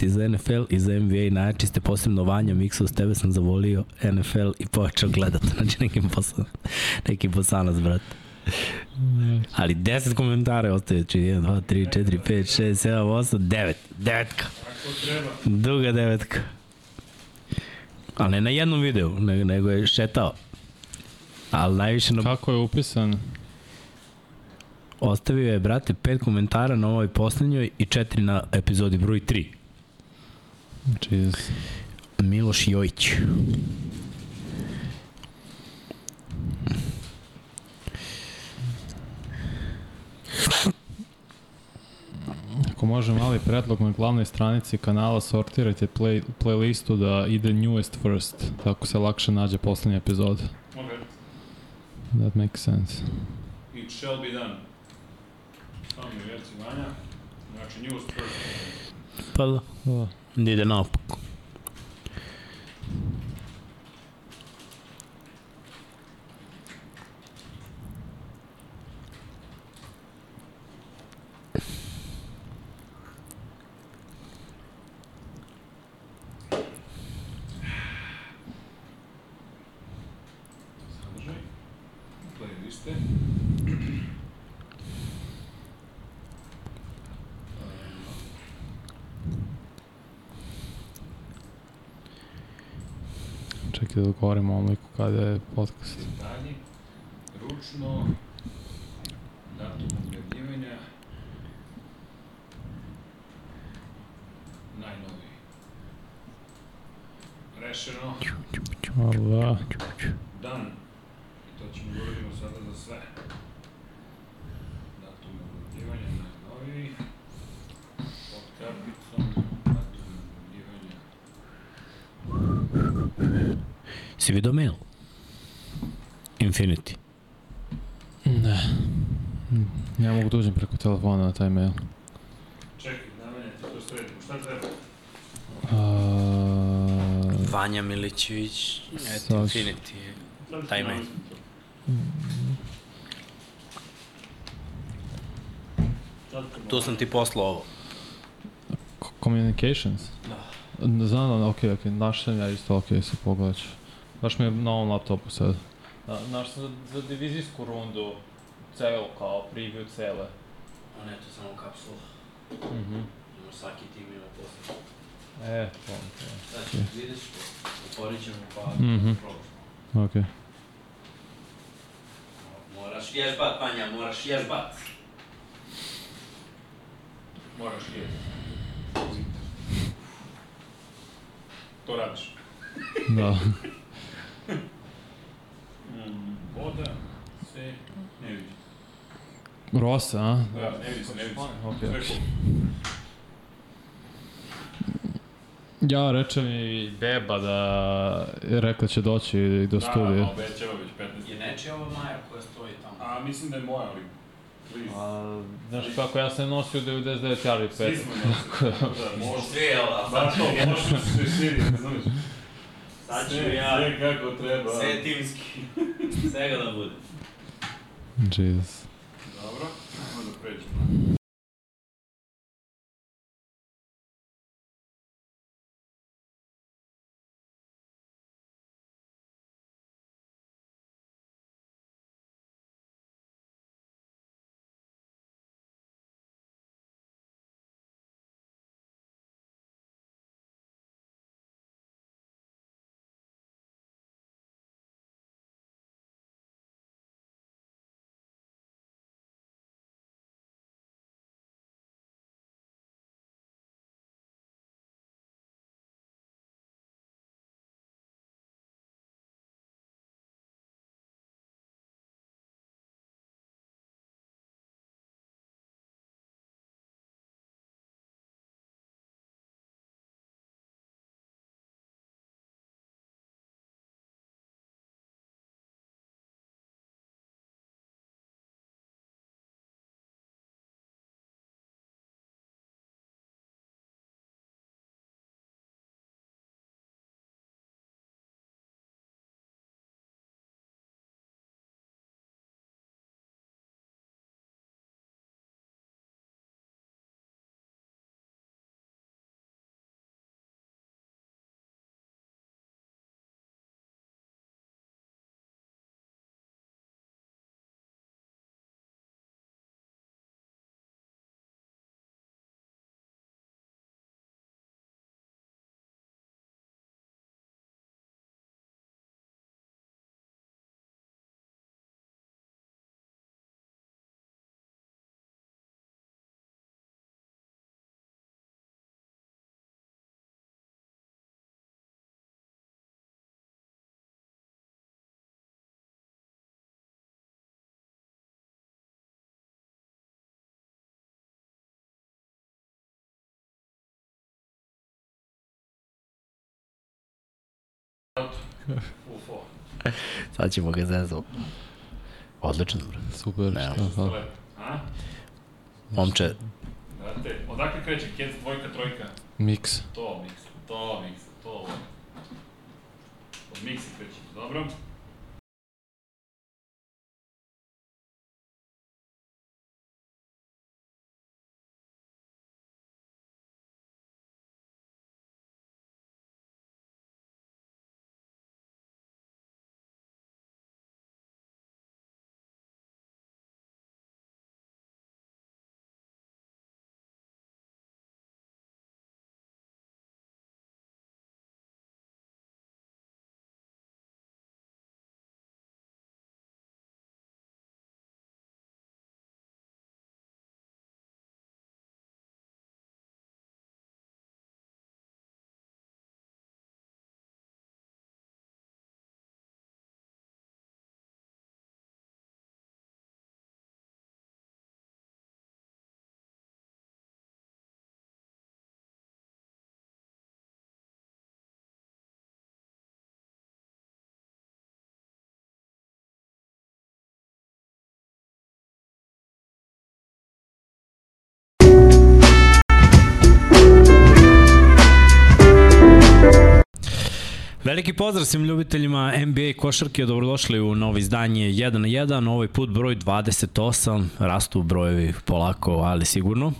ti za NFL i za NBA, najjači ste posebno Vanja Miksa, s tebe sam zavolio NFL i počeo gledat, znači neki posao, neki posanac, brate. Ali 10 komentara ostaje, či 1, 2, 3, 4, 5, 6, 7, 8, 9, devetka. Druga devetka. Ali ne na jednom videu, nego, nego je šetao. Ali najviše na... Kako je upisan? Ostavio je, brate, pet komentara na ovoj poslednjoj i četiri na epizodi broj 3. Jesus. Miloš Jojić. Ako može mali predlog na glavnoj stranici kanala, sortirajte play, playlistu da ide newest first, tako se lakše nađe poslednji epizod. Okay. That makes sense. It shall be done. Samo mi reci Vanja. Znači, news first. Pa da, Da. Da ide naopako. Čekaj da govorimo ovom liku kada je podcast. Detalji. Ručno. Datum objavljivanja. Najnoviji. Rešeno. Hvala. Dan. I to ćemo uradimo sada za sve. Datum objavljivanja najnoviji. Pod karticom. Datum objavljivanja. Si vidio mail? Infinity. Ne. Ne mogu da uđem preko telefona na taj mail. Čekaj, Damene, ti to sredimo. Šta treba? Uh, Vanja Milićević, Sad- Infinity. Taj mail. Tu sam ti poslao ovo. communications? Da. Znam da, ok, ok, naš sam ja isto, ok, se pogledat ću. Baš mi je na ovom laptopu sad. Da, naš sam za, za divizijsku rundu, celo kao preview cele. A ne, to je samo kapsula. Mhm. Ima svaki tim ima posle. E, to. Znači, vidiš to. Otvorit ćemo pa Mhm. probaš. Ok. Moraš ježbat, Vanja, moraš ježbat. Moraš je. To radiš. Da. Mm, voda se ne vidi. Rosa, a? Da, ne vidi se, ne vidi se. Ok, Sve. Ja reče mi beba da je rekla će doći do studija. Da, obećava već 15. Je nečija ova Maja koja stoji tamo? A mislim da je moja, ali... Please. A, znaš kako, ja sam nosio 99 yardi Svi pet. smo nosili. Da, možda. Svi, jel da? Baš to, možda se širi, razumiješ? Sad ću Sve, ja, sve kako treba. sve timski. Svega da bude. Jesus. Dobro, ajmo da pređemo. Sad ćemo ga zezati. Odlično, bre. Super, Ne. šta, hvala. Lep. A? Momče, Brate, odakle kreće? Kec, dvojka, trojka? Miks. To miks, to miks, to. Od miksa kreće, dobro? Veliki pozdrav svim ljubiteljima NBA košarke, dobrodošli u novo izdanje 1 na 1, ovaj put broj 28, rastu brojevi polako, ali sigurno.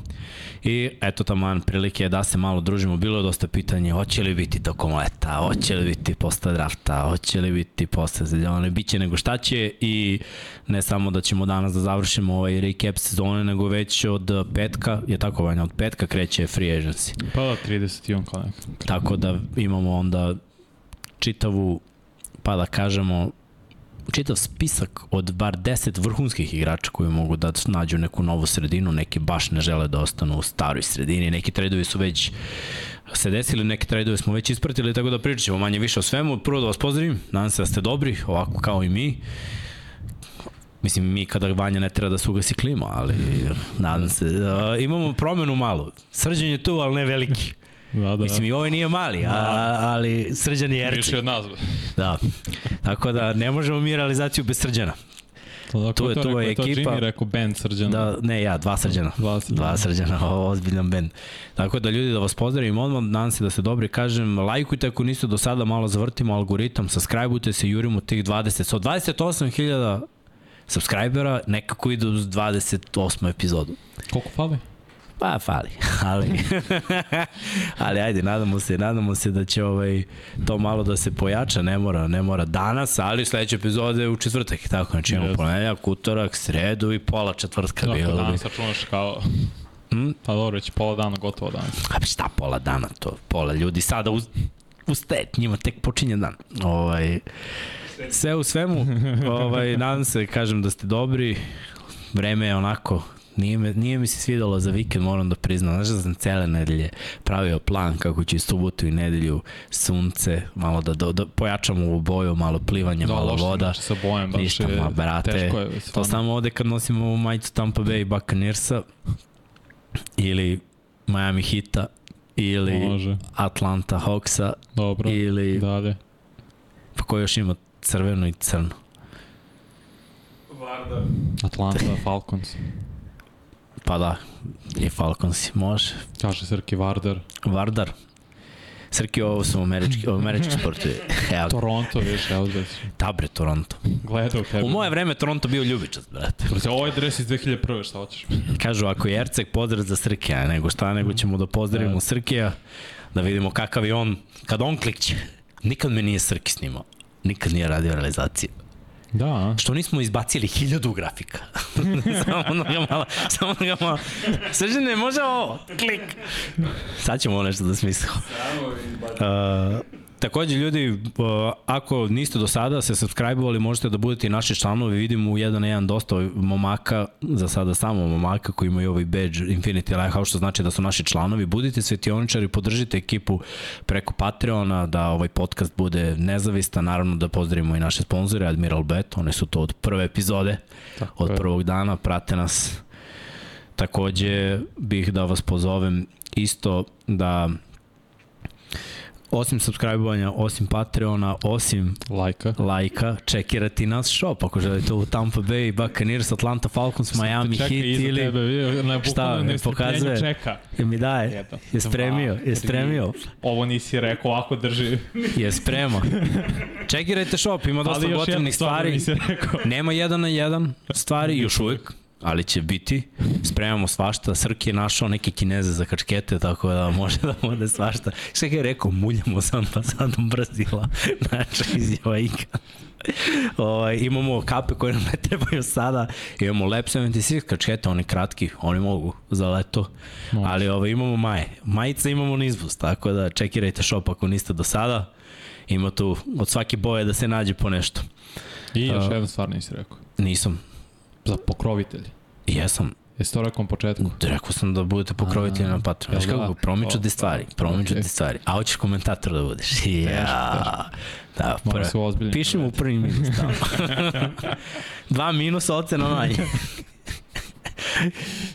I eto taman prilike da se malo družimo, bilo je dosta pitanje, hoće li biti tokom leta, hoće li biti posle drafta, hoće li biti posle zeljone, bit će nego šta će i ne samo da ćemo danas da završimo ovaj recap sezone, nego već od petka, je tako vanja, od petka kreće free agency. Pa da, 30 i on kao neka. Tako da imamo onda čitavu, pa da kažemo, čitav spisak od bar 10 vrhunskih igrača koji mogu da nađu neku novu sredinu, neki baš ne žele da ostanu u staroj sredini, neki tradovi su već se desili, neke tradovi smo već ispratili, tako da pričat ćemo manje više o svemu. Prvo da vas pozdravim, nadam se da ste dobri, ovako kao i mi. Mislim, mi kada Vanja ne treba da se ugasi klima, ali nadam se. Uh, imamo promenu malo. Srđan je tu, ali ne veliki. Da, da. Mislim, i ovaj nije mali, a, ali Srđan je Više Erceg. od nas. Da. Tako da ne možemo mi realizaciju bez Srđana. To, Tu je- to tu je rekao, ekipa. To Jimmy rekao band srđan. Da, ne ja, dva Srđana. Dva Srđana. Dva Srđana, ovo ozbiljan bend. Tako da ljudi da vas pozdravim odmah, nadam se da ste dobri, kažem, lajkujte ako niste do sada, malo zavrtimo algoritam, subscribeujte se, jurimo tih 20, so 28.000 subscribera, nekako idu uz 28. epizodu. Koliko fali? Pa, fali, ali, ali ajde, nadamo se, nadamo se da će ovaj, to malo da se pojača, ne mora, ne mora danas, ali sledeće epizode u četvrtak, tako, znači imamo Jeste. ponedljak, utorak, sredu i pola četvrtka. Dakle, bilo bi. danas računaš kao... Mm? Pa dobro, već pola dana gotovo danas. A pa šta pola dana to? Pola ljudi sada uz, ustaje, njima tek počinje dan. Ovaj, sve u svemu, ovaj, nadam se, kažem da ste dobri, vreme je onako, nije, me, nije mi se svidalo za vikend, moram da priznam. Znaš da sam cele nedelje pravio plan kako ću i subotu i nedelju sunce, malo da, da, da pojačam ovu boju, malo plivanje, Da, malo voda. sa bojem, baš Ništa, je ma, brate, teško je. To stvarno. samo ovde kad nosimo ovu majicu Tampa Bay Buccaneersa ili Miami Hita ili Može, Atlanta Hawksa dobro. ili Dalje. pa ko još ima crveno i crno. Vardar. Atlanta Falcons. Pa da, i Falcons može. Kaže Srki Vardar. Vardar. Srki, ovo su američki, američki sportovi. Evo, Toronto, viš, evo da si tabre Toronto. gledao tebe. U moje vreme Toronto bio ljubičac, brate. Brate, ovo je dres iz 2001. šta hoćeš? Kažu, ako je Erceg, pozdrav za Srkija, nego šta, nego ćemo da pozdravimo Da. Srkija, da vidimo kakav je on, kad on klikće. Nikad me nije Srki snimao. Nikad nije radio realizaciju. Da? Što nismo izbacili hiljadu grafika. samo da ga malo, samo da ga malo. Srđane, može ovo? Klik. Sad ćemo ovo nešto da smislimo. Samo izbaciti. Uh, takođe, ljudi, uh, ako niste do sada se subscribe-ovali, možete da budete i naši članovi. Vidimo u jedan na jedan dosta momaka, za sada samo momaka koji imaju ovaj badge Infinity Lighthouse, što znači da su naši članovi. Budite svetioničari, podržite ekipu preko Patreona, da ovaj podcast bude nezavistan. Naravno da pozdravimo i naše sponzore, Admiral Bet, one su to od prve epizode, Tako od je. prvog dana, prate nas. Takođe bih da vas pozovem isto da osim subscribe-ovanja, osim Patreona, osim Lajka. lajka, čekirati nas shop ako želite u Tampa Bay, Buccaneers, Atlanta Falcons, Miami Čeka Heat iza ili... tebe, vidio, na Šta, nestrpljenju pokazuje? čeka. Je mi daje? Jedan, Je spremio, dva, je spremio, tri. Ovo nisi rekao, ovako drži. je sprema. Čekirajte shop, ima dosta gotivnih da stvari. Nema jedan na jedan stvari, još uvek, ali će biti. Spremamo svašta. Srki je našao neke kineze za kačkete, tako da može da bude svašta. Šta je rekao, muljamo sa ambasadom Brazila. Znači, izjava Ika. Ovaj, imamo kape koje nam ne trebaju sada, imamo Lab 76 kačkete, oni kratki, oni mogu za leto, Može. ali ovaj, imamo maje. Majice imamo nizbus, tako da čekirajte shop ako niste do sada. Ima tu od svake boje da se nađe po nešto. I još A. jedna stvar nisi rekao. Nisam. Za pokrovitelji. Jesam. Jesi to rekao na početku? Rekao sam da budete pokrovitelji na Patreon. Znaš kako, promiču ti stvari, promiču ti stvari. A hoćeš komentator da budeš. Ja. Da, prvo. u prvi minus tamo. Dva minusa, ocena manje.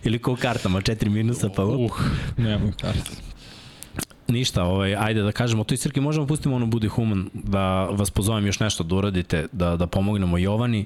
Ili ko u kartama, četiri minusa, pa Uh, nemoj kartu. ništa, ovaj, ajde da kažemo, to i Srki, možemo pustimo ono Budi Human, da vas pozovem još nešto da uradite, da, da pomognemo Jovani.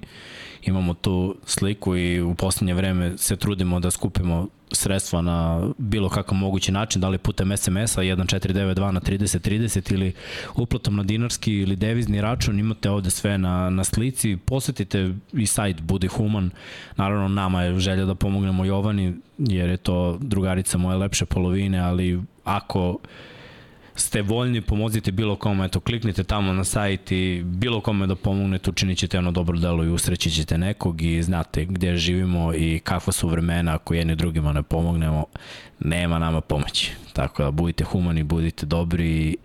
Imamo tu sliku i u poslednje vreme se trudimo da skupimo sredstva na bilo kakav mogući način, da li putem SMS-a 1492 na 3030 ili uplatom na dinarski ili devizni račun, imate ovde sve na, na slici, posetite i sajt Budi Human, naravno nama je želja da pomognemo Jovani, jer je to drugarica moje lepše polovine, ali ako ste voljni, pomozite bilo kome, eto, kliknite tamo na sajt i bilo kome da pomognete, učinit ćete jedno dobro delo i usreći ćete nekog i znate gde živimo i kakva su vremena ako jedni drugima ne pomognemo, nema nama pomoći. Tako da budite humani, budite dobri i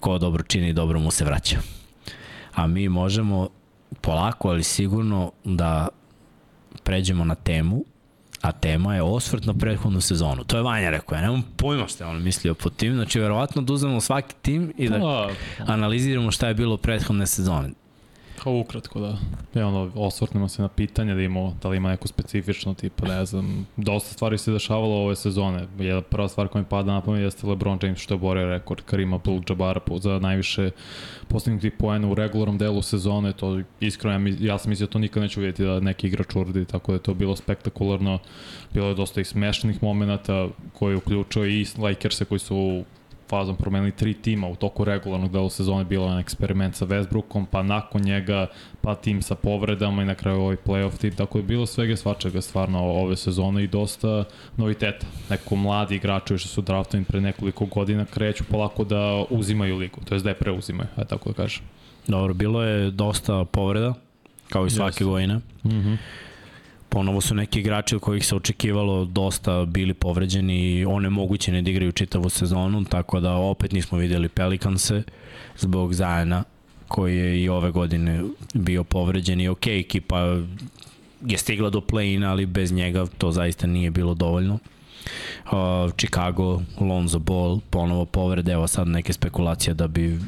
ko dobro čini, dobro mu se vraća. A mi možemo polako, ali sigurno da pređemo na temu a tema je osvrt na prethodnu sezonu. To je Vanja rekao, ja nemam pojma šta je on mislio po tim, znači verovatno da uzmemo svaki tim i da Da, analiziramo šta je bilo prethodne sezone. Kao ukratko, da. Ja, ono, osvrtnemo se na pitanje da, imamo, da li ima neko specifično, tipa, ne znam, dosta stvari se dešavalo ove sezone. Jedna prva stvar koja mi pada na pamet jeste LeBron James što je borio rekord Karima Abdul-Jabara za najviše postignutih poena u regularnom delu sezone. To iskreno, ja, ja sam mislio da to nikad neću vidjeti da neki igrač uradi, tako da je to bilo spektakularno. Bilo je dosta i smešnih momenta koji uključuje i Lakerse koji su fazom promenili tri tima u toku regularnog dela sezone bilo je eksperiment sa Westbrookom, pa nakon njega pa tim sa povredama i na kraju ovaj playoff tim, tako je bilo svega svačega stvarno ove sezone i dosta noviteta. Neko mladi igrači što su draftovani pre nekoliko godina kreću polako da uzimaju ligu, to je da je preuzimaju, aj tako da kažem. Dobro, bilo je dosta povreda, kao i svake Jeste. godine. Mm -hmm. Ponovo su neki igrači od kojih se očekivalo dosta bili povređeni i onemogućeni da igraju čitavu sezonu, tako da opet nismo videli Pelikanse zbog Zajana koji je i ove godine bio povređen i ok, ekipa je stigla do play-ina, ali bez njega to zaista nije bilo dovoljno. Uh, Chicago, Lonzo Ball, ponovo povrede, evo sad neke spekulacije da bi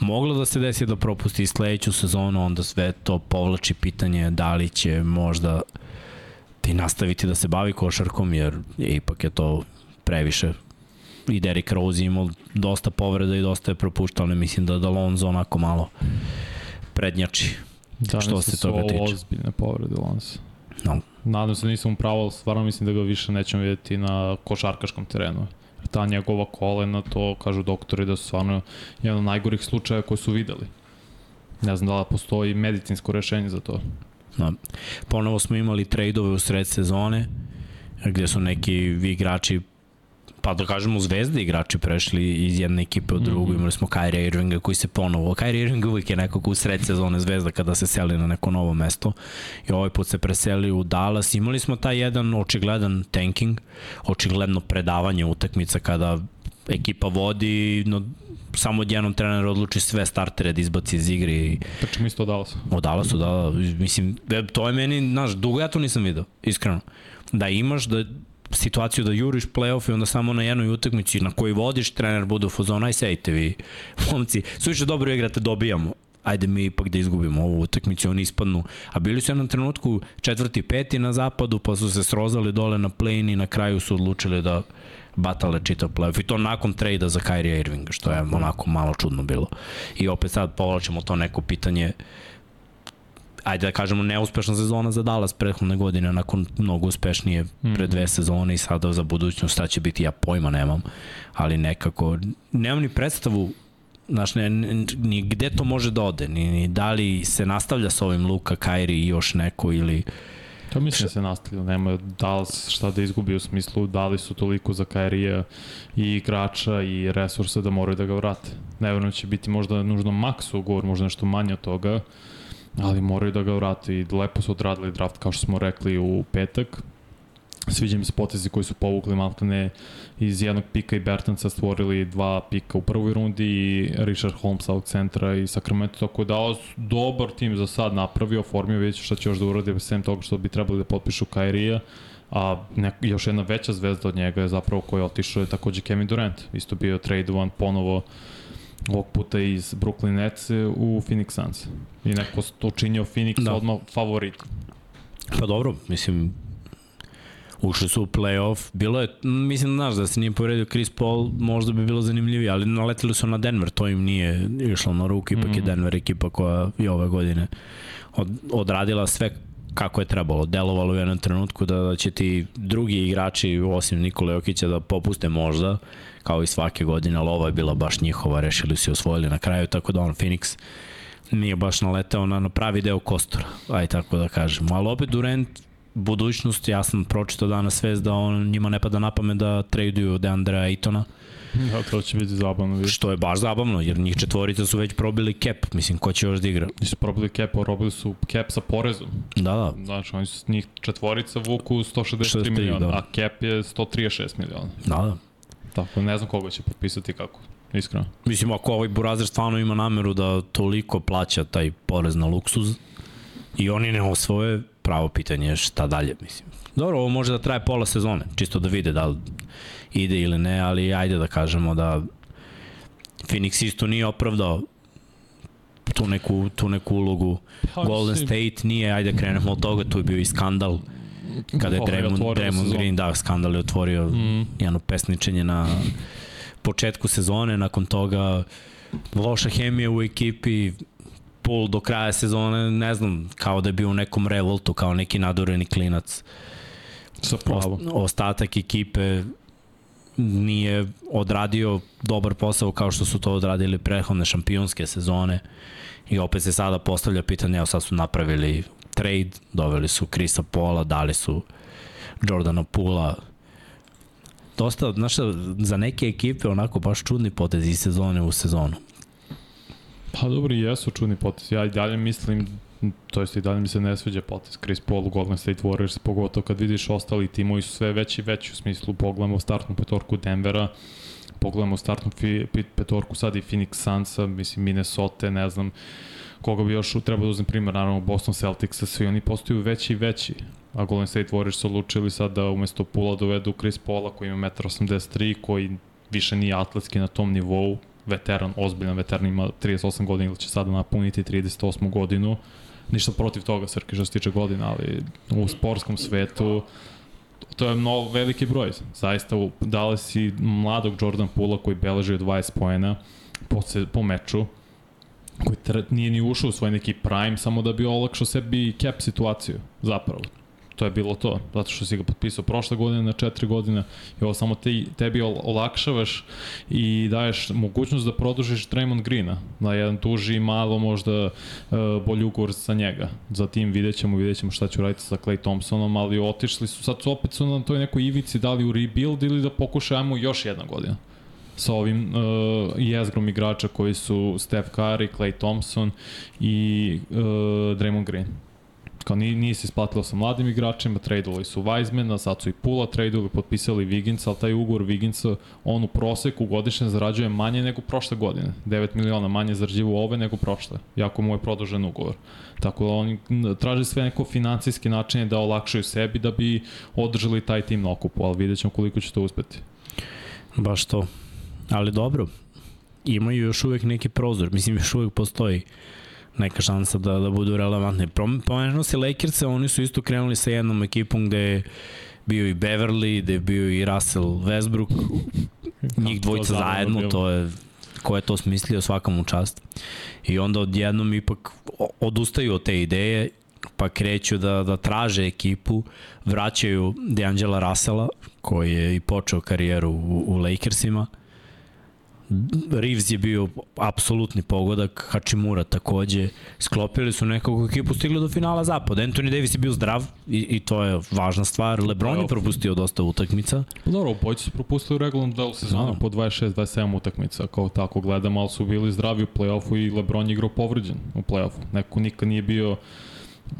moglo da se desi da propusti i sledeću sezonu, onda sve to povlači pitanje da li će možda ti nastaviti da se bavi košarkom, jer je, ipak je to previše i Derrick Rose imao dosta povreda i dosta je propuštao, ali mislim da da Lonzo onako malo prednjači. Da, Što se toga tiče. ozbiljne povrede Lonsa. No. Nadam se da nisam upravo, ali stvarno mislim da ga više nećemo vidjeti na košarkaškom terenu. Ta njegova kolena, to kažu doktori da su stvarno jedan od najgorih slučaja koje su videli. Ne znam da li postoji medicinsko rešenje za to. No. Ponovo smo imali trejdove u sred sezone, gde su neki igrači pa da kažemo zvezde igrači prešli iz jedne ekipe u drugu, mm. -hmm. imali smo Kyrie Irvinga koji se ponovo, Kyrie Irving uvijek je nekako u sred sezone zvezda kada se seli na neko novo mesto i ovaj put se preseli u Dallas, imali smo taj jedan očigledan tanking, očigledno predavanje utakmica kada ekipa vodi, no samo odjednom trener odluči sve startere da izbaci iz igre i Pričamo isto o Dallasu. O Dallasu, da, da, mislim, e, to je meni, znaš, dugo ja to nisam video, iskreno. Da imaš da situaciju da juriš play-off i onda samo na jednoj utakmici na koji vodiš, trener bude u fazonu, aj sejte vi, momci, suviše dobro igrate, dobijamo ajde mi ipak da izgubimo ovu utakmicu, oni ispadnu. A bili su jednom trenutku četvrti, peti na zapadu, pa su se srozali dole na plane i na kraju su odlučili da batale čitav playoff i to nakon trejda za Kyrie Irvinga, što je onako malo čudno bilo. I opet sad povlačimo to neko pitanje ajde da kažemo neuspešna sezona za Dallas prethodne godine nakon mnogo uspešnije pre Mhm. dve sezone i sada za budućnost šta će biti ja pojma nemam ali nekako nemam ni predstavu Znaš, ne, ni gde to može da ode, ni, ni da li se nastavlja sa ovim Luka, Kairi i još neko ili... To mislim da se nastavlja, nema Dallas šta da izgubi u smislu dali su toliko za Kairija i igrača i resursa da moraju da ga vrate. Ne verujem da će biti možda nužno maks ugovor, možda nešto manje od toga, ali moraju da ga vrate i lepo su odradili draft kao što smo rekli u petak. Sviđa mi se potezi koji su povukli maltene iz jednog pika i Bertansa stvorili dva pika u prvoj rundi i Richard Holmes ovog centra i Sacramento, tako da dobar tim za sad napravio, formio već šta će još da uradi sem toga što bi trebali da potpišu Kairija, a nek, još jedna veća zvezda od njega je zapravo koji je otišao je takođe Kevin Durant, isto bio tradovan ponovo ovog puta iz Brooklyn Nets u Phoenix Suns. I neko to učinio Phoenix da. Odmah favorit. Pa dobro, mislim, ušli su u playoff, bilo je, mislim, znaš, da se nije povredio Chris Paul, možda bi bilo zanimljivije, ali naletili su na Denver, to im nije išlo na ruku, ipak mm. je Mhm. Denver ekipa koja je ove godine od, odradila sve kako je trebalo. Delovalo u jednom trenutku da, da će ti drugi igrači, osim Nikola Jokića, da popuste možda, kao i svake godine, ali ova je bila baš njihova, rešili su i osvojili na kraju, tako da on Phoenix nije baš naleteo na, na pravi deo kostora, aj tako da kažemo. Ali opet Durant, budućnost, ja sam pročitao danas svest da on njima ne pada na pamet da traduju Deandre Aytona, Da, to će biti zabavno vidjeti. što je baš zabavno, jer njih četvorica su već probili cap, mislim, ko će još da igra? Nisu probili cap, robili su cap sa porezom. Da, da, Znači, oni su njih četvorica vuku 163 63, miliona, da. a cap je 136 miliona. da, da. Tako, ne znam koga će potpisati kako, iskreno. Mislim, ako ovaj Burazer stvarno ima nameru da toliko plaća taj porez na luksuz i oni ne osvoje, pravo pitanje je šta dalje, mislim. Dobro, ovo može da traje pola sezone, čisto da vide da li ide ili ne, ali ajde da kažemo da Phoenix isto nije opravdao tu neku, tu neku ulogu. Pa, Golden mislim, State nije, ajde krenemo od toga, tu je bio i skandal kada je Draymond, Draymond. Green, da, skandal je otvorio Mm, jedno pesničenje na početku sezone, nakon toga loša hemija u ekipi, Pool do kraja sezone, ne znam, kao da je bio u nekom revoltu, kao neki nadureni klinac. sa pravom. Ost- ostatak ekipe nije odradio dobar posao kao što su to odradili prethodne šampionske sezone i opet se sada postavlja pitanje, evo sad su napravili trade, doveli su Krisa Pola, dali su Jordana Pula, dosta, znaš za neke ekipe onako baš čudni potez iz sezone u sezonu. Pa dobro, jesu čudni potez. Ja i dalje mislim, to jest i dalje mi se ne sviđa potez Chris Paul u Golden State Warriors, pogotovo kad vidiš ostali timovi su sve veći i veći u smislu, pogledamo startnu petorku Denvera, pogledamo startnu petorku sad i Phoenix Sunsa, mislim Minnesota, ne znam koga bi još trebao da uzem primjer, naravno Boston Celticsa, svi oni postaju veći i veći. A Golden State Warriors su odlučili sad da umesto Pula dovedu Chris Paula koji ima 1,83 koji više nije atletski na tom nivou, veteran, ozbiljan veteran, ima 38 godina ili će sada napuniti 38 godinu. Ništa protiv toga, Srki, što se tiče godina, ali u sportskom svetu to je mnogo veliki broj. Zaista dali si mladog Jordan Pula koji beleži 20 poena po, se, po meču, koji tre, nije ni ušao u svoj neki prime, samo da bi olakšao sebi cap situaciju, zapravo. To je bilo to, zato što si ga potpisao prošle godine na četiri godine i ovo samo te, tebi ol- olakšavaš i daješ mogućnost da produžiš Draymond Greena na jedan tuži i malo možda uh, bolji ugovor sa njega. Za tim vidjet ćemo, vidjet ćemo šta će uraditi sa Clay Thompsonom, ali otišli su, sad su opet su na toj nekoj ivici dali u rebuild ili da pokušajemo još jedna godina sa ovim uh, jezgrom igrača koji su Steph Curry, Clay Thompson i uh, Draymond Green. Kao nije, nije se isplatilo sa mladim igračima, tradeovali su Weizmana, sad su i Pula tradeovali, potpisali Wigginsa, ali taj ugovor Wigginsa, on u proseku godišnje zarađuje manje nego prošle godine. 9 miliona manje zarađivo ove nego prošle, jako mu je produžen ugovor. Tako da oni traže sve neko financijski načine da olakšaju sebi da bi održali taj tim na okupu, ali vidjet ćemo koliko će to uspeti. Baš to. Ali dobro, imaju još uvek neki prozor, mislim još uvek postoji neka šansa da, da budu relevantni. Pomenuo si Lakers, oni su isto krenuli sa jednom ekipom gde je bio i Beverly, gde je bio i Russell Westbrook, njih dvojica zajedno, to je ko je to smislio svakom u čast. I onda odjednom ipak odustaju od te ideje pa kreću da, da traže ekipu, vraćaju DeAngela Russella, koji je i počeo karijeru u, u Lakersima. Reeves je bio apsolutni pogodak, Hachimura takođe, sklopili su nekako ekipu, stigli do finala zapada. Anthony Davis je bio zdrav i, i to je važna stvar. LeBron je propustio dosta utakmica. Pa dobro, Bojić su propustili u regularnom delu sezona no. po 26-27 utakmica, kao tako gledam, ali su bili zdravi u play-offu i LeBron je igrao povređen u play-offu. Neko nikad nije bio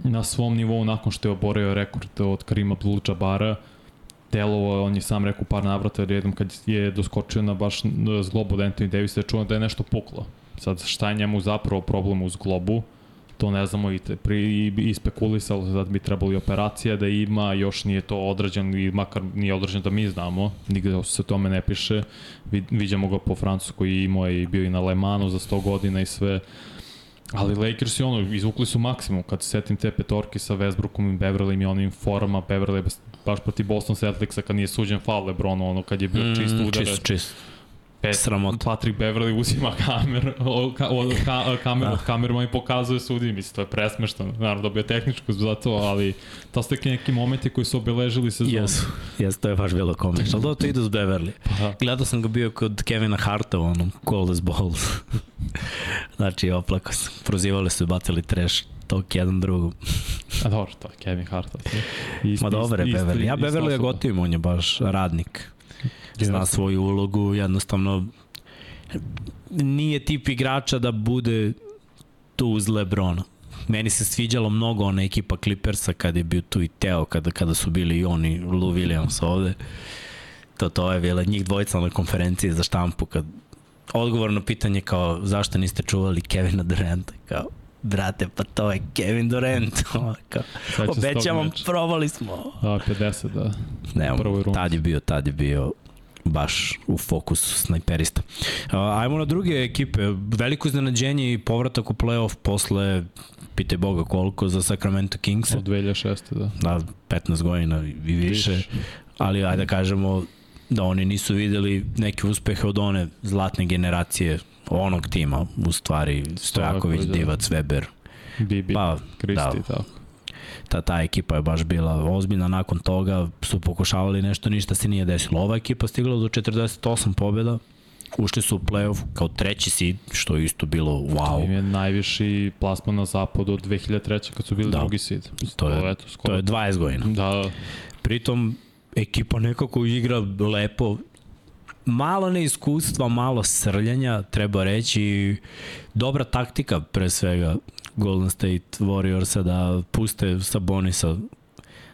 na svom nivou nakon što je oborio rekord od Karima Abdul-Jabara, delovo, on je sam rekao par navrata redom kad je doskočio na baš zglobu od Anthony Davis, je čuo da je nešto puklo. Sad, šta je njemu zapravo problem uz globu, to ne znamo i, te, pri, i, i spekulisalo se da bi trebalo i operacija da ima, još nije to odrađeno i makar nije odrađeno da mi znamo, nigde se tome ne piše, Vid, vidimo ga po Francusku i imao je i bio i na Le Manu za 100 godina i sve, Ali Lakers i ono, izvukli su maksimum. Kad se setim te petorke sa Westbrookom i Beverly i onim forama, Beverly baš proti Boston Celticsa kad nije suđen faul Lebronu, ono kad je bio mm, čist udarac. Čist, čist. Pet, Sramot. Patrick Beverly uzima kamer, od, ka, od, ka, kamer, da. od i pokazuje sudi, mislim, to je presmeštano. Naravno, dobio tehničku za to, ali to su neki momenti koji su obeležili sezonu. Jesu, jesu, to je baš bilo komično. Ali to ide uz Beverly. Pa. Gledao sam ga bio kod Kevina Harta u onom Cold as Balls. znači, oplako sam. Prozivali su i batili trash tog jedan drugom. A dobro, to je Kevin Hart. Ma dobro je Beverly. Ja Beverly je gotivim, on je baš radnik. Zna svoju ulogu, jednostavno nije tip igrača da bude tu uz Lebrona. Meni se sviđalo mnogo ona ekipa Clippersa kad je bio tu i Teo, kada, kada su bili i oni, Lou Williams ovde. To, to je bila njih dvojica na konferenciji za štampu kad odgovor na pitanje kao zašto niste čuvali Kevina Duranta kao brate, pa to je Kevin Durant. kao, obećavam, probali smo. A, 50, da. Ne, tad je bio, tad je bio baš u fokusu snajperista. Ajmo na druge ekipe. Veliko iznenađenje i povratak u playoff posle pite Boga koliko za Sacramento Kings. Od 2006. da. Da, 15 godina i više. Viš. Ali ajde da kažemo da oni nisu videli neke uspehe od one zlatne generacije onog tima, u stvari Stojaković, da. Divac, Weber. Bibi, pa, Kristi, da. tako. Ta, ta ekipa je baš bila ozbiljna, nakon toga su pokušavali nešto, ništa se nije desilo. Ova ekipa stigla do 48 pobjeda, ušli su u playoff kao treći seed, što je isto bilo wow. Im je najviši plasman na zapadu od 2003. kad su bili da, drugi seed. To je, to, eto, skoro. to je 20 godina. Da. Pritom, ekipa nekako igra lepo, malo neiskustva, malo srljanja, treba reći, dobra taktika pre svega Golden State Warriorsa da puste Sabonisa,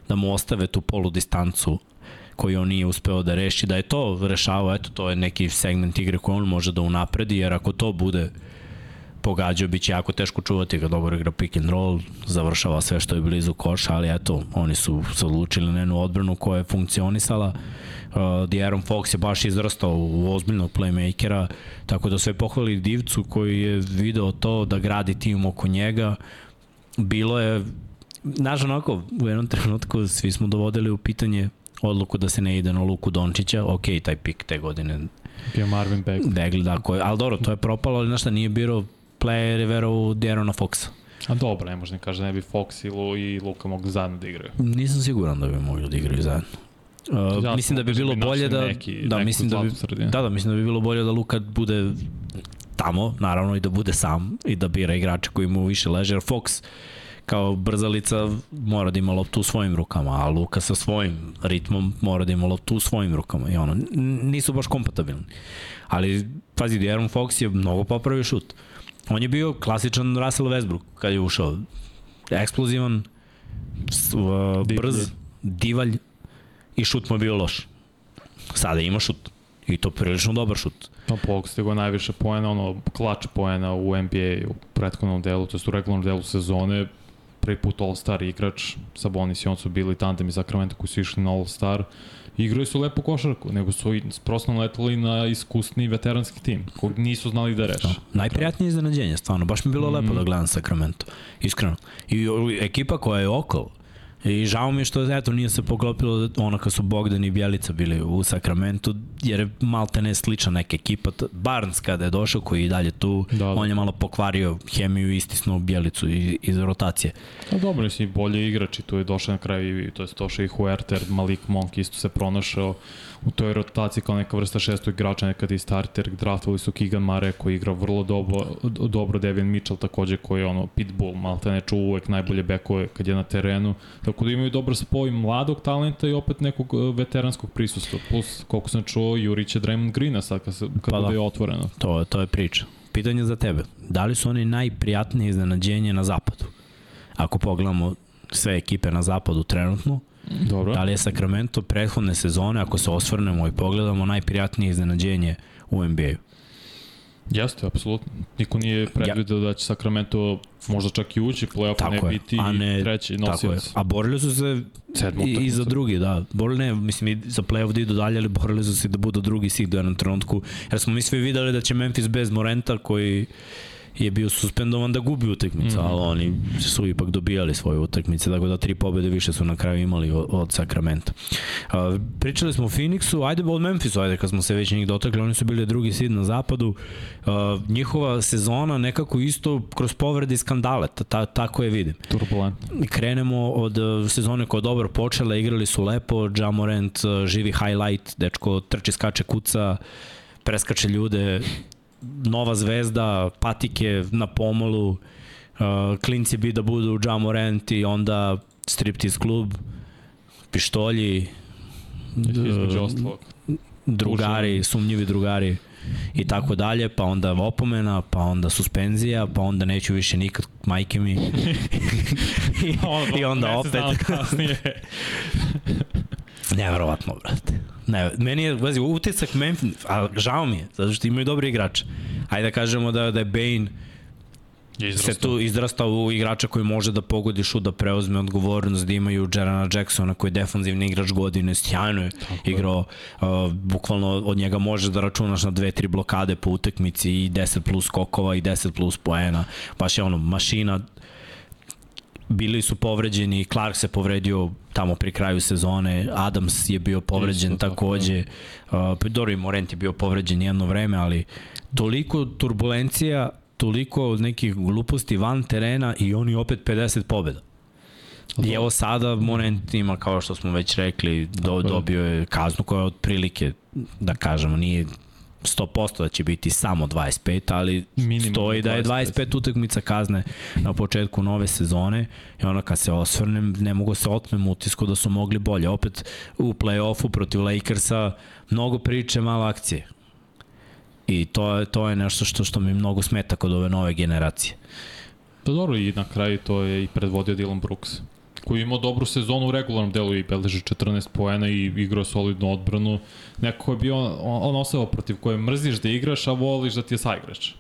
da mu ostave tu polu distancu koju on nije uspeo da reši, da je to rešavao, eto to je neki segment igre koji on može da unapredi, jer ako to bude pogađao, bit će jako teško čuvati ga dobro igra pick and roll, završava sve što je blizu koša, ali eto, oni su se odlučili na jednu odbranu koja je funkcionisala. Uh, Aaron Fox je baš izrastao u ozbiljnog playmakera, tako da sve pohvali Divcu koji je video to da gradi tim oko njega. Bilo je, znaš onako, u jednom trenutku svi smo dovodili u pitanje odluku da se ne ide na Luku Dončića, ok, taj pik te godine Bio Marvin Bagley. Bagley, da, koji, ali dobro, to je propalo, ali znaš šta, nije biro verao u Dearona Foxa. A dobro, ne možda kaže da ne bi Fox i, Lu, i Luka mogli zajedno da igraju. Nisam siguran da bi mogli da igraju zajedno. Uh, mislim da bi bilo bolje da neki, da mislim da bi da da mislim da bi bilo bolje da Luka bude tamo naravno i da bude sam i da bira igrače koji mu više leže jer Fox kao brzalica mora da ima loptu u svojim rukama, a Luka sa svojim ritmom mora da ima loptu u svojim rukama i ono, nisu baš kompatibilni. Ali, pazi, De'Aaron Fox je mnogo popravio šut. On je bio klasičan Russell Westbrook kad je ušao. Eksplozivan, uh, brz, divalj, i šut mu je bio loš. Sada ima šut. I to prilično dobar šut. Pa postigo najviše poena, ono, klač poena u NBA u prethodnom delu, to je u regularnom delu sezone, prvi put All-Star igrač, Sabonis i on su bili tandem iz Sacramento koji su išli na All-Star, igraju su lepo košarku, nego su prosto naletali na iskusni veteranski tim, kog nisu znali da reše. Da. Najprijatnije iznenađenje, stvarno. Baš mi je bilo mm. lepo da gledam Sacramento. Iskreno. I ekipa koja je okolo, I žao mi je što eto, nije se poklopilo ono kad su Bogdan i Bjelica bili u Sakramentu, jer je malte ne slična neka ekipa. Barnes kada je došao, koji je dalje tu, da, da. on je malo pokvario hemiju i istisnuo Bjelicu iz, iz rotacije. Da, dobro, si bolje igrač i tu je došao na kraju, to je došao i Huerter, Malik Monk isto se pronašao u toj rotaciji kao neka vrsta šestog igrača, nekad i starter, draftovali su Keegan Mare koji igra vrlo dobro, dobro Devin Mitchell takođe koji je ono pitbull, malte ne čuva uvek najbolje bekove kad je na terenu, tako da imaju dobro spoj mladog talenta i opet nekog e, veteranskog prisustva, plus koliko sam čuo Jurić je Draymond Greena sad kad, se, kad pa da. je otvoreno. To, to je priča. Pitanje za tebe, da li su oni najprijatnije iznenađenje na zapadu? Ako pogledamo sve ekipe na zapadu trenutno, Dobro. Da li je Sacramento prethodne sezone, ako se osvrnemo i pogledamo, najprijatnije iznenađenje u NBA-u? Jeste, apsolutno. Niko nije predvideo ja. da će Sacramento možda čak i ući play-off, ne je, biti a ne, treći nosilac. A borili su se i, i za drugi, da. Borili ne, mislim i za play-off da idu dalje, ali borili su se da budu drugi sik do jednom trenutku. Jer smo mi svi videli da će Memphis bez Morenta koji je bio suspendovan da gubi utakmicu, mm. ali oni su ipak dobijali svoje utakmice, tako da tri pobede više su na kraju imali od, Sakramenta. Uh, pričali smo o Phoenixu, ajde od Memphisu, ajde kad smo se već njih dotakli, oni su bili drugi sid na zapadu. Uh, njihova sezona nekako isto kroz povrede i skandale, ta, tako je vidim. Turbulent. Krenemo od uh, sezone koja je dobro počela, igrali su lepo, Jamorant uh, živi highlight, dečko trči, skače, kuca, preskače ljude, nova zvezda, patike na pomolu, uh, klinci bi da budu Jamorant i onda striptease klub, pištolji, uh, drugari, sumnjivi drugari i tako dalje, pa onda opomena, pa onda suspenzija, pa onda neću više nikad majke mi. I, I onda opet. Neverovatno, brate. Ne, meni je, vazi, utisak Memphis, a žao mi je, zato što imaju dobri igrače. Ajde da kažemo da, da je Bane je se tu izrastao u igrača koji može da pogodi šut, da preuzme odgovornost, da imaju Jerana Jacksona koji je defanzivni igrač godine, sjajno je Tako igrao, uh, bukvalno od njega može da računaš na dve, tri blokade po utakmici i 10 plus skokova i 10 plus poena, baš je ono mašina bili su povređeni, Clark se povredio tamo pri kraju sezone, Adams je bio povređen Isto, takođe, da. uh, Dori Morent je bio povređen jedno vreme, ali toliko turbulencija, toliko nekih gluposti van terena i oni opet 50 pobeda. I evo sada Morent ima, kao što smo već rekli, do, dobio je kaznu koja je otprilike, da kažemo, nije 100% da će biti samo 25, ali Minimum stoji da je 25 utakmica kazne na početku nove sezone i onda kad se osvrnem ne mogu se otmem utisku da su mogli bolje. Opet u play-offu protiv Lakersa mnogo priče, malo akcije. I to je, to je nešto što, što mi mnogo smeta kod ove nove generacije. Pa dobro, i na kraju to je i predvodio Dylan Brooks koji imao dobru sezonu u regularnom delu i beleži 14 poena i igrao solidnu odbranu. Neko je bio on, on osoba protiv koje mrziš da igraš, a voliš da ti je saigrač.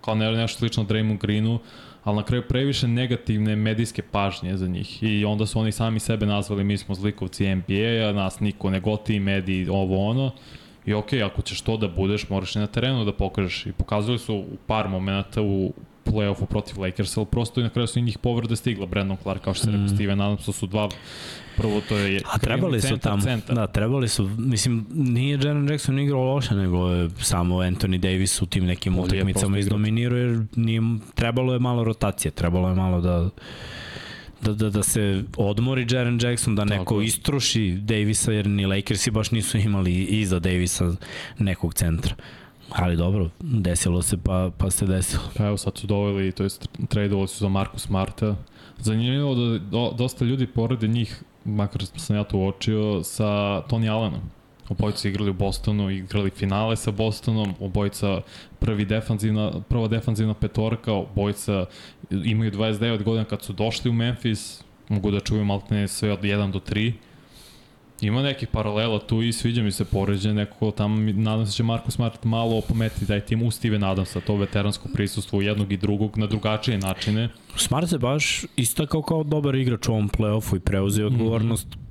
Kao ne, nešto slično Draymond Greenu, ali na kraju previše negativne medijske pažnje za njih i onda su oni sami sebe nazvali mi smo zlikovci NBA-a, nas niko ne goti, mediji, ovo ono. I okay, ako ćeš to da budeš, moraš i na terenu da pokažeš. I pokazali su u par momenta u play-offu protiv Lakersa, ali prosto i na kraju su i njih povrede stigla. Brandon Clark, kao što se mm. rekao, Steven Adams, su dva prvo to je A trebali su tamo, centar. da, trebali su, mislim, nije Jaren Jackson igrao loše, nego je samo Anthony Davis u tim nekim utakmicama izdominirao, jer nije, trebalo je malo rotacije, trebalo je malo da da, da, da se odmori Jaren Jackson, da neko Tako. istruši Davisa, jer ni Lakersi baš nisu imali iza Davisa nekog centra. Ali dobro, desilo se pa, pa se desilo. Pa evo sad su doveli, to jest tradeovali su za Marku Smarta. Zanimljivo da do, dosta ljudi porede njih, makar sam ja to uočio, sa Tony Allenom. Obojica igrali u Bostonu, igrali finale sa Bostonom, obojica prvi defanzivna, prva defanzivna petorka, obojica imaju 29 godina kad su došli u Memphis, mogu da čuju maltene sve od 1 do 3 ima nekih paralela tu i sviđa mi se poređenje nekako tamo, nadam se da će Marko Smart malo opometi taj tim u Steven Adamsa, to veteransko prisustvo jednog i drugog na drugačije načine. Smart se baš istakao kao dobar igrač u ovom play-offu i preuzeo Mhm. odgovornost mm -hmm.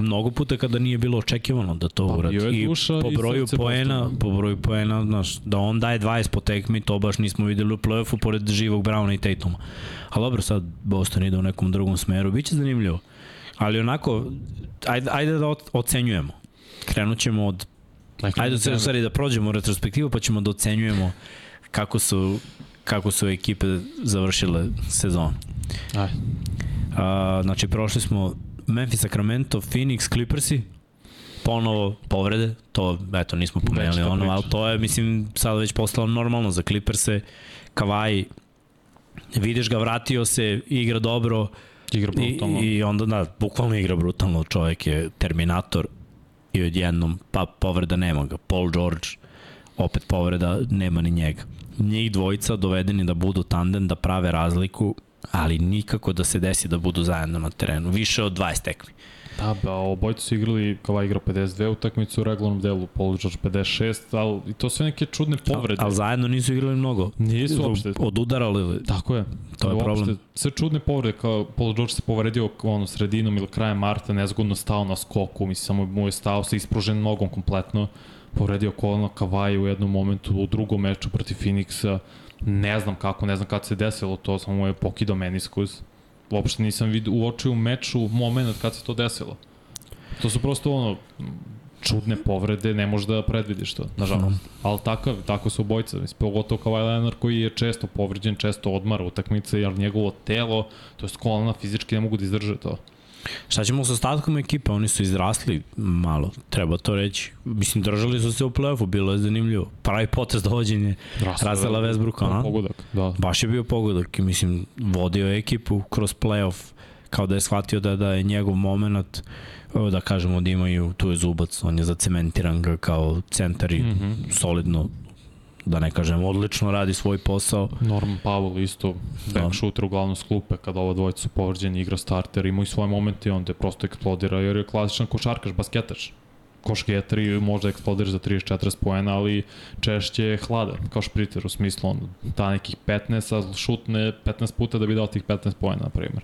mnogo puta kada nije bilo očekivano da to Pa, uradi. I po i broju srce poena, po broju poena, znaš, da on daje 20 po tekmi, to baš nismo videli u play-offu pored živog Browna i Tatuma. Ali dobro, sad Boston ide u nekom drugom smeru, biće zanimljivo. Ali onako, ajde, ajde da oc- ocenjujemo. Krenut ćemo od Ajde se stvari da prođemo retrospektivu pa ćemo da ocenjujemo kako su kako su ekipe završile sezon. Ajde. A, znači prošli smo Memphis, Sacramento, Phoenix, Clippersi, ponovo povrede, to eto nismo pomenuli ono, priča. ali to je mislim sad već postalo normalno za Clipperse. Kawhi vidiš ga, vratio se, igra dobro Igra brutalno. i, i onda da, bukvalno igra brutalno, čovjek je terminator i odjednom pa povreda nema ga. Paul George opet povreda, nema ni njega. Njih dvojica dovedeni da budu tandem, da prave razliku, ali nikako da se desi da budu zajedno na terenu. Više od 20 tekmi. Da, ba, obojci su igrali, Kava igra 52 utakmicu u regularnom delu, Paul George 56, ali i to sve neke čudne povrede. Ali zajedno nisu igrali mnogo. Nisu uopšte. Odudarali. Tako je. To je Uopšte, problem. Sve čudne povrede, kao Paul George se povredio ono, sredinom ili krajem marta, nezgodno stao na skoku, mislim, samo mu je stao sa ispruženim nogom kompletno, povredio koleno Kavaji u jednom momentu, u drugom meču protiv Phoenixa, ne znam kako, ne znam kad se desilo to, samo mu je pokidao meniskus. Uopšte nisam vidio, uočio u meču moment kad se to desilo. To su prosto ono, čudne povrede, ne možeš da predvidiš to, nažalost. Ali takav, tako su obojca, mislim, pogotovo kao Leonard koji je često povređen, često odmara utakmice, jer njegovo telo, to je kolana, fizički ne mogu da izdrže to. Šta ćemo sa ostatkom ekipe? Oni su izrasli malo, treba to reći. Mislim, držali su se u play-offu, bilo je zanimljivo. Pravi potez dovođenje Razela Westbrooka, a? Pogodak, da. Baš je bio pogodak i mislim, vodio je ekipu kroz play-off kao da je shvatio da, da je njegov moment da kažemo da imaju, tu je Zubac, on je zacementiran ga kao centar i mm Mm -hmm. -hmm. solidno da ne kažem, odlično radi svoj posao. Norman Powell isto, back Da. shooter uglavnom s klupe, kada ova dvojica su povređeni, igra starter, ima i svoje momente i onda je prosto eksplodira, jer je klasičan košarkaš, basketaš. košgetar i možda eksplodiraš za 30-40 poena, ali češće je hladan, kao špriter u smislu on da nekih 15, a šutne 15 puta da bi dao tih 15 poena, na primjer.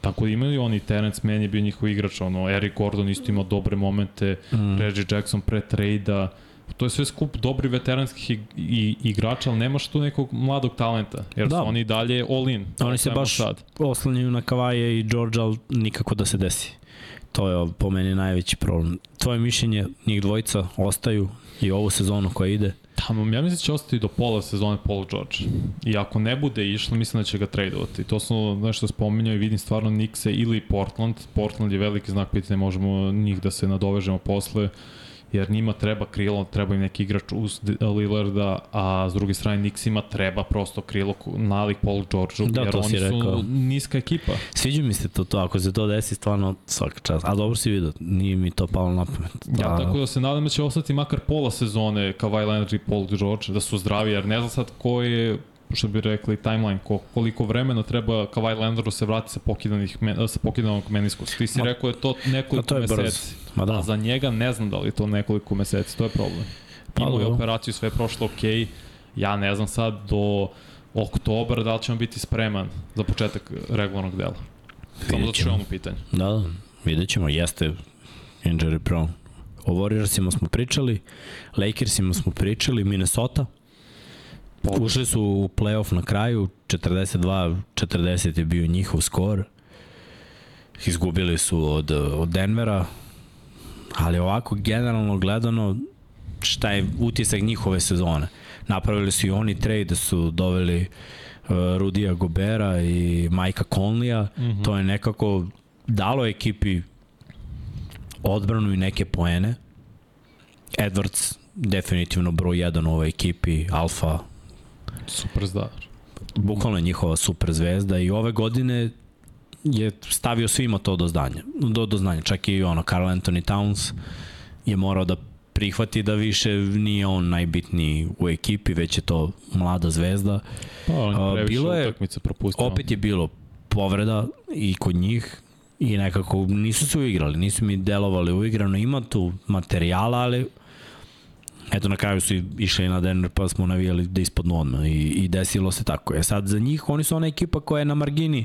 Tako da imaju oni, Terence Mann je bio njihov igrač, ono, Eric Gordon isto imao dobre momente, mm. Reggie Jackson pre trejda, to je sve skup dobri veteranskih i, i, igrača, ali nemaš tu nekog mladog talenta, jer da. su oni dalje all in. Oni se baš sad. oslanjaju na Kavaje i George, ali nikako da se desi. To je po meni najveći problem. Tvoje mišljenje, njih dvojica ostaju i ovu sezonu koja ide? Tamo, ja mislim da će ostati do pola sezone Paul George. I ako ne bude išlo, mislim da će ga tradovati. To sam nešto spominjao i vidim stvarno Nixe ili Portland. Portland je veliki znak pitanja, možemo njih da se nadovežemo posle jer njima treba krilo, treba im neki igrač uz Lillarda, a s druge strane Nixima treba prosto krilo nalik Paul Georgeu, da, jer oni su rekao. niska ekipa. Sviđa mi se to, to, ako se to desi, stvarno svaka čast. A dobro si vidio, nije mi to palo na pamet. Da. Ja, tako da se nadam da će ostati makar pola sezone Kawhi Leonard i Paul George, da su zdravi, jer ne znam sad ko je što bi rekli timeline, ko, koliko vremena treba Kawhi Leonardu se vrati sa pokidanih sa pokidanog meniskusa. Ti si Ma, rekao je to nekoliko je meseci. Ma da. A za njega ne znam da li to nekoliko meseci, to je problem. Imao je operaciju, sve je prošlo ok, ja ne znam sad do oktobra da li će on biti spreman za početak regularnog dela. Samo zato što je ono pitanje. Da, da, vidjet ćemo, jeste injury prone. O Warriorsima smo pričali, Lakersima smo pričali, Minnesota, Ušli su u playoff na kraju, 42-40 je bio njihov skor. Izgubili su od, od Denvera, ali ovako generalno gledano šta je utisak njihove sezone. Napravili su i oni trade da su doveli uh, Rudija Gobera i Majka Conleya. Mm -hmm. To je nekako dalo ekipi odbranu i neke poene. Edwards definitivno broj 1 u ovoj ekipi, alfa, super zdač. Bukvalno je njihova super zvezda i ove godine je stavio svima to do znanja. Do, do znanja. Čak i ono, Carl Anthony Towns je morao da prihvati da više nije on najbitniji u ekipi, već je to mlada zvezda. Pa, on je bilo je, propustio. Opet je bilo povreda i kod njih i nekako nisu se uigrali, nisu mi delovali uigrano, ima tu materijala, ali eto na kraju su išli na Denver pa smo navijali da ispadnu odmah i, i desilo se tako. E sad za njih oni su ona ekipa koja je na margini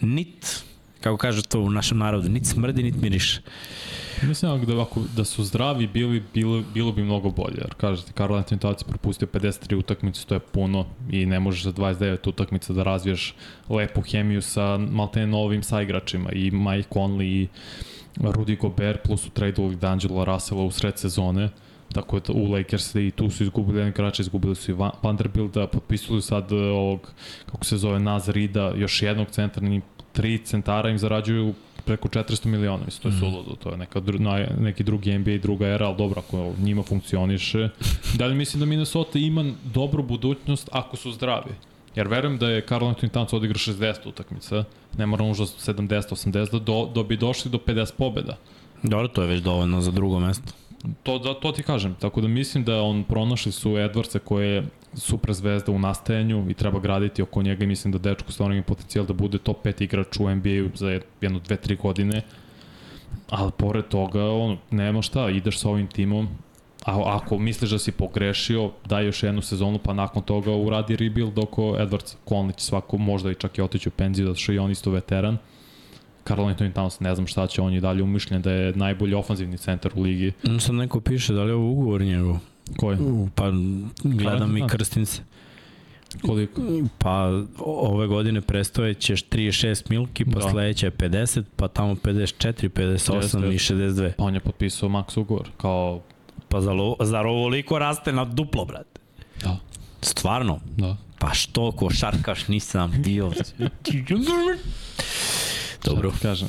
nit kako kaže to u našem narodu, nit smrdi, nit miriše. Mislim da, ako, da su zdravi bili, bilo, bilo bi mnogo bolje. Jer kažete, Karl Anthony Towns je propustio 53 utakmice, to je puno i ne možeš za 29 utakmica da razviješ lepu hemiju sa maltene novim saigračima i Mike Conley i Rudy Gobert plus u trade ovih D'Angelo Russella u sred sezone. Tako da u Lakers i tu su izgubili jedan igrača, izgubili su i Vanderbilta, potpisali sad ovog, kako se zove, Naz Rida, još jednog centra, tri centara im zarađuju preko 400 miliona, mislim, to je mm. suludo, to je neka, na, neki drugi NBA i druga era, ali dobro, ako njima funkcioniše. Dalje mislim da Minnesota ima dobru budućnost ako su zdravi. Jer verujem da je Karl Anthony Towns odigra 60 utakmica, ne mora možda 70-80, da, do, da bi došli do 50 pobeda. Dobro, to je već dovoljno za drugo mesto. To, da, to ti kažem, tako da mislim da on pronašli su Edwardsa koje je super zvezda u nastajanju i treba graditi oko njega i mislim da dečko stvarno ima potencijal da bude top 5 igrač u NBA-u za jednu, dve, tri godine. Ali pored toga, ono, nema šta, ideš sa ovim timom, a ako misliš da si pogrešio, daj još jednu sezonu, pa nakon toga uradi rebuild oko Edwards Conley svako možda i čak i otići u penziju, zato što je on isto veteran. Karl Anthony Towns, ne znam šta će, on je dalje umišljen da je najbolji ofanzivni centar u ligi. Sad neko piše da li je ovo ugovor njegov. Koji? Pa gledam i krstim se. Koliko? Pa ove godine prestoje ćeš 36 milki, pa da. sledeće je 50, pa tamo 54, 58 Jeste. i 62. Pa on je potpisao max ugovor, kao... Pa za lo, zar ovoliko raste na duplo, brate? Da. Stvarno? Da. Pa što, ko šarkaš, nisam dio. Dobro. Šta ti kažem?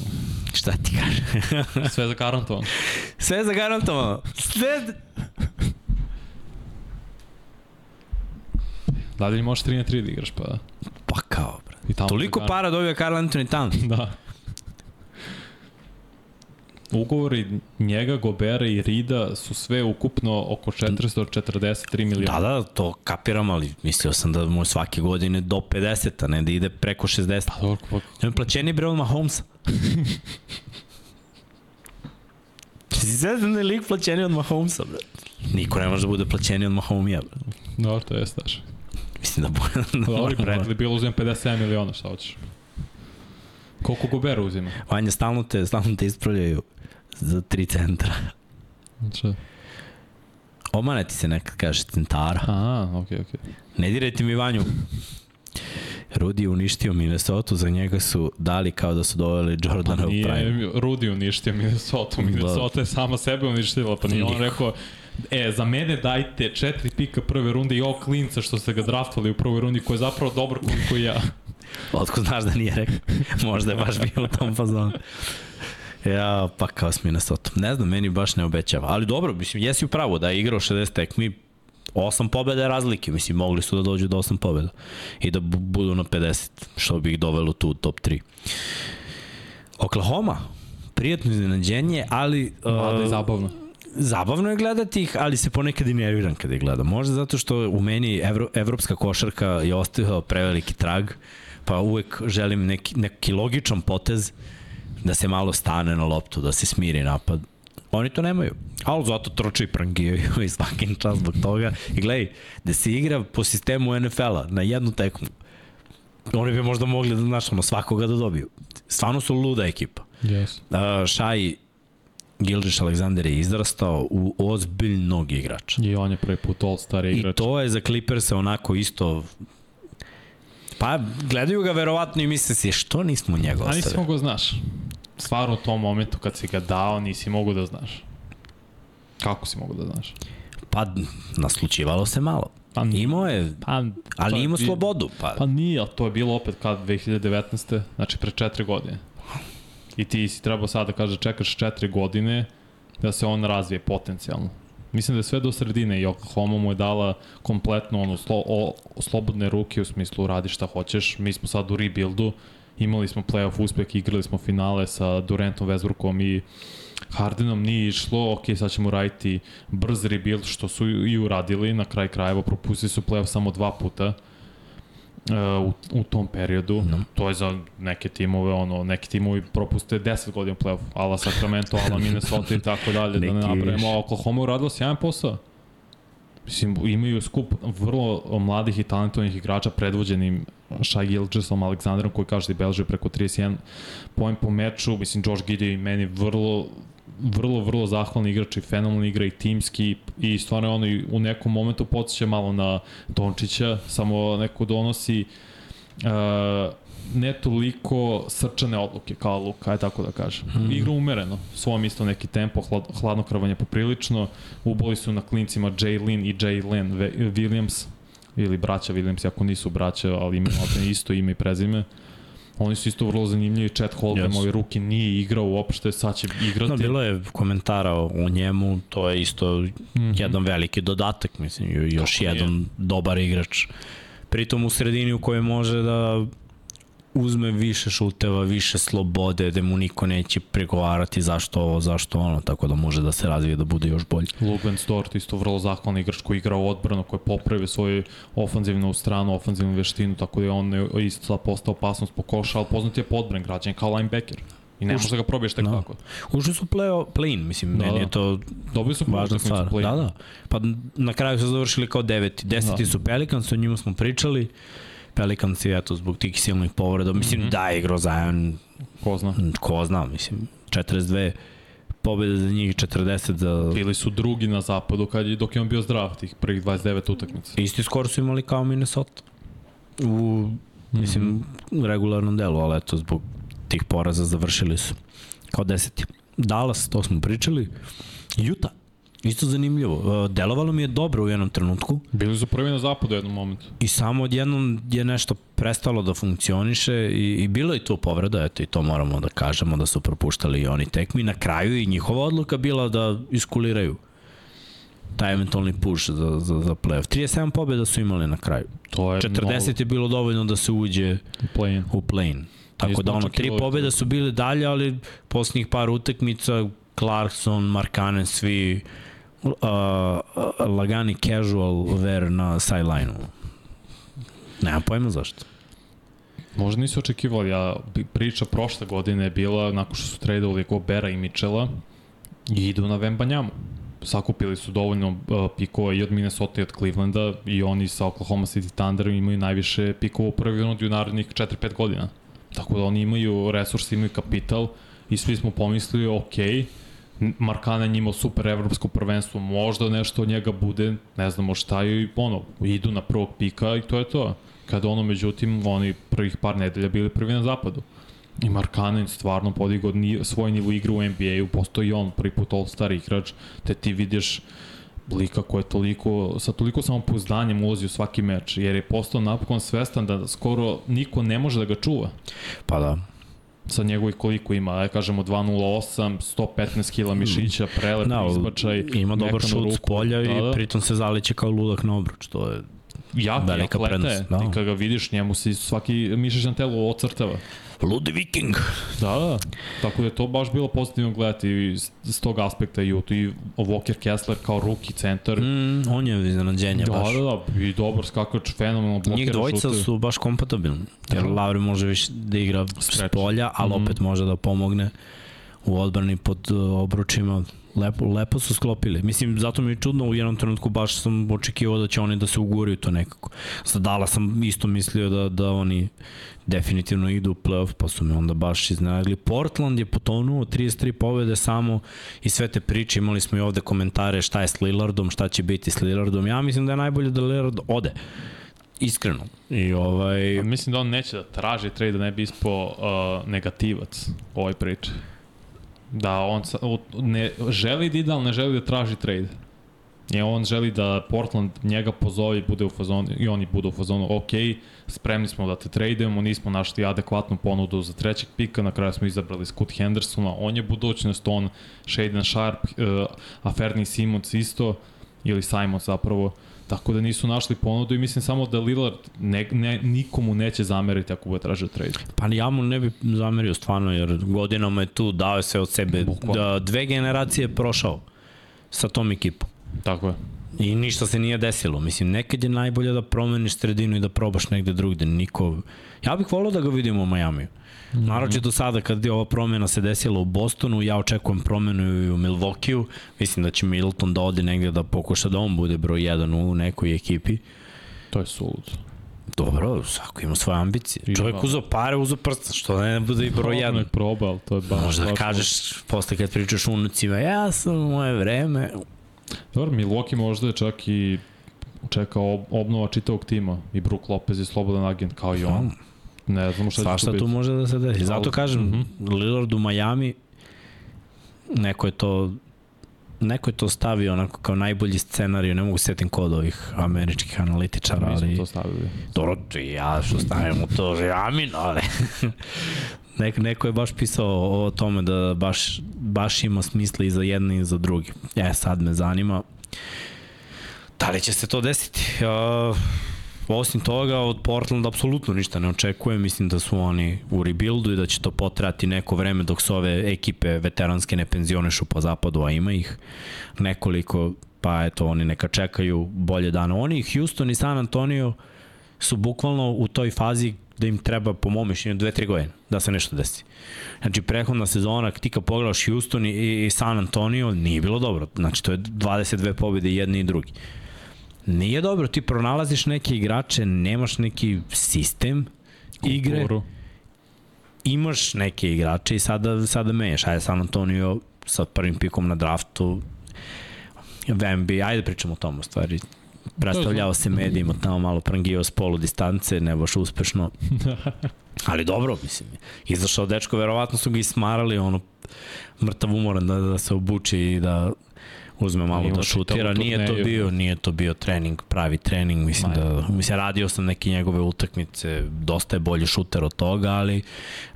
Šta ti kažem? Sve za garantovano. Sve za garantovano. Sve... Da li možeš 3 na 3 da igraš, pa... Pa kao, tamo Toliko da para dobija Karl Anthony Towns. da. Ugovori njega, Gobera i Rida su sve ukupno oko 443 miliona. Da, da, to kapiram, ali mislio sam da mu svake godine do 50, a ne da ide preko 60. Pa dobro, pa... Ne plaćeni bre od Mahomesa. Si se da je lik plaćeni od Mahomesa, bre. Niko ne može da bude plaćeni od Mahomija, bre. Dobro, to je staš. Mislim da bude... Da Dobro, Bradley bilo uzim 57 miliona, šta hoćeš? Koliko Gobera uzima? Vanja, stalno te, stalno te ispravljaju za tri centra. Šta? Omane ti se nekad kaže centara. A, okej, okay, okej. Okay. Ne dirajte mi Vanju. Rudi uništio Minnesota, za njega su dali kao da su doveli Jordana pa u prime. Nije Rudi uništio Minnesota, da. Minnesota je sama sebe uništila, pa nije on rekao, E, za mene dajte četiri pika prve runde i ovog klinca što ste ga draftovali u prvoj rundi koji je zapravo dobar koliko ja. Otko znaš da nije rekao? Možda je baš bilo u tom fazonu. Ja, pa kao s Minnesota. Ne znam, meni baš ne obećava. Ali dobro, mislim, jesi u pravu da je igrao 60 tekmi, 8 pobjeda je razlike, mislim, mogli su da dođu do 8 pobjeda i da budu na 50, što bi ih dovelo tu u top 3. Oklahoma, prijatno iznenađenje, ali... Mlada uh, i zabavno. Zabavno je gledati ih, ali se ponekad i nerviram kada ih gledam. Možda zato što u meni evro, evropska košarka je ostavila preveliki trag, pa uvek želim neki, neki logičan potez da se malo stane na loptu, da se smiri napad. Oni to nemaju. Ali zato troče i prangijaju i svaki čas zbog toga. I gledaj, da se igra po sistemu NFL-a na jednu tekmu, oni bi možda mogli da, znaš, ono, svakoga da dobiju. Stvarno su luda ekipa. Yes. Uh, Šaj Gildiš Aleksander je izrastao u ozbiljnog igrača. I on je prvi put all-star igrač. I to je za Clippers onako isto Pa gledaju ga verovatno i misle si što nismo njega ostavili. A nisi mogo znaš. Stvarno u tom momentu kad si ga dao nisi mogu da znaš. Kako si mogu da znaš? Pa naslučivalo se malo. Pa, imao je, pa, ali imao slobodu. Pa. pa nije, ali to je bilo opet kad 2019. Znači pre četiri godine. I ti si trebao sada da kaže čekaš četiri godine da se on razvije potencijalno. Mislim da je sve do sredine i Oklahoma mu je dala kompletno ono, slo, o, slobodne ruke u smislu radi šta hoćeš. Mi smo sad u rebuildu, imali smo playoff uspeh, igrali smo finale sa Durantom, Westbrookom i Hardenom nije išlo, ok, sad ćemo raditi brz rebuild, što su i uradili, na kraj krajeva propustili su playoff samo dva puta u, u tom periodu. No. To je za neke timove, ono, neki timovi propuste 10 godina play-off, ala Sacramento, ala Minnesota i tako dalje, da ne napravimo. Oklahoma uradila sjajan posao. Mislim, imaju skup vrlo mladih i talentovanih igrača predvođenim Shai Gilgesom, Aleksandrom koji kaže da je beležio preko 31 poen po meču. Mislim, Josh Giddy je meni vrlo vrlo, vrlo zahvalni igrač i fenomenalni igra i timski i stvarno ono i u nekom momentu podsjeća malo na Dončića, samo neko donosi uh, ne toliko srčane odluke kao Luka, aj tako da kažem. Mhm. Igra umereno, svom isto neki tempo, hlad, hladnokravanje poprilično, uboli su na klincima Jaylin i Jalen Williams, ili braća Williams, ako nisu braća, ali imaju isto ime i prezime. Oni su isto vrlo zanimljivi, Chet Holmgren, Yes. ovaj ruki nije igrao uopšte, sad će igrati. No, bilo je komentara o njemu, to je isto mm -hmm. jedan veliki dodatak, mislim, još Tako je. jedan dobar igrač. Pritom u sredini u kojoj može da uzme više šuteva, više slobode, da mu niko neće pregovarati zašto ovo, zašto ono, tako da može da se razvije da bude još bolji. Lugan Stort, isto vrlo zahvalni igrač koji igra u odbranu, koji popravio svoju ofanzivnu stranu, ofanzivnu veštinu, tako da je on isto sad postao opasnost po koša, ali poznat je podbran građan kao linebacker. I ne možeš da ga probiješ tek Da. tako. Ušli su play, play-in, mislim, Da, meni da. je to Dobili su važna stvar. play. Da, da. Pa na kraju su završili kao deveti. Deseti Da. su Pelicans, o njima smo pričali. Pelicans je eto zbog tih silnih povreda. Mislim mm -hmm. da je igrao Zion, Ko zna. ko zna, mislim, 42 pobjede za njih, 40 za... Bili su drugi na zapadu kad je, dok je on bio zdrav, tih prvih 29 utakmica. Isti skor su imali kao Minnesota. U, mislim, Mhm. regularnom delu, ali eto, zbog tih poraza završili su kao deseti. Dallas, to smo pričali. Utah, isto zanimljivo. E, Delovalo mi je dobro u jednom trenutku. Bili su prvi na zapadu u jednom momentu. I samo odjednom je nešto prestalo da funkcioniše i, i bilo je tu povreda, eto i to moramo da kažemo da su propuštali i oni tekmi. Na kraju i njihova odluka bila da iskuliraju taj eventualni push za, za, za playoff. 37 pobjeda su imali na kraju. To je 40 je bilo dovoljno da se uđe play-in. u play Tako da ono, tri pobjede su bile dalje, ali posljednjih par utakmica Clarkson, Markkanen, svi uh, lagani casual wear na sideline-u. Nemam pojma zašto. Možda nisu očekivali, a bi- priča prošle godine je bila, nakon što su tradovali Gobera i Michela, i idu na Vembanjamu. Sakupili su dovoljno uh, pikova i od Minnesota i od Clevelanda i oni sa Oklahoma City Thunder imaju najviše pikova u prvi u narednih 4-5 godina. Tako da oni imaju resursi, imaju kapital i svi smo pomislili, ok, Markanen imao super evropsko prvenstvo, možda nešto od njega bude, ne znamo šta i ono, idu na prvog pika i to je to. Kada ono, međutim, oni prvih par nedelja bili prvi na zapadu. I Markanen stvarno podigao svoj nivo igre u NBA-u, postoji on prvi put all-star igrač, te ti vidiš lika koji je toliko, sa toliko samopouzdanjem ulazi u svaki meč, jer je postao napokon svestan da skoro niko ne može da ga čuva Pa da. Sa njegovih koliko ima, aj kažemo 2.08, 115 kila mišića, prelep Da, izbačaj, ima dobar šut s polja Da, i da. pritom se zaliće kao ludak na obruč. To je jak, velika jak lete, prednost, da. da. i kada ga vidiš, njemu se svaki mišić na telu ocrtava. ludi viking. Da, da. Tako da je to baš bilo pozitivno gledati iz, iz tog aspekta i, tu i Walker Kessler kao ruki centar. Mm, on je iznenađenje da, baš. da, da, i dobar skakač, fenomenalno blokira Njih dvojica šuteve. su baš kompatibilni. Jer Da. Lauri može više da igra s Stretch. polja, ali Mhm. opet može da pomogne u odbrani pod uh, obručima. Lepo, lepo su sklopili. Mislim, zato mi je čudno, u jednom trenutku baš sam očekivao da će oni da se uguraju to nekako. Za Dala sam isto mislio da, da oni definitivno idu u playoff, pa su me onda baš iznenadili. Portland je potonuo 33 pobjede samo i sve te priče, imali smo i ovde komentare šta je s Lillardom, šta će biti s Lillardom. Ja mislim da je najbolje da Lillard ode. Iskreno. I ovaj... A Mislim da on neće da traži trade da ne bi ispao uh, negativac ovoj priči. Da on ne, želi da ide, ali ne želi da traži trade. I on želi da Portland njega pozove i bude u fazonu, i oni budu u fazonu, ok, spremni smo da te tradujemo, nismo našli adekvatnu ponudu za trećeg pika, na kraju smo izabrali Scott Hendersona, on je budućnost, on, Shaden Sharp, uh, Aferni Simons isto, ili Simons zapravo, Tako da nisu našli ponudu i mislim samo da Lillard ne, ne, nikomu neće zameriti ako bude tražio trade. Pa ja mu ne bi zamerio stvarno, jer godinama je tu, dao sve od sebe. Bukvalno. Da, dve generacije je prošao sa tom ekipom. Tako je. I ništa se nije desilo. Mislim, nekad je najbolje da promeniš sredinu i da probaš negde drugde. Niko... Ja bih volao da ga vidimo u Majamiju. Mm -hmm. Naročito sada kad je ova promena se desila u Bostonu, ja očekujem promenu i u Milvokiju. Mislim da će Milton da ode negde da pokuša da on bude broj 1 u nekoj ekipi. To je sulud. Dobro, svako ima svoje ambicije. Ima. Čovjek uzo pare, uzo prsta, što ne bude i broj 1. Nek proba, ali to je baš... Možda da kažeš posle kad pričaš unucima, ja sam moje vreme. Dobro, Milwaukee možda je čak i čeka obnova čitavog tima i Brook Lopez je slobodan agent kao i on. Ne znamo šta Svašta će tu može da se desi. Zato kažem, mm -hmm. Lillard u Miami, neko je to neko je to stavio onako kao najbolji scenarij, ne mogu setim kod ovih američkih analitičara, ali... Mi smo to stavili. Dobro, ja što stavimo to, amin, ali... Neko, neko je baš pisao o tome da baš, baš ima smisla i za jedne i za druge. E, sad me zanima da li će se to desiti. Uh, osim toga, od Portlanda apsolutno ništa ne očekujem. Mislim da su oni u rebuildu i da će to potrati neko vreme dok se ove ekipe veteranske ne penzionišu po zapadu, a ima ih nekoliko, pa eto, oni neka čekaju bolje dane. Oni, Houston i San Antonio su bukvalno u toj fazi da im treba, po mom mišljenju, dve, tri godine da se nešto desi. Znači, prehodna sezona, ti kad pogledaš Houston i, i San Antonio, nije bilo dobro. Znači, to je 22 pobjede jedni i drugi. Nije dobro, ti pronalaziš neke igrače, nemaš neki sistem igre. Kulturu. Imaš neke igrače i sada, sada menjaš. Ajde, San Antonio sa prvim pikom na draftu, Vembi, ajde pričamo o tom u stvari predstavljao se medijima tamo malo prangio s polu distance, ne baš uspešno. Ali dobro, mislim. Izašao dečko, verovatno su ga ismarali, ono, mrtav umoran da, da se obuči i da uzme malo da šutira. Nije to bio, nije to bio trening, pravi trening, mislim Maja. da mislim radio sam neke njegove utakmice, dosta je bolji šuter od toga, ali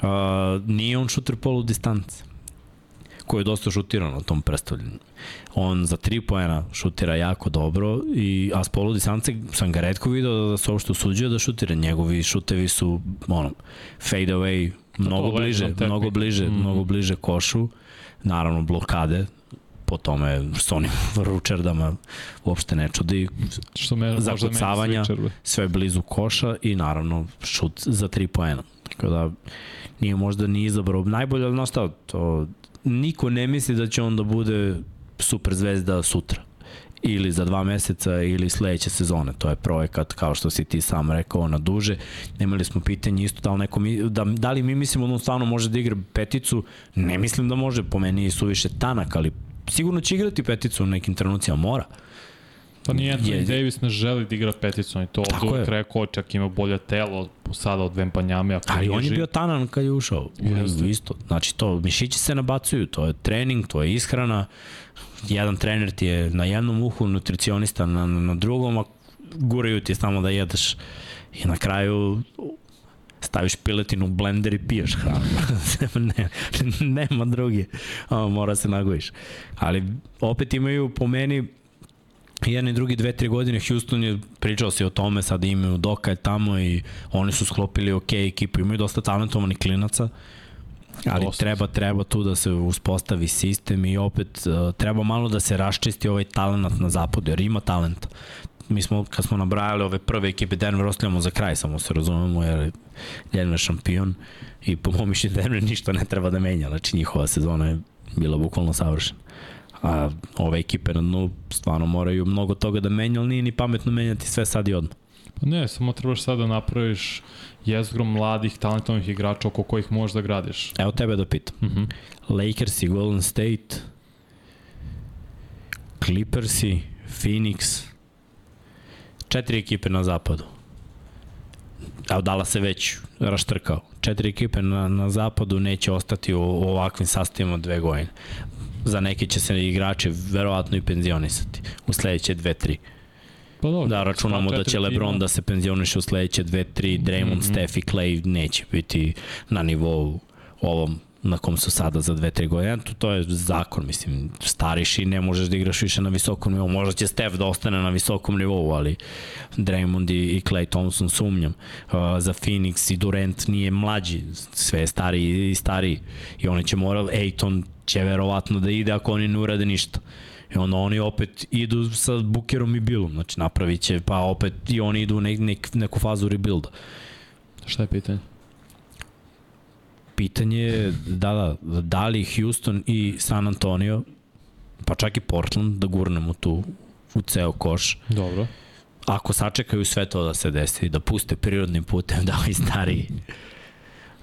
uh, nije on šuter polu distance koji je dosta šutiran na tom predstavljanju. On za 3 poena šutira jako dobro, i, a s polu distance sam ga redko video da se uopšte usuđuje da šutira. Njegovi šutevi su ono, fade away mnogo bliže, mnogo bliže, mm. mnogo bliže košu. Naravno blokade, po tome što onim ručerdama uopšte ne čudi. Što me, zakucavanja, sve blizu koša i naravno šut za 3 poena. Tako da nije možda ni izabrao najbolje, ali nastav, to niko ne misli da će on da bude super zvezda sutra ili za dva meseca ili sledeće sezone. To je projekat, kao što si ti sam rekao, na duže. Imali smo pitanje isto da li, neko, da, da li mi mislimo da on stvarno može da igra peticu. Ne mislim da može, po meni je suviše tanak, ali sigurno će igrati peticu u nekim trenucijama, mora. Pa nije Anthony je, Davis ne želi da igra peticom i to od uvek rekao, čak ima bolje telo sada od Vempanjame. Ali on je bio tanan kad je ušao. Jeste. Isto. Znači to, mišići se nabacuju, to je trening, to je ishrana. Jedan trener ti je na jednom uhu, nutricionista na, na drugom, a guraju ti samo da jedeš. I na kraju staviš piletinu u blender i piješ hranu. ne, nema druge. O, mora se nagojiš. Ali opet imaju po meni jedan i drugi dve, tri godine Houston je pričao se o tome, sad imaju Doka je tamo i oni su sklopili ok ekipu, imaju dosta talentovanih klinaca, ali dosta. treba, treba tu da se uspostavi sistem i opet uh, treba malo da se raščisti ovaj talent na zapadu, jer ima talenta. Mi smo, kad smo nabrajali ove prve ekipe, Denver ostavljamo za kraj, samo se razumemo, jer Denver šampion i po mom mišljenju Denver ništa ne treba da menja, znači njihova sezona je bila bukvalno savršena a ove ekipe na dnu stvarno moraju mnogo toga da menja, ali nije ni pametno menjati sve sad i odmah. Pa ne, samo trebaš sad da napraviš jezgrom mladih, talentovnih igrača oko kojih možeš da gradiš. Evo tebe da pitam. Uh mhm. -huh. Lakers i Golden State, Clippers i Phoenix, četiri ekipe na zapadu. Evo Dala se već raštrkao. Četiri ekipe na, na zapadu neće ostati u, u ovakvim sastavima dve godine za neke će se igrače verovatno i penzionisati u sledeće dve, tri. Pa dobro, da računamo da će LeBron da se penzioniše u sledeće dve, tri, Draymond, mm -hmm. Steph i Clay neće biti na nivou ovom na kom su sada za dve, tri godine. To, to je zakon, mislim, stariš i ne možeš da igraš više na visokom nivou. Možda će Steph da ostane na visokom nivou, ali Draymond i, i Clay Thompson sumnjam. Uh, za Phoenix i Durant nije mlađi, sve je stariji i stariji. I oni će morati, Ejton će verovatno da ide ako oni ne urade ništa. I onda oni opet idu sa Bukerom i Billom, znači napravit će, pa opet i oni idu u nek, nek, neku fazu rebuilda. Šta je pitanje? Pitanje je da, da, da li Houston i San Antonio, pa čak i Portland, da gurnemo tu u ceo koš, Dobro. ako sačekaju sve to da se desi, da puste prirodnim putem, da ovi stari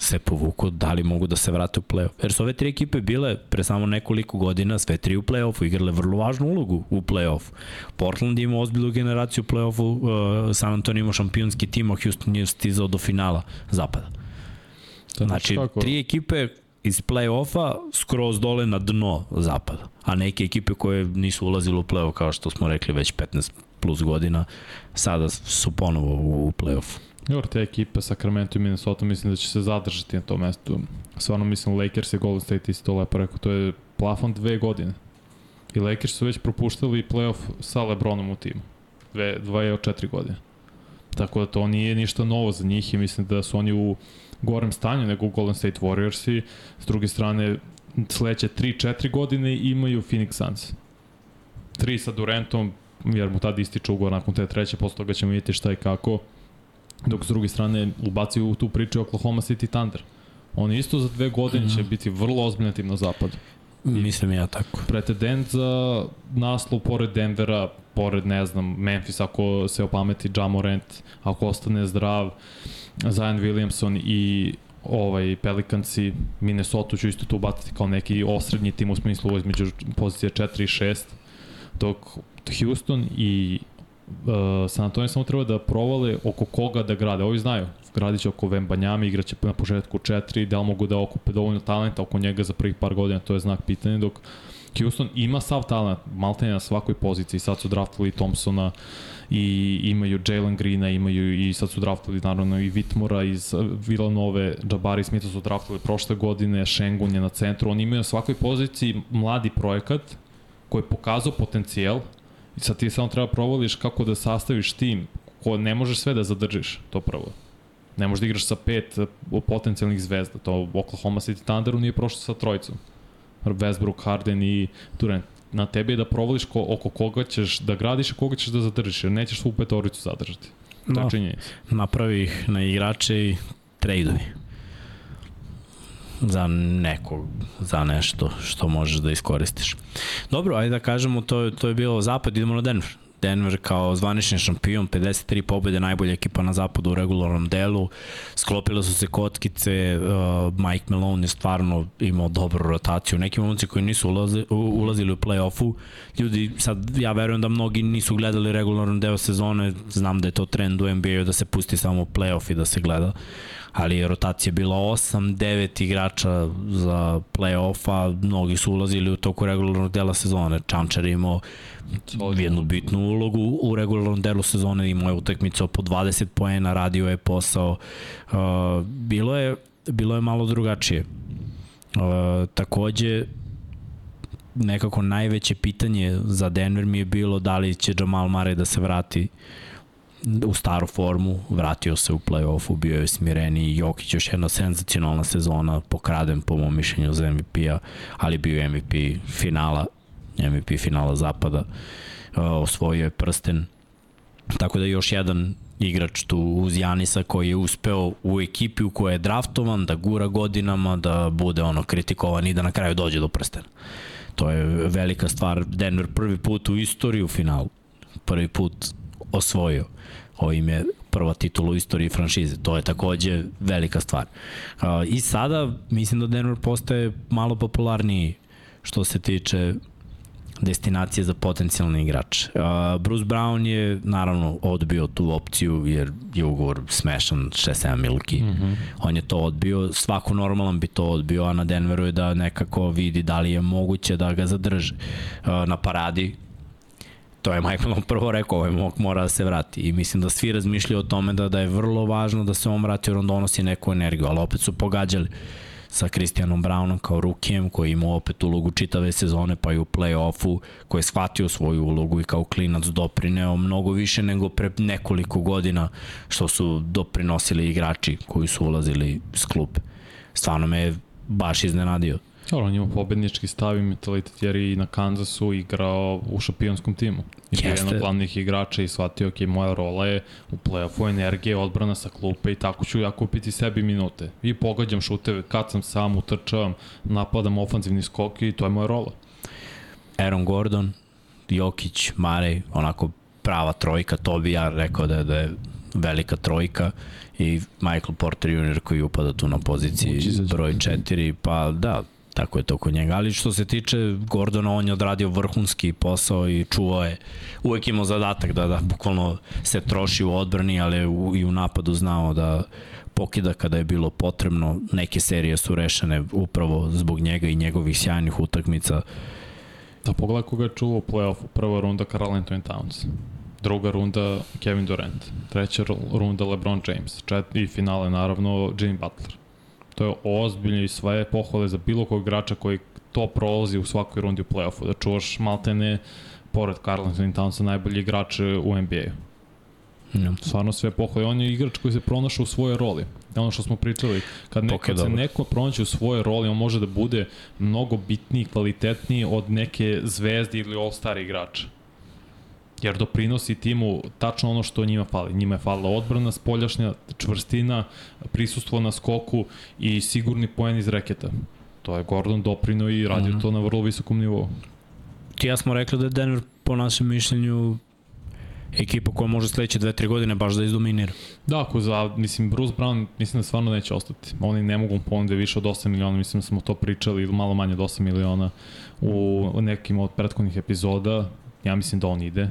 se povuku, da li mogu da se vrate u play-off. Jer su ove tri ekipe bile pre samo nekoliko godina sve tri u play-offu, igrale vrlo važnu ulogu u play-offu. Portland ima ozbiljnu generaciju u play-offu, uh, San Antonio ima šampionski tim, a Houston je stizao do finala zapada. To Znači, kako? tri ekipe iz play-offa skroz dole na dno zapada, a neke ekipe koje nisu ulazile u play-off, kao što smo rekli već 15 plus godina, sada su ponovo u, play-offu. Dobro, te ekipe Sacramento i Minnesota mislim da će se zadržati na tom mestu. Stvarno mislim Lakers i Golden State isto lepo rekao, to je plafon dve godine. I Lakers su već propuštali playoff sa Lebronom u timu. Dve, dve od četiri godine. Tako da to nije ništa novo za njih i mislim da su oni u gorem stanju nego Golden State Warriors i s druge strane sledeće 3-4 godine imaju Phoenix Suns. Tri sa Durantom, jer mu tada ističe ugovor nakon te treće, posle toga ćemo vidjeti šta i kako dok s druge strane ubacio u tu priču Oklahoma City Thunder. Oni isto za dve godine će biti vrlo ozbiljna tim na zapadu. Mislim ja tako. Pretendent za naslov pored Denvera, pored, ne znam, Memphis ako se opameti Jamorant, ako ostane zdrav, Zion Williamson i ovaj Pelicansi, Minnesota ću isto tu ubaciti kao neki osrednji tim u smislu između pozicije 4 i 6, dok Houston i uh, San Antonio samo treba da provale oko koga da grade. Ovi znaju, gradit će oko Vembanjama, igraće na početku 4, da li mogu da okupe dovoljno talenta oko njega za prvih par godina, to je znak pitanja, dok Houston ima sav talent, maltene na svakoj poziciji, sad su draftali Thompsona i imaju Jalen Greena, imaju i sad su draftali naravno i Vitmora iz Villanove, Jabari Smitha su draftali prošle godine, Šengun je na centru, oni imaju na svakoj poziciji mladi projekat koji je pokazao potencijal i sad ti samo treba provališ kako da sastaviš tim ko ne možeš sve da zadržiš, to prvo. Ne možeš da igraš sa pet eh, potencijalnih zvezda, to Oklahoma City Thunderu nije prošlo sa trojicom. Westbrook, Harden i Durant. Na tebi je da provališ ko, oko koga ćeš da gradiš i koga ćeš da zadržiš, jer nećeš svu petoricu zadržati. To No. činjenica. napravi ih na igrače i trejdovi za nekog, za nešto što možeš da iskoristiš. Dobro, ajde da kažemo, to, je- to je bilo zapad, idemo na Denver. Denver kao zvanični šampion, 53 pobjede, najbolja ekipa na zapadu u regularnom delu. Sklopile su se kockice, uh, Mike Malone je stvarno imao dobru rotaciju. Neki momci koji nisu ulazi, ulazili u play-offu, ljudi, sad ja verujem da mnogi nisu gledali regularno deo sezone, znam da je to trend u NBA-u da se pusti samo play-off i da se gleda ali je rotacija bila 8-9 igrača za play-offa, mnogi su ulazili u toku regularnog dela sezone. Čančar je imao jednu bitnu ulogu u regularnom delu sezone, imao je utakmicu po 20 poena, radio je posao. Uh, bilo je bilo je malo drugačije. Uh, takođe, nekako najveće pitanje za Denver mi je bilo da li će Jamal Murray da se vrati u staru formu, vratio se u play-offu, bio je smireniji, Jokić još jedna senzacionalna sezona, pokraden po mom mišljenju za MVP-a, ali bio je MVP finala, MVP finala zapada, uh, osvojio je prsten, tako da još jedan igrač tu uz Janisa koji je uspeo u ekipi u kojoj je draftovan, da gura godinama, da bude ono kritikovan i da na kraju dođe do prstena. To je velika stvar. Denver prvi put u istoriji u finalu. Prvi put osvojio. Ovo im je prva titula u istoriji franšize. To je takođe velika stvar. I sada mislim da Denver postaje malo popularniji što se tiče destinacije za potencijalne igrače. Uh, Bruce Brown je naravno odbio tu opciju jer je ugovor smešan 6-7 milki. Mm -hmm. On je to odbio, svako normalan bi to odbio, a na Denveru je da nekako vidi da li je moguće da ga zadrži. Uh, na paradi to je Michael prvo rekao, ovaj mok mora da se vrati i mislim da svi razmišljaju o tome da, da je vrlo važno da se on vrati jer on donosi neku energiju, ali opet su pogađali sa Christianom Brownom kao rukijem koji ima opet ulogu čitave sezone pa i u play-offu koji je shvatio svoju ulogu i kao klinac doprineo mnogo više nego pre nekoliko godina što su doprinosili igrači koji su ulazili s klupe. Stvarno me je baš iznenadio. Dobro, on ima pobednički stav i mentalitet jer je i na Kansasu igrao u šampionskom timu. I bio je jedan Jeste. od glavnih igrača i shvatio, ok, moja rola je u play-offu energije, odbrana sa klupe i tako ću ja kupiti sebi minute. I pogađam šuteve, kad sam sam, utrčavam, napadam ofanzivni skok i to je moja rola. Aaron Gordon, Jokić, Marej, onako prava trojka, to bi ja rekao da je, da je velika trojka i Michael Porter Jr. koji upada tu na poziciji broj 4, pa da, tako je to kod njega. Ali što se tiče Gordona, on je odradio vrhunski posao i čuvao je, uvek imao zadatak da, da bukvalno se troši u odbrani, ali u, i u napadu znao da pokida kada je bilo potrebno. Neke serije su rešene upravo zbog njega i njegovih sjajnih utakmica. Da pogledaj koga je čuvao u. Prva runda Carl Anthony Towns. Druga runda Kevin Durant. Treća ru- runda LeBron James. Čet I finale naravno Jimmy Butler. To je ozbiljno i sve pohvale za bilo kog igrača koji to prolazi u svakoj rundi u play-offu. Da čuvaš maltene pored Carl Anthony Townsa najbolji igrač u NBA-u. Ja. Stvarno sve pohvale. On je igrač koji se pronašao u svojoj roli. Ono što smo pričali, kad, ne, kad se neko pronaće u svojoj roli, on može da bude mnogo bitniji, kvalitetniji od neke zvezde ili all-star igrača. Jer doprinosi timu tačno ono što njima fali. Njima je falila odbrana, spoljašnja, čvrstina, prisustvo na skoku i sigurni poen iz reketa. To je Gordon doprino i radio mm. -hmm. to na vrlo visokom nivou. Ti ja smo rekli da je Denver po našem mišljenju ekipa koja može sledeće dve, tri godine baš da izdominira. Da, ako za, mislim, Bruce Brown, mislim da stvarno neće ostati. Oni ne mogu ponuditi više od 8 miliona, mislim da smo to pričali, ili malo manje od 8 miliona u nekim od prethodnih epizoda. Ja mislim da on ide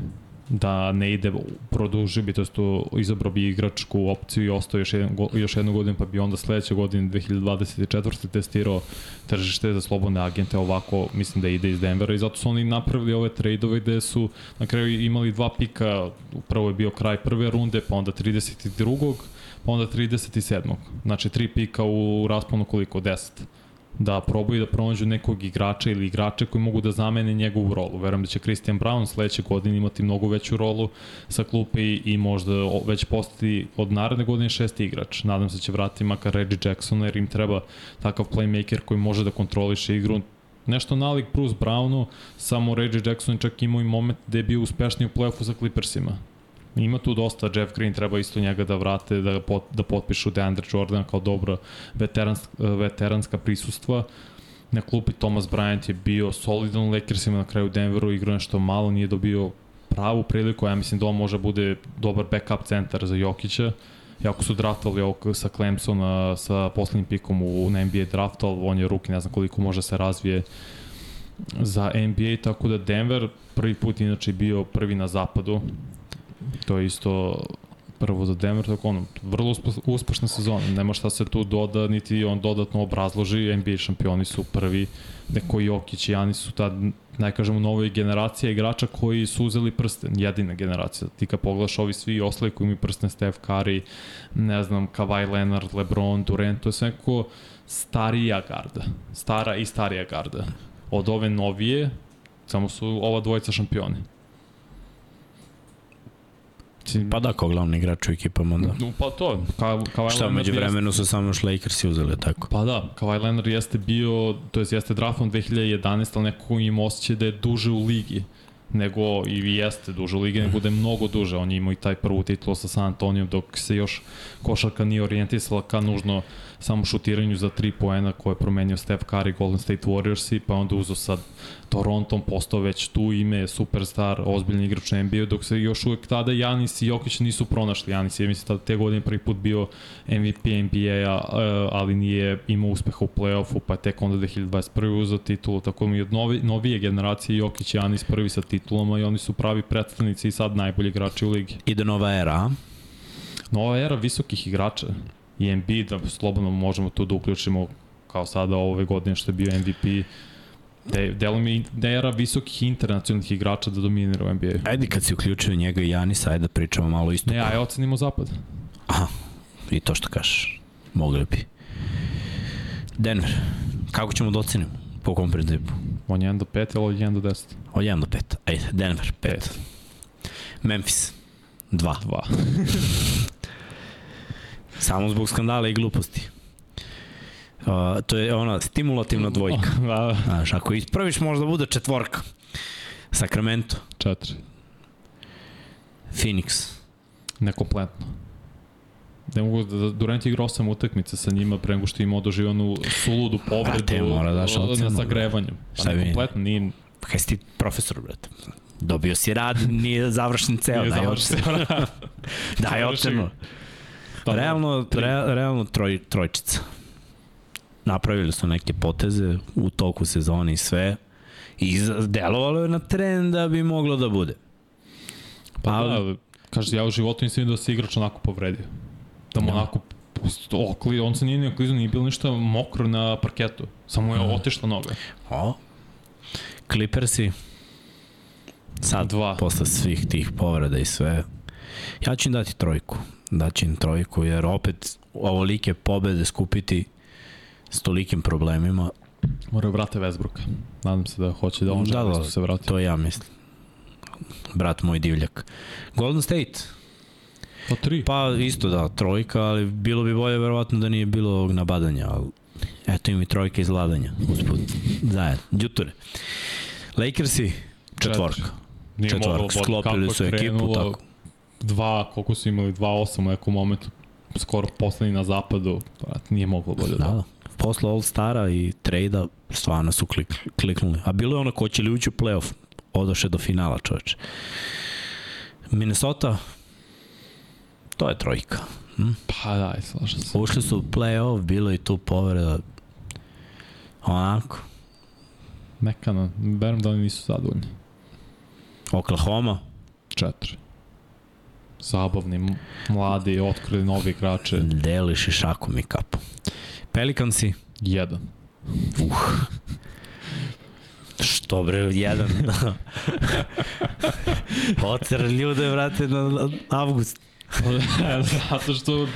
da ne ide produži bi, to jest izabrao bi igračku opciju i ostao još, jedan, još jednu godinu, pa bi onda sledeće godine 2024. testirao tržište za slobodne agente, ovako mislim da ide iz Denvera i zato su oni napravili ove tradeove gde su na kraju imali dva pika, prvo je bio kraj prve runde, pa onda 32. pa onda 37. Znači tri pika u rasponu koliko? 10 da probaju da pronađu nekog igrača ili igrače koji mogu da zamene njegovu rolu. Verujem da će Christian Brown sledeće godine imati mnogo veću rolu sa klupe i, i možda već postati od naredne godine šesti igrač. Nadam se da će vratiti makar Reggie Jacksona jer im treba takav playmaker koji može da kontroliše igru nešto nalik Bruce Brownu, samo Reggie Jackson čak imao i moment gde je bio uspešniji u play-offu sa Clippersima. Ima tu dosta, Jeff Green treba isto njega da vrate, da, pot, da potpišu DeAndre Jordan kao dobro veterans, veteranska prisustva. Na klupi Thomas Bryant je bio solidan u Lakersima na kraju Denveru, igrao nešto malo, nije dobio pravu priliku, ja mislim da on može bude dobar backup centar za Jokića. Jako su draftovali ovog sa Clemsona sa poslednjim pikom u, NBA draftu, ali on je ruki, ne znam koliko može se razvije za NBA, tako da Denver prvi put inače bio prvi na zapadu, to je isto prvo za Denver, tako ono, vrlo uspe- uspešna sezona, nema šta se tu doda, niti on dodatno obrazloži, NBA šampioni su prvi, neko Jokić i Janis su tad, najkažemo, nove generacije igrača koji su uzeli prsten, jedina generacija. Ti kad pogledaš ovi svi ostali koji imaju prsten, Steph Curry, ne znam, Kawhi Leonard, LeBron, Durant, to je sve neko starija garda, stara i starija garda. Od ove novije, samo su ova dvojica šampioni. Mislim, Pa da, kao glavni igrač u ekipama, da. No, pa to, ka, Kawhi Šta, Leonard među jeste- vremenu su samo još Lakersi uzeli, tako? Pa da, Kawhi Leonard jeste bio, to jest jeste draftom 2011, ali nekako im osjeća da je duže u ligi nego i jeste duže u ligi, nego da je mnogo duže. On je imao i taj prvu titulu sa San Antonijom dok se još košarka nije orijentisala ka nužno samo šutiranju za tri poena koje je promenio Steph Curry, Golden State Warriors i pa onda uzo sa Torontom, postao već tu ime, superstar, ozbiljni igrač NBA, dok se još uvek tada Janis i Jokić nisu pronašli. Janis je, mislim, tada te godine prvi put bio MVP NBA-a, ali nije imao uspeha u play-offu, pa je tek onda 2021. uzao titulu, tako mi od novi, novije generacije Jokić i Janis prvi sa titulama i oni su pravi predstavnici i sad najbolji igrači u ligi. Ide nova era, a? Nova era visokih igrača i Embiid, da slobodno možemo tu da uključimo kao sada ove godine što je bio MVP, De, delo mi da era visokih internacionalnih igrača da dominira u NBA. Ajde kad si uključio njega i Janisa, ajde da pričamo malo isto. Ne, aj ocenimo zapad. Aha, i to što kažeš. Mogli bi. Denver, kako ćemo da ocenimo? Po kom principu? On je 1 do 5 ili od 1 do 10? Od 1 do 5. Ajde, Denver, 5. Pet. Memphis, 2. 2. Samo zbog skandala i gluposti. Uh, to je ona stimulativna dvojka. Da, Znaš, ako ispraviš možda bude četvorka. Sacramento, četiri. Phoenix. Nekompletno. Ne mogu da Durant je igrao osam utakmica sa njima pre nego što je imao doživanu suludu povredu te mora daš na ocenu, zagrevanju. Šta Pa bi- nekompletno, nije, Kaj si ti profesor, brate? Dobio si rad, nije završen ceo, nije daj završen. ocenu. Daj Završi. ocenu. Da, Realno, re, realno troj, trojčica. Napravili su neke poteze u toku sezone i sve. I delovalo je na tren da bi moglo da bude. Pa Ali- da, kaže, ja u životu nisam vidio da se igrač onako povredio. Da mu Da. onako okli, on se nije ni oklizao, nije bilo ništa mokro na parketu. Samo je Da. otišla noga. O. Clippersi. Sad, Dva. posle svih tih povreda i sve. Ja ću im dati trojku. Daću im trojku, jer opet ovolike pobede skupiti s tolikim problemima, Moraju vrate Westbrooka. Nadam se da hoće da on Da, želi da, isto se vrati. to ja mislim. Brat moj divljak. Golden State, Pa tri. pa isto da, trojka, ali bilo bi bolje verovatno da nije bilo ovog nabadanja, ali eto im i trojka iz ladanja, usput, zajedno, djuture. Lakersi, četvorka. Nije moglo Četvorka, bolje. sklopili su ekipu, tako. Dva, koliko su imali, dva osam u nekom momentu, skoro poslednji na zapadu, pa nije moglo bolje Da, da. Posle All Stara i trejda stvarno su klik, kliknuli. A bilo je ono ko će li ući u playoff. Odoše do finala, čoveče. Minnesota, to je trojka. Hm? Pa da, slažem se. Ušli su u playoff, bilo i tu povreda. Onako. Mekano, verujem da oni nisu zadovoljni. Oklahoma, Četiri. Zabavni, mladi, otkrili novi igrače. deliš i šakom i kapom. Pelikansi, Jedan. što bre, jedan. Ocer ljude, vrate, na avgust. Zato što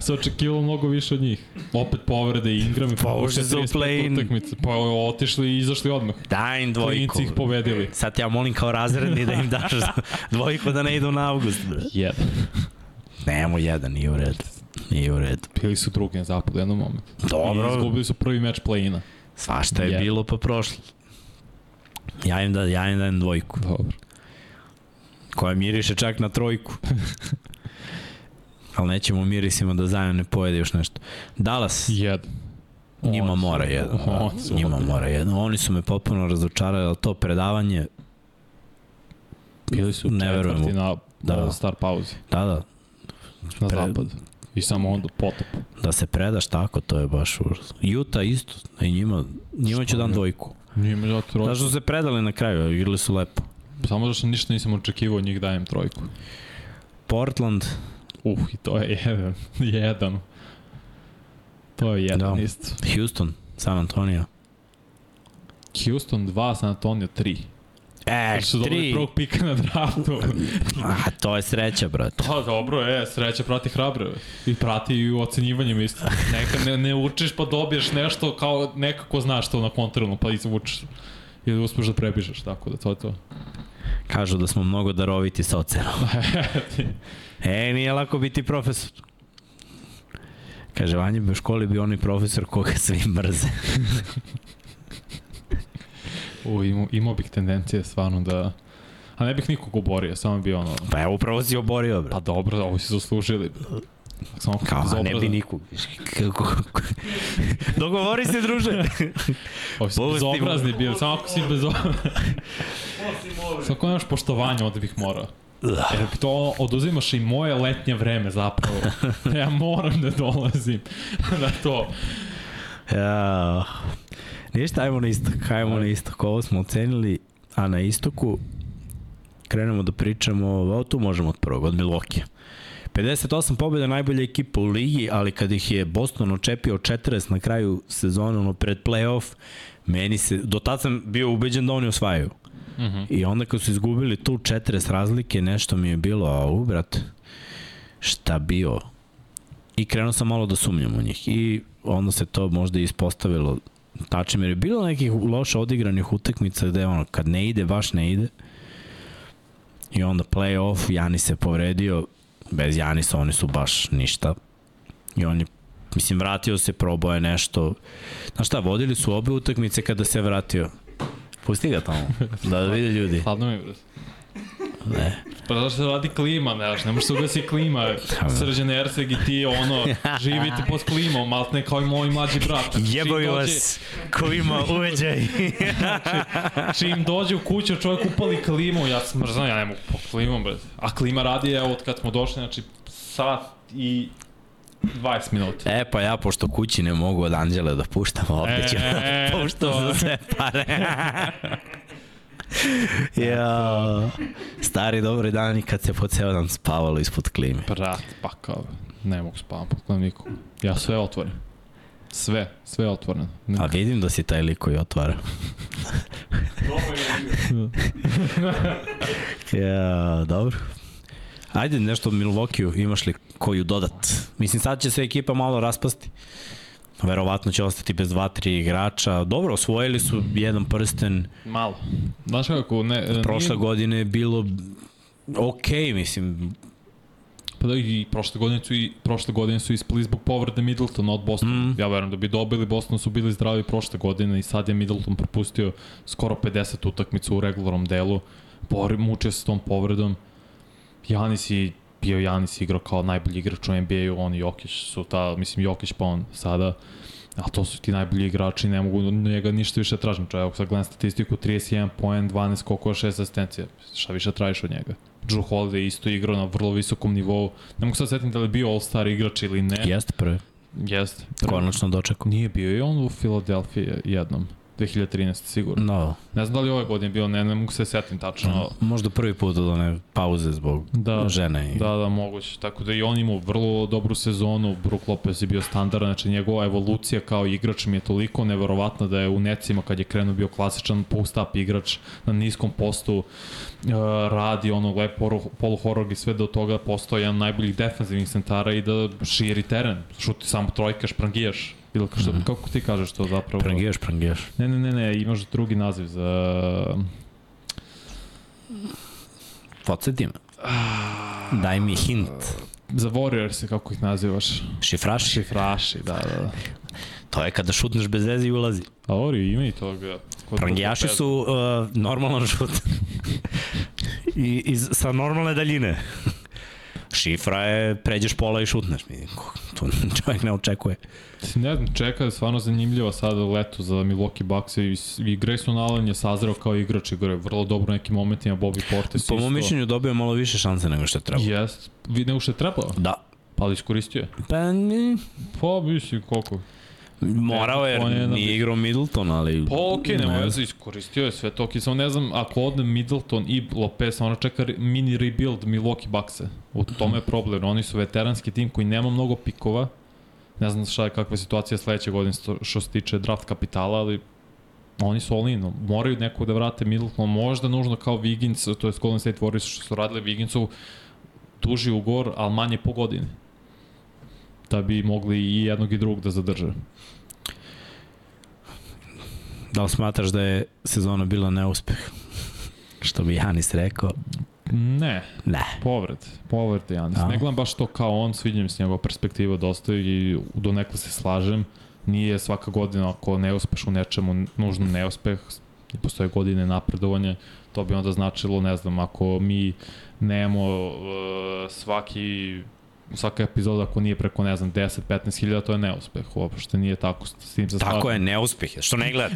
se očekivalo mnogo više od njih. Opet povrede Ingram i u play-in. utakmice. Pa otišli i izašli odmah. Daj im dvojku. Klinci ih pobedili. Sad ja molim kao razredni da im daš dvojku da ne idu na avgust. Jedan. Nemo jedan, nije u redu. Nije u redu. Bili su drugi na zapadu jednom momentu. I Dobro, izgubili su prvi meč play-ina. svašta je Jedan. bilo pa prošlo. Ja im, da, ja im dajem dvojku, Dobro. koja miriše čak na trojku. Ali nećemo mirisima da zajedno ne pojede još nešto. Dallas, Jedan. njima su- mora jedan. Oni su Njima ozbiljni. mora jedan. Oni su me potpuno razočarali, ali to predavanje, Bili su Ne četvrti na Da. da. star pauzi. da, da, Na Pre- zapadu. I samo onda potop. da se predaš tako, to je baš užas. Juta isto, i njima, njima ću dan dvojku. Nije me zato Znaš što su se predali na kraju, igrali su lepo. Samo zašto ništa nisam očekivao od njih dajem trojku. Portland, Uh, i to je jedan. jedan. To je jedan Da. isto. Houston, San Antonio. Houston 2, San Antonio 3. E, su dobili prvog pika na draftu. A, to je sreća, brate. Pa dobro, e, sreća prati hrabre. I prati i u ocenjivanjem isto. Neka ne, ne učiš pa dobiješ nešto kao nekako znaš to na kontrolnu pa izvučeš. Ili uspeš da prebižeš, tako da to je to. Kažu da smo mnogo daroviti sa ocenom. E, nije lako biti profesor. Kaže, Vanja bi u školi bio onaj profesor koga svi mrze. U, imao, imao bih tendencije stvarno da... A ne bih nikog oborio, samo bi ono... Pa evo, upravo si oborio, Pa brate. dobro, ovo si zaslužili. Samo Kao, a ne bi nikog. Kako... Dogovori se, druže. Ovo bezobrazni bio, samo ako si bezobrazni. Samo ako nemaš poštovanja, onda bih morao. Jer to oduzimaš i moje letnje vreme zapravo. Ja moram da dolazim na to. Ja. Ništa, ajmo na istok. Ajmo na istok. Ovo smo ocenili, a na istoku krenemo da pričamo, o, tu možemo od prvog, od Milwaukee. 58 pobjeda najbolja ekipa u ligi, ali kad ih je Boston očepio 40 na kraju sezona, ono pred playoff, meni se, do tada sam bio ubeđen da oni osvajaju. Uh -huh. I onda kad su izgubili tu 40 razlike, nešto mi je bilo, a u brat, šta bio? I krenuo sam malo da sumnjam u njih. I onda se to možda ispostavilo tačnim, jer je bilo nekih loše odigranih utakmica gde ono, kad ne ide, baš ne ide. I onda play-off, Janis se povredio, bez Janisa oni su baš ništa. I on je mislim, vratio se, probao je nešto. Znaš šta, vodili su obe utakmice kada se vratio. Pusti ga tamo, da vide ljudi. Hladno mi, brate. Ne. Pa zato što se radi klima, ne znaš, ne može se ugasi klima. Srđan Erceg i ti, ono, živite pod klimom, maltne kao i moj mlađi brat. Znači, Jebaju dođe- vas ko ima uveđaj. Čim dođe u kuću, čovjek upali klimu, ja smrzam, ja ne mogu po klimom, brate. A klima radi, evo, od kad smo došli, znači, sat i 20 minuta. E, pa ja, pošto kući ne mogu od Anđele da puštam, opet ću E, da puštam to. za sve pare. ja, stari dobri dani kad se po ceo dan spavalo ispod klime. Brat, pa kao, ne mogu spavam pod klimnikom. Ja sve otvorim. Sve, sve je otvoreno. A vidim da si taj lik koji otvara. Ja, dobro. Ajde, nešto o Milwaukee imaš li koju dodat? Mislim, sad će se ekipa malo raspasti. Verovatno će ostati bez dva, tri igrača. Dobro, osvojili su jedan prsten. Malo. Znaš kako, ne... Prošle nije- godine je bilo ok, mislim, Pa da, i prošle godine su, i, prošle godine su ispali zbog povrede Middletona od Bostona. Mm. Ja verujem da bi dobili, Boston su bili zdravi prošle godine i sad je Middleton propustio skoro 50 utakmica u regularnom delu. Bori, mučio se s tom povredom. Janis i bio Janis igrao kao najbolji igrač u NBA-u, on i Jokić su ta, mislim Jokić pa on sada, ali to su ti najbolji igrači, ne mogu njega ništa više tražim. Čovjek, sad gledam statistiku, 31 poen, 12 skokova, 6 asistencija. Šta više tražiš od njega? Drew Holiday isto igrao na vrlo visokom nivou. Ne mogu sad setim da li je bio All-Star igrač ili ne. jeste prvi. Jeste. Konačno dočekao. Nije bio i on u Filadelfiji jednom. 2013. sigurno. No, Ne znam da li ove godine bio, ne, ne mogu se setim tačno. možda prvi put od one pauze zbog Da, žene. I... Da, da, moguće. Tako da i on imao vrlo dobru sezonu, Brook Lopez je bio standard, znači njegova evolucija kao igrač mi je toliko neverovatna da je u necima kad je krenuo bio klasičan post-up igrač na niskom postu, uh, radi ono lepo polu horog i sve do toga postao jedan najboljih defanzivnih centara i da širi teren, šuti samo trojka, šprangijaš. Ili što, mm kako ti kažeš to zapravo? Prangijaš, prangijaš. Ne, ne, ne, ne, imaš drugi naziv za... Podsjeti me. Daj mi hint. Za Warriors, kako ih nazivaš? Šifraš? Šifraši, da, da. da. To je kada šutneš bez veze i ulazi. A ori, ima i toga. Kod Prangijaši su uh, normalan šut. I, I sa normalne daljine. Šifra je pređeš pola i šutneš. To čovjek ne očekuje. Ne znam, čeka je stvarno zanimljivo sada leto za Milwaukee Bucks i, i Grayson Allen je sazreo kao igrač i je vrlo dobro u nekim momentima, Bobby Portis Po mom mišljenju dobio malo više šanse nego što je trebalo. Jest, vi nego što je trebalo, Da. pa ali iskoristio je. Pa, ni- Pa, mislim, koliko? Morao je, je nije igrao Middleton, ali... Pa okej, okay, Ne. iskoristio je sve to, okay, samo ne znam, ako ode Middleton i Lopez, ona čeka mini rebuild Milwaukee Buckse. U tome je problem, oni su veteranski tim koji nema mnogo pikova, ne znam šta je kakva je situacija sledeće godine što se tiče draft kapitala, ali oni su all in, moraju nekog da vrate Middleton, možda nužno kao Wiggins, to je Golden State Warriors što su radili Wigginsu, duži ugor, ali manje po godini da bi mogli i jednog i drugog da zadrže. Da li smatraš da je sezona bila neuspeh? Što bi Janis rekao? Ne, Ne. Povred, povred Janis. Ne gledam baš to kao on, sviđa mi se njegova perspektiva dosta i do nekla se slažem. Nije svaka godina ako ne uspeš u nečemu nužno neuspeh, postoje godine napredovanja, to bi onda značilo, ne znam, ako mi nemamo uh, svaki svaka epizoda ako nije preko, ne znam, 10-15 hiljada, to je neuspeh. Uopšte nije tako, s tim se Tako slažem. je, neuspeh. Što ne gleda?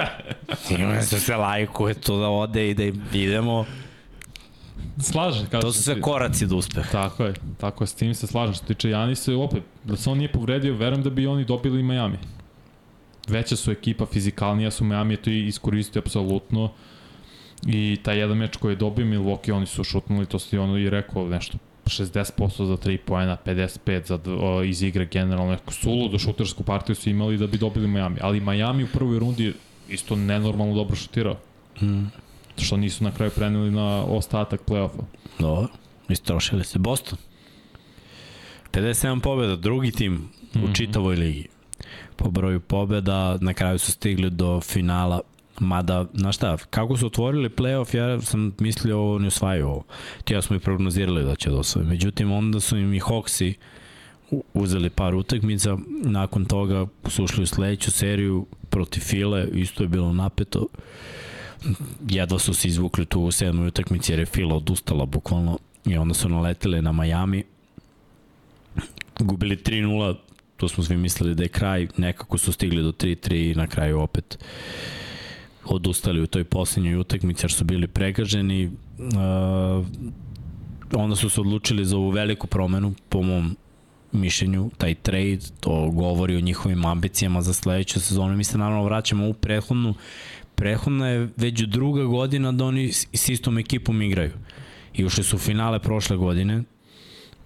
Ima se se lajkuje to da ode i da idemo. Slažem, kažem. To su sve koraci do uspeha. Tako je, tako je, s tim se slažem. Što tiče Janisa, opet, da se on nije povredio, verujem da bi oni dobili Miami. Veća su ekipa, fizikalnija su, Miami je to i iskoristio apsolutno. I taj jedan meč koji je dobio Milwaukee, oni su šutnuli, to si ono i rekao, nešto 60% za 3 poena, 55 za, o, iz igre generalno, neku suludu šutersku partiju su imali da bi dobili Miami. Ali Miami u prvoj rundi isto nenormalno dobro šutirao. Mm. Što nisu na kraju preneli na ostatak play-offa. Dobro, istrošili se. Boston. 57 pobjeda, drugi tim mm -hmm. Mhm. u čitavoj ligi. Po broju pobjeda, na kraju su stigli do finala. Mada, znaš šta, kako su otvorili playoff, ja sam mislio ovo ne osvajaju ovo. Ti ja smo i prognozirali da će da osvoje. Međutim, onda su im i u- uzeli par utakmica, nakon toga su ušli u sledeću seriju protiv File, isto je bilo napeto. Jedva su se izvukli tu u sedmoj utakmici jer je Fila odustala bukvalno i onda su naleteli na Miami. Gubili 3-0, to smo svi mislili da je kraj, nekako su stigli do 3-3 i na kraju opet odustali u toj poslednjoj utakmici jer su bili pregaženi. Uh, onda su se odlučili za ovu veliku promenu, po mom mišljenju, taj trade, to govori o njihovim ambicijama za sledeću sezonu. Mi se naravno vraćamo u prethodnu, prethodna je već druga godina da oni s istom ekipom igraju. I ušli su u finale prošle godine,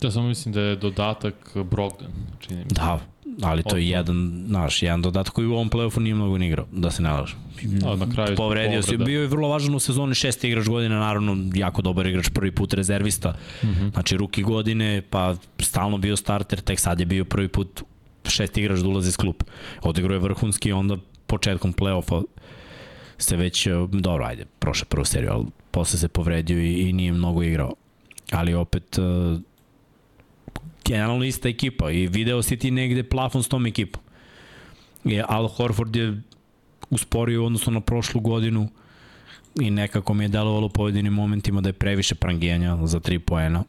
Ja samo mislim da je dodatak Brogdon, čini mi. da, ali to je jedan, znaš, jedan dodatak koji u ovom playoffu nije mnogo ni igrao, da se ne lažem. Na kraju Povredio se, bio je vrlo važan u sezoni šesti igrač godine, naravno jako dobar igrač, prvi put rezervista, Mm -hmm. znači ruki godine, pa stalno bio starter, tek sad je bio prvi put šesti igrač da ulazi iz klupa. Odigrao je vrhunski, onda početkom play-offa se već, e, dobro, ajde, prošle prvu seriju, ali posle se povredio i, i nije mnogo igrao. Ali opet, uh, generalno ista ekipa i video si ti negde plafon s tom ekipom. I Al Horford je usporio u odnosu na prošlu godinu i nekako mi je delovalo u pojedinim momentima da je previše prangijanja za tri poena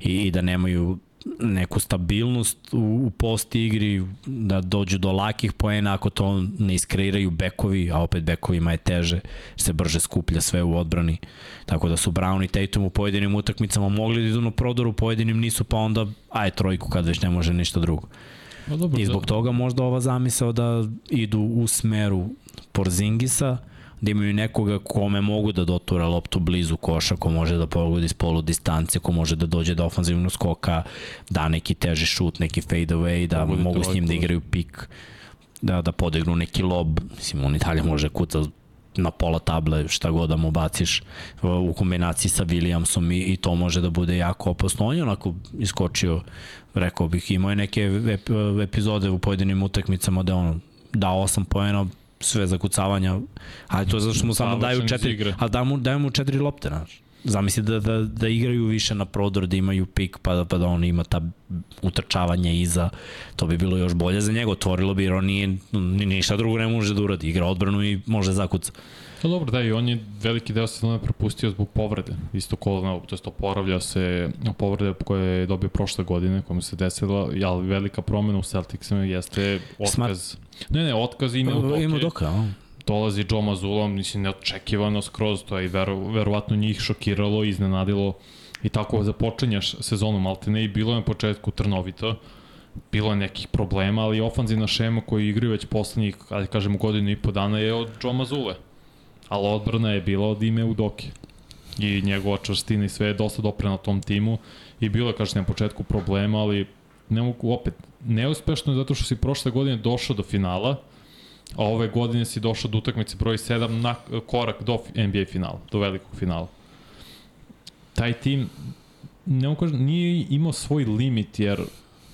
i, i da nemaju neku stabilnost u, u post igri, da dođu do lakih poena ako to ne iskreiraju bekovi, a opet bekovima je teže, se brže skuplja sve u odbrani. Tako da su Brown i Tatum u pojedinim utakmicama mogli da idu na prodoru, u pojedinim nisu, pa onda aj trojku kad već ne može ništa drugo. Pa dobro, I zbog toga možda ova zamisao da idu u smeru Porzingisa, da imaju nekoga kome mogu da dotura loptu blizu koša, ko može da pogodi s polu distance, ko može da dođe do ofanzivnog skoka, da neki teži šut, neki fade away, da Pogodi mogu s njim da igraju pik, da, da podignu neki lob, mislim, on i dalje može kuca na pola table, šta god da mu baciš u kombinaciji sa Williamsom i, i to može da bude jako opasno. On je onako iskočio, rekao bih, imao je neke ep, epizode u pojedinim utakmicama da on dao 8 poena, sve zakucavanja, ali to je zato što mu samo daju četiri, ali daju mu, daju mu četiri lopte, znaš. Zamisli da, da, da igraju više na prodor, da imaju pik, pa da, pa da on ima ta utrčavanje iza, to bi bilo još bolje za njega, otvorilo bi jer on nije, ni, ništa drugo ne može da uradi, igra odbranu i može zakuca. Pa dobro, da, i on je veliki deo sezone propustio zbog povrede. Isto kolena, to jest oporavlja se povrede koje je dobio prošle godine, koja mu se desila, ali velika promena u Celticsima jeste otkaz. Ne, ne, otkaz ime u Ima Doke. doka, a? Dolazi Joe Mazzulla, mislim, neočekivano skroz, to je i veru, verovatno njih šokiralo, iznenadilo i tako započenjaš sezonu Maltene i bilo je na početku trnovito, bilo je nekih problema, ali ofanzivna šema koju igraju već poslednjih, ajde kažemo, godinu i po dana je od Joe Mazzulle. Ali odbrana je bila od ime Udoke. I njegova čvrstina i sve je dosta doprena tom timu i bilo je, kažete, na početku problema, ali ne mogu opet, neuspešno je zato što si prošle godine došao do finala, a ove godine si došao do utakmice broj 7 na korak do NBA finala, do velikog finala. Taj tim ne mogu kažem, nije imao svoj limit jer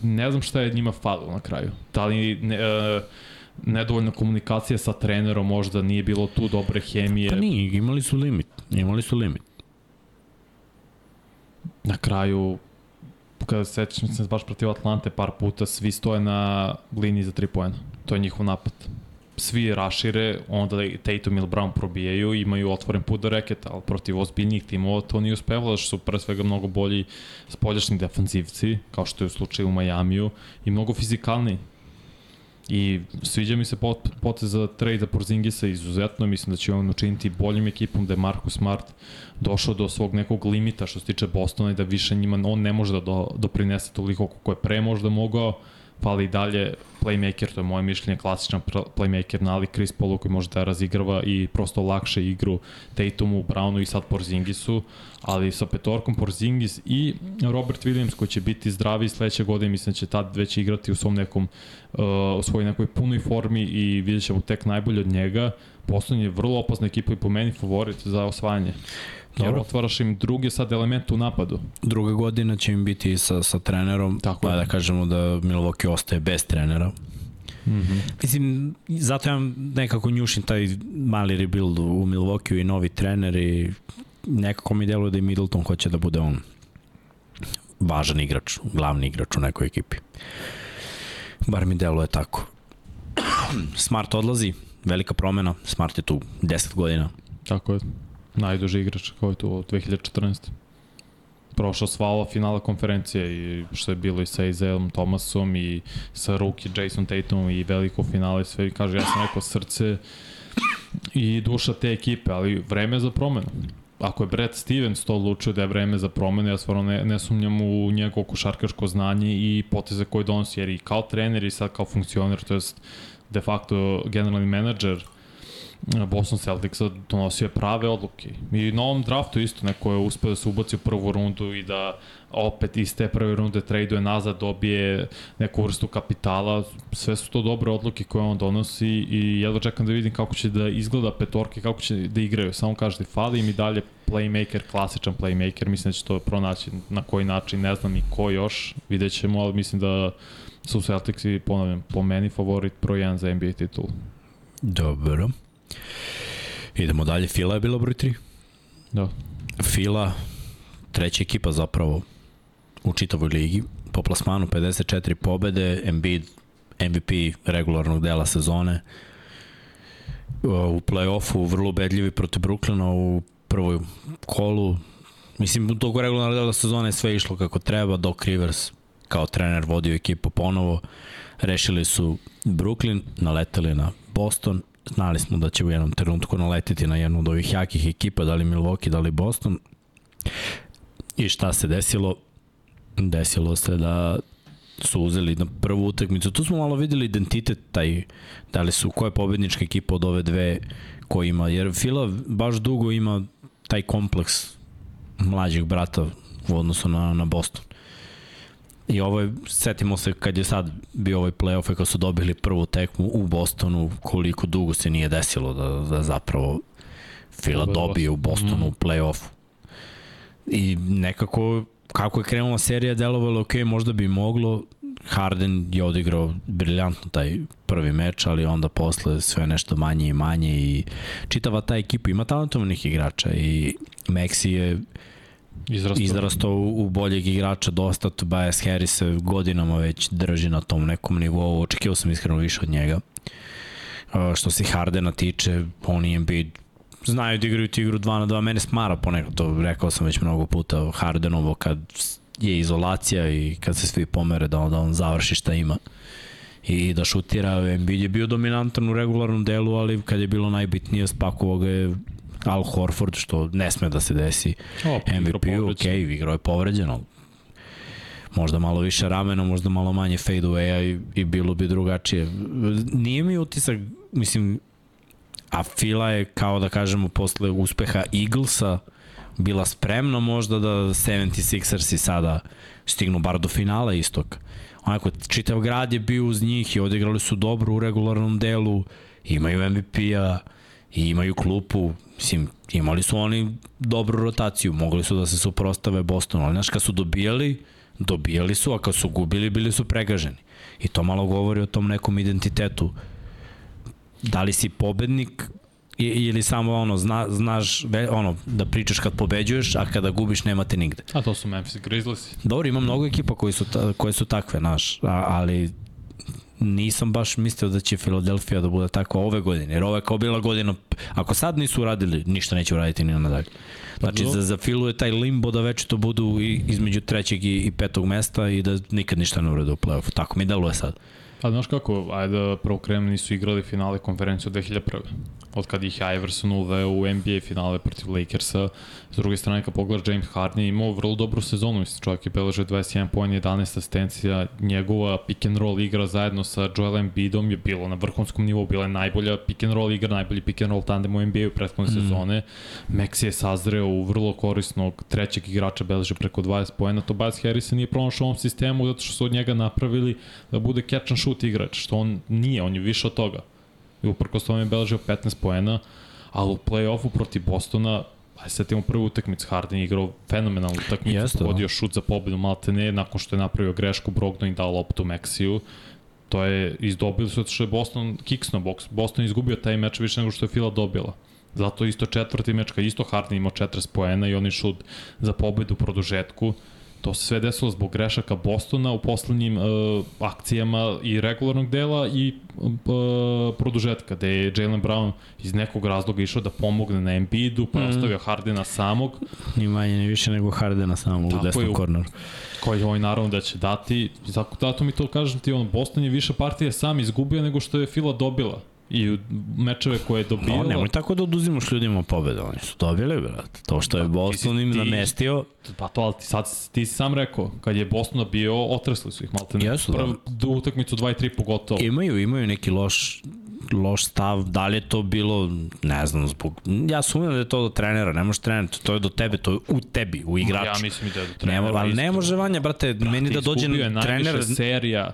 ne znam šta je njima falilo na kraju. Da li ne, e, nedovoljna komunikacija sa trenerom, možda nije bilo tu dobre hemije. Pa nije, imali su limit, imali su limit. Na kraju, kada se sećam se baš protiv Atlante par puta, svi stoje na liniji za 3 poena. To je njihov napad. Svi rašire, onda Tatum ili Brown probijaju, imaju otvoren put do reketa, ali protiv ozbiljnijih timova to nije uspevalo, što su pre svega mnogo bolji spoljašnji defanzivci, kao što je u slučaju u Majamiju, i mnogo fizikalniji. I sviđa mi se pot, potez za za Porzingisa izuzetno, mislim da će on učiniti boljim ekipom, da je Marcus Smart došao do svog nekog limita što se tiče Bostona i da više njima on ne može da do, doprinese toliko kako je pre možda mogao, fali i dalje playmaker, to je moje mišljenje, klasičan playmaker nalik Chris Paulu koji može da razigrava i prosto lakše igru Tatumu, Brownu i sad Porzingisu, ali sa petorkom Porzingis i Robert Williams koji će biti zdravi sledeće godine, mislim da će tad već igrati u svom nekom uh, u svojoj nekoj punoj formi i vidjet ćemo tek najbolje od njega. Poslednji je vrlo opasna ekipa i po meni favorit za osvajanje. Jer Dobro. otvaraš im druge sad elemente u napadu. Druga godina će im biti sa, sa trenerom, Tako pa je. da kažemo da Milwaukee ostaje bez trenera. Mm -hmm. Mislim, zato ja nekako njušim taj mali rebuild u Milwaukee i novi trener i nekako mi deluje da i Middleton hoće da bude on važan igrač, glavni igrač u nekoj ekipi. Bar mi deluje tako. Smart odlazi, velika promena, Smart je tu 10 godina. Tako je. Najduži igrač koji je tu od 2014 prošao sva ova finala konferencije i što je bilo i sa Izelom Thomasom i sa Ruki Jason Tatumom i veliko finale sve kaže ja sam rekao srce i duša te ekipe, ali vreme je za promenu. Ako je Brad Stevens to odlučio da je vreme za promenu, ja stvarno ne, ne sumnjam u njegovo košarkaško znanje i poteze koje donosi, jer i kao trener i sad kao funkcioner, to jest de facto generalni menadžer, Boston Celticsa donosio prave odluke. I na ovom draftu isto neko je uspeo da se ubaci u prvu rundu i da opet iz te prve runde traduje nazad, dobije neku vrstu kapitala. Sve su to dobre odluke koje on donosi i jedva čekam da vidim kako će da izgleda petorke, kako će da igraju. Samo kažete, fali im i dalje playmaker, klasičan playmaker, mislim da će to pronaći na koji način, ne znam i ko još, vidjet ćemo, ali mislim da su Celticsi, ponavljam, po meni favorit broj 1 za NBA titul. Dobro. Idemo dalje, Fila je bila broj 3. Da. Fila, treća ekipa zapravo u čitavoj ligi, po plasmanu 54 pobede, Embiid MVP regularnog dela sezone, u play-offu vrlo ubedljivi protiv Brooklyna u prvoj kolu, mislim, u tog regularnog dela sezone sve išlo kako treba, Doc Rivers kao trener vodio ekipu ponovo, rešili su Brooklyn, naletali na Boston znali smo da će u jednom trenutku naletiti na jednu od ovih jakih ekipa, da li Milwaukee, da li Boston. I šta se desilo? Desilo se da su uzeli na prvu utakmicu. Tu smo malo videli identitet taj, da li su, koja je pobednička ekipa od ove dve ko ima, jer Fila baš dugo ima taj kompleks mlađih brata u odnosu na, na Boston. I ovo je, setimo se kad je sad bio ovaj playoff i kad su dobili prvu tekmu u Bostonu, koliko dugo se nije desilo da, da zapravo Fila dobije u Bostonu mm. u playoffu. I nekako, kako je krenula serija, delovalo ok, možda bi moglo, Harden je odigrao briljantno taj prvi meč, ali onda posle sve nešto manje i manje i čitava ta ekipa ima talentovnih igrača i Maxi je izrastao, izrastao u, u boljeg igrača dosta, Tobias Harris godinama već drži na tom nekom nivou, očekio sam iskreno više od njega. Uh, što se Hardena tiče, on i Embiid znaju da igraju igru 2 na 2, mene smara ponekad, to rekao sam već mnogo puta, Hardenovo kad je izolacija i kad se svi pomere da on, da on završi šta ima i da šutira. Embiid je bio dominantan u regularnom delu, ali kad je bilo najbitnije spakovao ga je Al Horford, što ne sme da se desi. O, MVP, ok, igrao je povređeno. Možda malo više ramena, možda malo manje fade away-a i, i bilo bi drugačije. Nije mi utisak, mislim, a Fila je kao da kažemo posle uspeha Eaglesa bila spremna možda da 76ers i sada stignu bar do finala istog. Onako, čitav grad je bio uz njih i odigrali su dobro u regularnom delu, imaju MVP-a, i imaju klupu, mislim, imali su oni dobru rotaciju, mogli su da se suprostave Bostonu, ali znaš, kad su dobijali, dobijali su, a kad su gubili, bili su pregaženi. I to malo govori o tom nekom identitetu. Da li si pobednik ili samo ono zna, znaš ono da pričaš kad pobeđuješ, a kada gubiš nemate nigde. A to su Memphis Grizzlies. Dobro, ima mnogo ekipa koji su ta, koje su takve, znaš, ali nisam baš mislio da će Filadelfija da bude takva ove godine, jer ovo je kao bila godina, ako sad nisu uradili, ništa neće uraditi ni na dalje. Znači, za, za Filu je taj limbo da već to budu i, između trećeg i, i petog mesta i da nikad ništa ne urade u play-offu. Tako mi deluje sad. Pa znaš kako, ajde da prvo krenem, nisu igrali finale konferencije od 2001. Od kad ih Iverson uveo u NBA finale protiv Lakersa. S druge strane, kad pogleda James Harden je imao vrlo dobru sezonu, mislim, čovjek je beležio 21 poen, 11 asistencija, njegova pick and roll igra zajedno sa Joel Embiidom je bilo na vrhunskom nivou, bila je najbolja pick and roll igra, najbolji pick and roll tandem u NBA u prethodne mm. sezone. Maxi je sazreo u vrlo korisnog trećeg igrača, beleže preko 20 poena, Tobias Harris nije pronašao ovom sistemu zato što su od njega napravili da bude catch and shoot igrač, što on nije, on je više od toga. I uprko s tome je beležio 15 poena, ali u play-offu protiv Bostona Aj sad imamo prvu utakmicu, Harden igrao fenomenalnu utakmicu, Jeste, pogodio da. šut za pobedu malte ne, nakon što je napravio grešku Brogdon i dao loptu Maxiju. To je, izdobili su što je Boston kiksno box. Boston izgubio taj meč više nego što je Fila dobila. Zato isto četvrti meč, kad isto Harden imao 40 poena i oni šut za pobedu u produžetku, To se sve desilo zbog grešaka Bostona u poslednjim uh, akcijama i regularnog dela i uh, produžetka, gde je Jalen Brown iz nekog razloga išao da pomogne na Embiidu, pa je Mm. ostavio Hardena samog, Ni manje, ni više nego Hardena samo u Tako desnom korneru. koji ovaj naravno da će dati. Zato, zato mi to kažem ti, on, Boston je više partije sam izgubio nego što je Fila dobila. I u mečeve koje je dobila... No, nemoj tako da oduzimaš ljudima pobede, oni su dobili, brate. To što je Pa, Boston im ti- namestio, Pa to, ali ti, sad ti si sam rekao, kad je Boston bio, otresli su ih malte ne. Jesu, da. Prvu utakmicu 2 i 3 pogotovo. imaju, imaju neki loš loš stav, da li je to bilo, ne znam, zbog, ja sumnjam da je to do trenera, ne može trener, to je do tebe, to je u tebi, u igraču. Ja mislim i da je do ne, trenera. mo- ali ne može Vanja, brate, meni da dođe Izgubio je trener, najviše serija.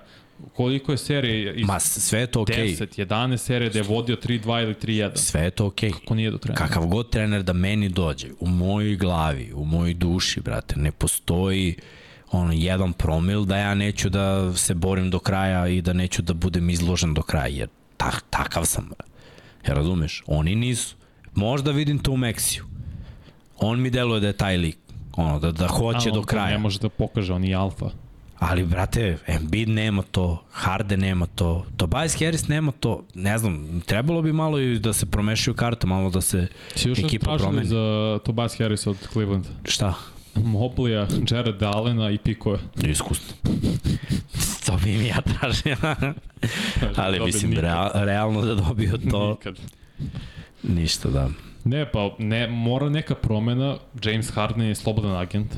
Koliko je serija? Iz ma sve je to okej, 10, 11 serija da je vodio 3-2 ili 3-1. sve je to okej. Ko nije do trenera? Kakav god trener da meni dođe, u mojoj glavi, u mojoj duši, brate, ne postoji ono, jedan promil da ja neću da se borim do kraja i da neću da budem izložen do kraja, jer ta, takav sam, brate. Ja razumeš? Oni nisu. Možda vidim to u Meksiju. On mi deluje da je taj lik. Ono, da, da hoće A, do on kraja. Ne može da pokaže, on je alfa. Ali, brate, Embiid nema to, Harden nema to, Tobias Harris nema to, ne znam, trebalo bi malo i da se promešaju karte, malo da se Si ekipa promeni. za Tobias Harris od Clevelanda? Šta? Moblija, Jared Allena i pikove. Iskusno. to bi mi ja tražio. Ali mislim, nikad. real, realno da dobio to, Nikad. ništa da. Ne, pa ne, mora neka promena. James Harden je slobodan agent.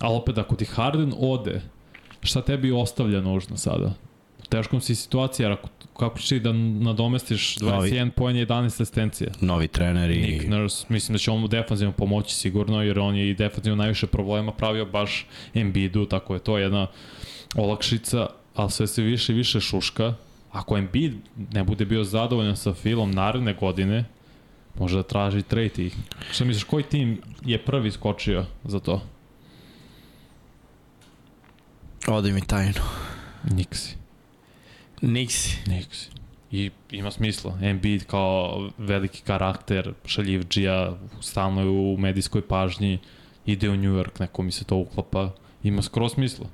Ali opet, ako ti Harden ode, šta tebi ostavlja nužno sada? U teškom si situaciji, jer ako, kako ćeš ti da nadomestiš 21 poen i 11 asistencija? Novi trener i... Nick Nurse, mislim da će on mu defanzivno pomoći sigurno, jer on je i defanzivno najviše problema pravio baš Embiidu, tako je to jedna olakšica, ali sve se više i više šuška. Ako Embiid ne bude bio zadovoljan sa Filom naredne godine, može da traži trade šta misliš, koji tim je prvi skočio za to? Odi mi tajnu. Nixi. Nixi. Nixi. I ima smisla. Embiid kao veliki karakter, šaljivđija, stalno je u medijskoj pažnji, ide u New York, neko mi se to uklapa. Ima skroz smisla.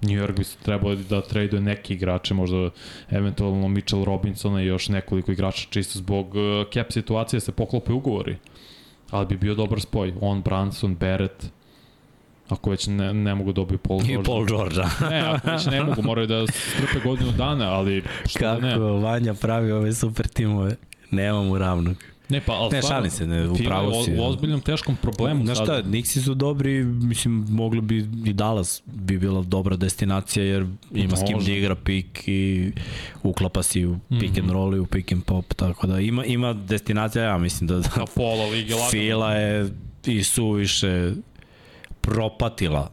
New York bi se trebao da traduje neki igrače, možda eventualno Mitchell Robinsona i još nekoliko igrača, čisto zbog uh, cap situacije se poklope ugovori. Ali bi bio dobar spoj. On, Branson, Barrett, ako već ne, ne mogu dobiju Paul I George. Paul George. Ne, ako već ne mogu, moraju da strpe godinu dana, ali što da Kako ne. Vanja pravi ove super timove. Nema mu ravnog. Ne, pa, ali Ne, stvarno, šalim se, ne, upravo si. U, u ozbiljnom teškom problemu Znaš sad. šta, Nixi su dobri, mislim, mogli bi i Dallas bi bila dobra destinacija, jer ima s kim Može. da igra pik i uklapa si u pick and roll i u pick and pop, tako da ima, ima destinacija, ja mislim da, da Na pola lige lagano. Fila je i suviše propatila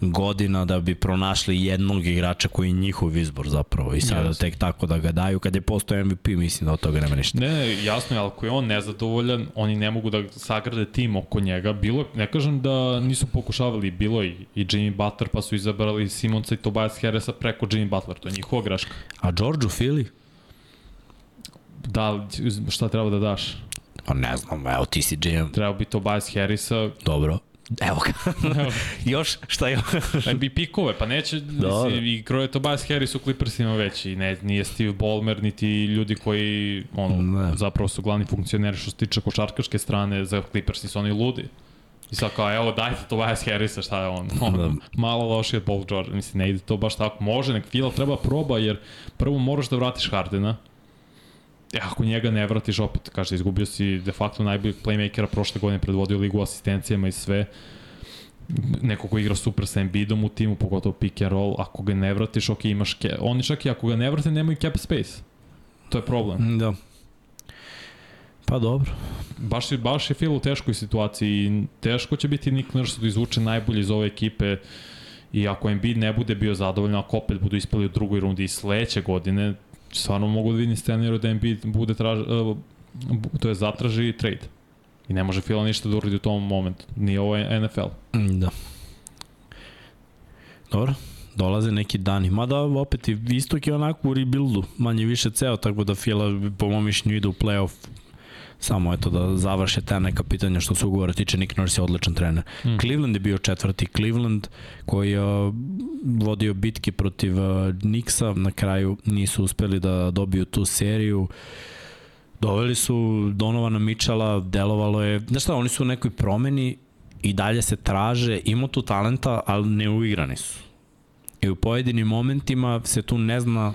godina da bi pronašli jednog igrača koji je njihov izbor zapravo i sada Jasno. tek tako da ga daju kad je postao MVP mislim da od toga nema ništa. Ne, jasno je, ali ako je on nezadovoljan, oni ne mogu da sagrade tim oko njega. Bilo, ne kažem da nisu pokušavali, bilo i, i Jimmy Butler, pa su izabrali Simonsa i Tobias Harrisa preko Jimmy Butler, to je njihova greška. A George Fili? Da, šta treba da daš? Pa ne znam, evo ti si GM. Treba bi Tobias Harrisa, Dobro. Evo ga. Još? Šta je? bi pikove, pa neće, Dobro. mislim, i kroje Tobias Harris u Clippersima već i ne, nije Steve Ballmer, niti ljudi koji ono, Ne. zapravo su glavni funkcioneri što se tiče košarkaške strane za Clippers su oni ludi. I sad kao, evo, dajte Tobias Harrisa, šta je on? on Da. Malo lošije od Paul George. Mislim, ne ide to baš tako. Može, nek Fila treba proba, jer prvo moraš da vratiš Hardena. E, ako njega ne vratiš, opet, kaže, izgubio si de facto najboljeg playmakera prošle godine, predvodio ligu asistencijama i sve neko ko igra super sa Embiidom u timu, pogotovo pick and roll, ako ga ne vratiš, ok, imaš ke... oni čak i ako ga ne vrate, nemaju cap space. To je problem. Da. Pa dobro. Baš je, baš je Phil u teškoj situaciji i teško će biti Nick Nurse da izvuče najbolje iz ove ekipe i ako Embiid ne bude bio zadovoljan, ako opet budu ispali u drugoj rundi i sledeće godine, stvarno mogu da vidim scenariju da Embiid bude traž, uh, to je zatraži trade. I ne može Phil ništa da uradi u tom momentu. Nije ovo NFL. Mm, Da. Dobro. Dolaze neki dani. Mada opet i istok je onako u rebuildu, manje više ceo, tako da Fila po mom mišljenju ide u playoff Samo eto da završe ta neka pitanja što se ugovora tiče, Nick Nurse je odličan trener. Mm. Cleveland je bio četvrti, Cleveland koji je vodio bitke protiv uh, Nixa, na kraju nisu uspeli da dobiju tu seriju. Doveli su Donovana Mičala, delovalo je, znaš šta, oni su u nekoj promeni i dalje se traže, ima tu talenta, ali ne uigrani su. I u pojedinim momentima se tu ne zna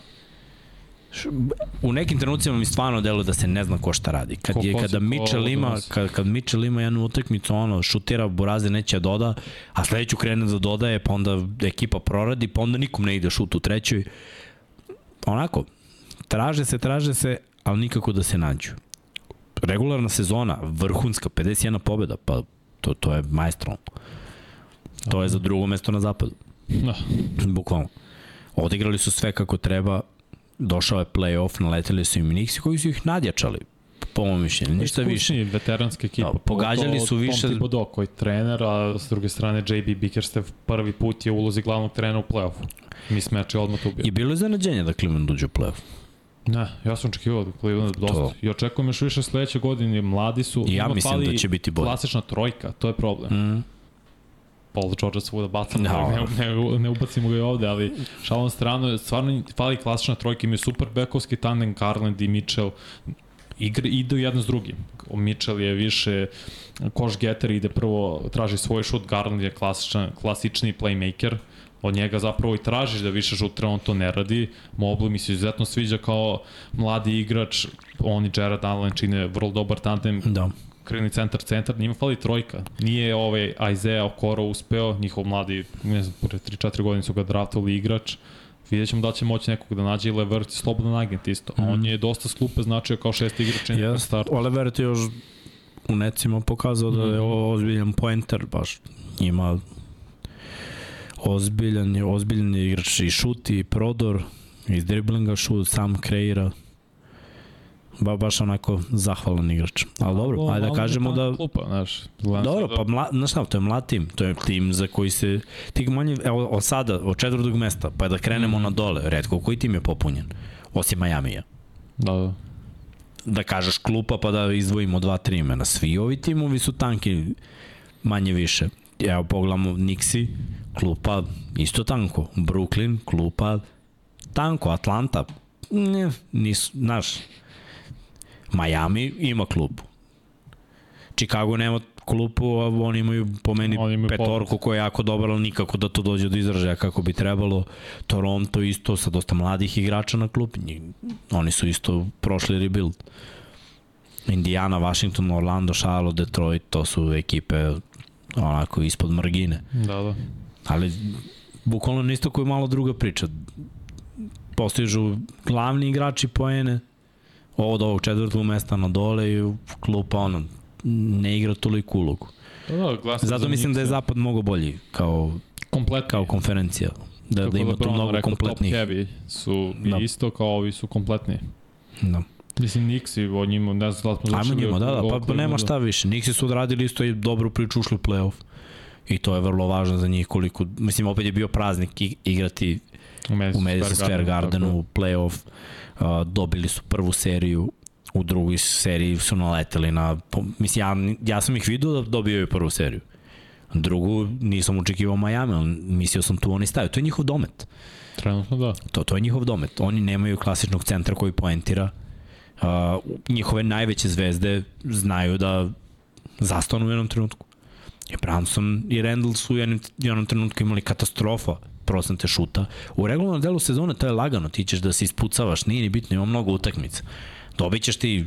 u nekim trenucima mi stvarno deluje da se ne zna ko šta radi. Kad je kada Mitchell ima, kad, kad Mitchell ima jednu utakmicu, ono šutira Buraze neće da doda, a sledeću krene da dodaje, pa onda ekipa proradi, pa onda nikom ne ide šut u trećoj. Onako, traže se, traže se, ali nikako da se nađu. Regularna sezona, vrhunska, 51 pobjeda, pa to, to je majstralno. To je za drugo mesto na zapadu. Da. Bukvalno. Odigrali su sve kako treba, došao je play-off, naleteli su im Nixi koji su ih nadjačali po mojom mišljenju, ništa više. veteranska ekipa. Da, pogađali su više... Tom Thibodeau koji trener, a s druge strane JB Bickerstaff prvi put je ulozi glavnog trenera u play-offu. Mi smeče odmah tu bio. I bilo je zanađenje da Cleveland uđe u play-off. Ne, ja sam očekivao da Cleveland dosta. To. I očekujem još više sledeće godine, mladi su. I ja mislim da će biti bolje. Klasična trojka, to je problem. Mm. Paul George svuda bacam, no. ne, ne, ne ubacimo ga i ovde, ali šalom stranu, stvarno fali klasična trojka, imaju super bekovski tandem, Garland i Mitchell, igre, idu jedno s drugim. Mitchell je više koš getter, ide prvo, traži svoj šut, Garland je klasičan, klasični playmaker, od njega zapravo i tražiš da više šutira, on to ne radi. Mobley mi se izuzetno sviđa kao mladi igrač, on i Jared Allen čine vrlo dobar tandem. Da krivni centar, centar, njima fali trojka. Nije ovaj Isaiah Okoro uspeo, njihov mladi, ne znam, pre 3-4 godine su ga draftovali igrač. Vidjet ćemo da će moći nekog da nađe i Levert slobodan agent isto. Mm. On je dosta slupe značio kao šesti igrač yes. na startu. Levert je još u necima pokazao da je mm. ozbiljan pointer, baš ima ozbiljan ozbiljan je igrač i šuti, i prodor, iz driblinga šut, sam kreira ba, baš onako zahvalan igrač. Ali dobro, ajde da kažemo da... Klupa, znaš, dobro, pa mla, znaš šta, to je mlad tim, to je tim za koji se... Ti manje, evo, od sada, od četvrtog mesta, pa da krenemo mm. na dole, redko, koji tim je popunjen? Osim Majamija. Da, da. Da kažeš klupa pa da izdvojimo dva, tri imena. Svi ovi timovi su tanki manje više. Evo, pogledamo Nixi, klupa isto tanko. Brooklyn, klupa tanko. Atlanta, ne, nisu, znaš, Miami ima klubu. Chicago nema klubu, a oni imaju po meni oni imaju petorku koja je jako dobra, ali nikako da to dođe do izražaja kako bi trebalo. Toronto isto sa dosta mladih igrača na klubi. Oni su isto prošli rebuild. Indiana, Washington, Orlando, Charlotte, Detroit, to su ekipe onako ispod margine. Da, da. Ali bukvalno isto koji malo druga priča. Postižu glavni igrači poene, od ovog četvrtog mesta na dole i klupa ono, ne igra toliko ulogu. Da, da, Zato mislim da je zapad mnogo bolji kao, kompletni. kao konferencija. Da, Kako da ima tu mnogo kompletnih. Top heavy su da. isto kao ovi su kompletni. Da. Mislim, Nixi, o njima, ne znam da smo završili. Ajmo njima, da, da, pa, pa nema šta više. Nixi su odradili isto i dobru priču ušli u playoff. I to je vrlo važno za njih koliko, mislim, opet je bio praznik igrati u Madison, Square Gardenu, playoff dobili su prvu seriju, u drugoj seriji su naleteli na, mislim, ja, ja sam ih vidio da dobijaju prvu seriju. Drugu nisam očekivao Miami, ali mislio sam tu oni staju. To je njihov domet. Trenutno da. To, to je njihov domet. Oni nemaju klasičnog centra koji poentira. Uh, njihove najveće zvezde znaju da zastanu u jednom trenutku. I Branson i Randall su u jednom, jednom trenutku imali katastrofa procente šuta. U regularnom delu sezone to je lagano, ti ćeš da se ispucavaš, nije ni bitno, ima mnogo utakmica. Dobit ćeš ti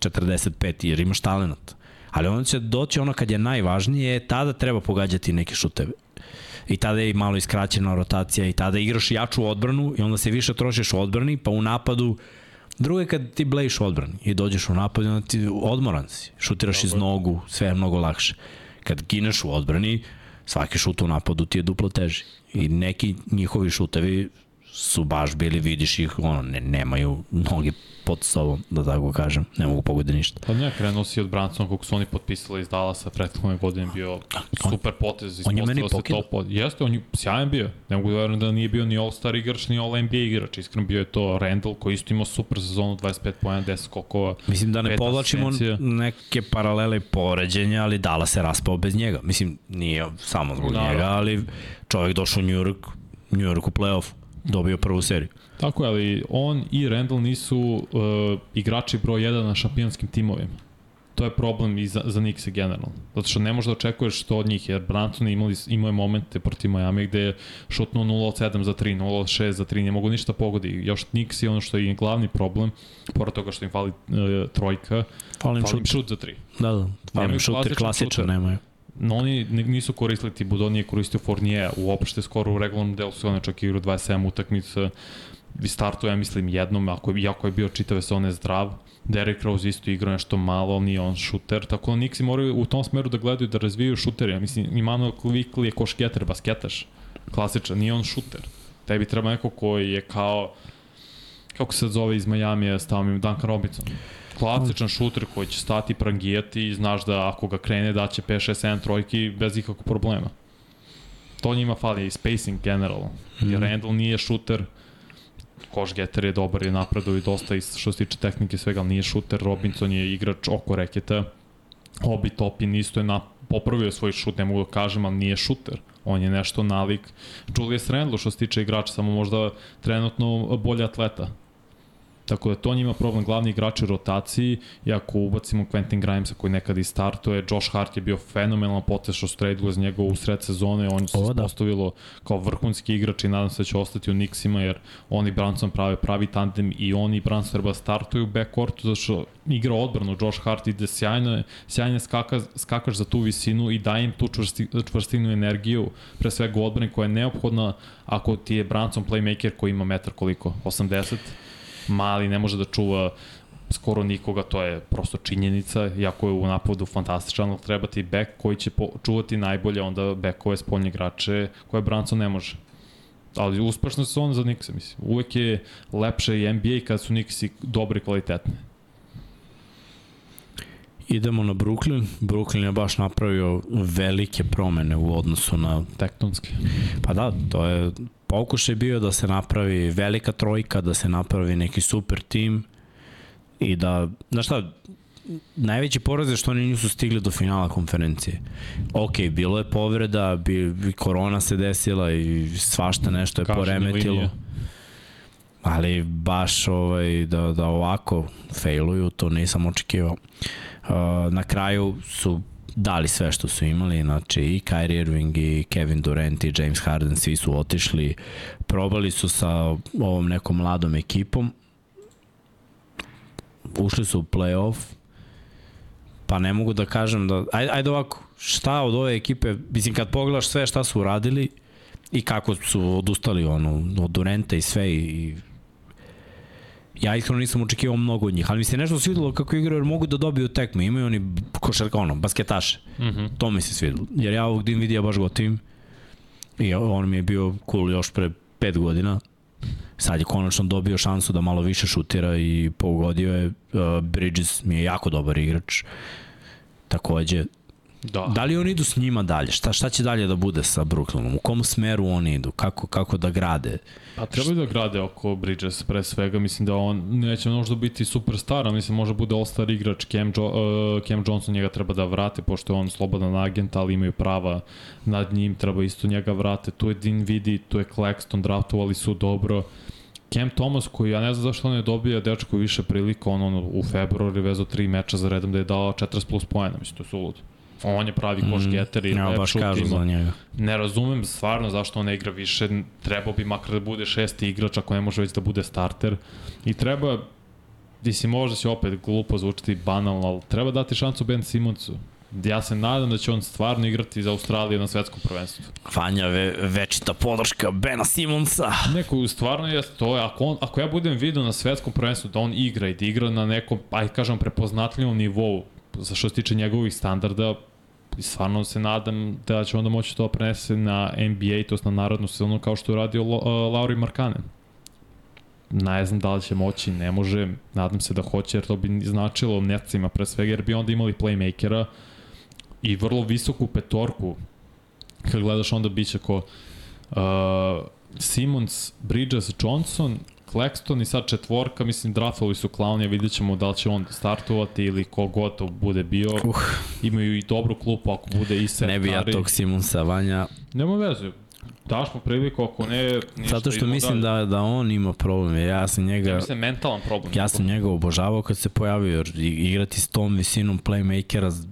45 jer imaš talent. Ali onda će doći ono kad je najvažnije, tada treba pogađati neke šuteve. I tada je malo iskraćena rotacija i tada igraš jaču odbranu i onda se više trošiš u odbrani, pa u napadu Drugo je kad ti blejiš odbrani i dođeš u napad, onda ti odmoran si, šutiraš iz nogu, sve je mnogo lakše. Kad gineš u odbrani, svaki šut u napadu ti je duplo teži. I neki njihovi šutevi su baš bili, vidiš ih, ono, ne, nemaju noge pod sobom, da tako kažem, ne mogu pogode ništa. Pa ne, krenuo si od Bransona kog su oni potpisali iz Dallasa prethodne godine bio super potez. on je meni to pod... Jeste, on je sjajan bio. Ne mogu da verujem da nije bio ni All-Star igrač, ni All-NBA igrač. Iskreno bio je to Randall koji isto imao super sezonu, 25 pojena, 10 skokova. Mislim da ne povlačimo neke paralele i poređenja, ali Dala se raspao bez njega. Mislim, nije samo zbog Da. njega, ali čovjek došao u New York, New York u playoff, dobio prvu seriju. Tako je, ali on i Randall nisu uh, igrači broj 1 na šampionskim timovima. To je problem i za, za Knicks generalno. Zato što ne možeš da očekuješ što od njih, jer Branson imali, imao je momente protiv Miami gde je šutnuo 0 od 7 za 3, 0 od 6 za 3, ne mogu ništa pogodi. Još Knicks je ono što je glavni problem, pored toga što im fali uh, trojka, Falim fali im šut. šut za 3. Da, da. Falim Nemaju šuter, klasičan klasičan, šuter. nemaju. No oni ni- nisu koristili, Thibodeau nije koristio Fournier uopšte skoro u regularnom delu sezone, čak igrao 27 utakmica, i startuje, ja mislim, jednom, ako je, iako je bio čitave sezone zdrav, Derrick Rose isto igrao nešto malo, nije on šuter, tako da Nixi moraju u tom smeru da gledaju da razvijaju šutere. Ja mislim, Immanuel Quickley je košketer, basketaš, klasičan, nije on šuter. Tebi treba neko koji je kao, kako se zove iz Majamija, stao mi Duncan Robinson. Klasičan šuter koji će stati prangijati i znaš da ako ga krene da će 5, 6, 7 trojki bez ikakvog problema. To njima fali i spacing generalno. Mm. Jer Randall nije šuter, Koš Getter je dobar i napreduje dosta i što se tiče tehnike i svega, ali nije šuter, Robinson je igrač oko reketa, Obi Topin isto je na, popravio svoj šut, ne mogu da kažem, ali nije šuter. On je nešto nalik. Julius Randle što se tiče igrača, samo možda trenutno bolji atleta. Tako da to njima problem. Glavni igrači u rotaciji i ako ubacimo Quentin Grimesa koji nekad i startuje, Josh Hart je bio fenomenalan potez što su tradili iz njega u sred sezone, on se da. postavilo kao vrhunski igrač i nadam se da će ostati u Knicksima jer on i Branson prave pravi tandem i on i Branson treba startuju u backcourtu zato što igra odbranu, Josh Hart ide sjajno, sjajno skaka, skakaš za tu visinu i daje im tu čvrsti, čvrstinu energiju, pre svega u odbrani koja je neophodna ako ti je Branson playmaker koji ima metar koliko, 80 mali, ne može da čuva skoro nikoga, to je prosto činjenica, iako je u napadu fantastičan, ali treba ti bek koji će po, čuvati najbolje onda bekove spoljne igrače koje Branson ne može. Ali uspešna su on za Knicks, mislim. Uvek je lepše i NBA kad su Knicksi dobri kvalitetni. Idemo na Brooklyn. Brooklyn je baš napravio velike promene u odnosu na Tektonski. Pa da, to je pokušaj bio da se napravi velika trojka, da se napravi neki super tim i da, znaš šta, najveći poraz je što oni nisu stigli do finala konferencije. Ok, bilo je povreda, bi, bi korona se desila i svašta nešto je Kažem, poremetilo. linija. Ali baš ovaj, da, da ovako failuju, to nisam očekivao. Uh, na kraju su dali sve što su imali, znači i Kyrie Irving i Kevin Durant i James Harden, svi su otišli, probali su sa ovom nekom mladom ekipom, ušli su u playoff, pa ne mogu da kažem da, ajde, ajde ovako, šta od ove ekipe, mislim kad pogledaš sve šta su uradili i kako su odustali ono, od Durenta i sve i, i ja iskreno nisam očekivao mnogo od njih, ali mi se nešto svidelo kako igraju jer mogu da dobiju tekme, imaju oni košarka, ono, basketaše. Mm -hmm. To mi se svidelo. Jer ja ovog Dinvidija baš gotivim. I on mi je bio cool još pre pet godina. Sad je konačno dobio šansu da malo više šutira i pogodio je. Uh, Bridges mi je jako dobar igrač. Takođe, Da. da li oni idu s njima dalje? Šta, šta će dalje da bude sa Brooklynom? U kom smeru oni idu? Kako, kako da grade? Pa treba da grade oko Bridges pre svega, mislim da on neće možda biti superstar, a mislim može bude all-star igrač Cam, jo, uh, Cam Johnson njega treba da vrate, pošto je on slobodan agent, ali imaju prava nad njim, treba isto njega vrate, tu je Dinvidi, tu je Claxton, draftovali su dobro, Cam Thomas koji ja ne znam zašto on je dobio dečko više prilika, on, on u februaru je vezao tri meča za redom da je dao 40 plus pojena, mislim to je sulud. On je pravi koš getter i ja, baš kažu za njega. Ne razumem stvarno zašto on ne igra više, trebao bi makar da bude šesti igrač ako ne može već da bude starter. I treba, mislim možda će opet glupo zvučiti banalno, ali treba dati šansu Ben Simonsu. Ja se nadam da će on stvarno igrati za Australiju na svetskom prvenstvu. Vanja ve, večita podrška Bena Simonsa. Neko, stvarno je to, je, ako, on, ako ja budem vidio na svetskom prvenstvu da on igra i da igra na nekom, aj kažem, prepoznatljivom nivou, za što se tiče njegovih standarda, stvarno se nadam da će onda moći to prenese na NBA, to na narodnu sezonu kao što je uradio Lo- uh, Lauri Markanen. ne znam da li će moći, ne može, nadam se da hoće, jer to bi značilo necima pre svega, jer bi onda imali playmakera i vrlo visoku petorku. Kad gledaš onda biće ko uh, Simons, Bridges, Johnson, Claxton i sad četvorka, mislim draftovi su klaunija, vidjet ćemo da li će on startovati ili kogod to bude bio. Uh, Imaju i dobru klupu ako bude i set ne bi ja tog Simonsa, Vanja, Nema veze. Daš mu priliku, ako ne, ništa. zato što mislim dalje. da, da on ima problem, ja sam njega... Ja mislim mentalan problem. Ja sam njega obožavao kad se pojavio, jer igrati s tom visinom playmakera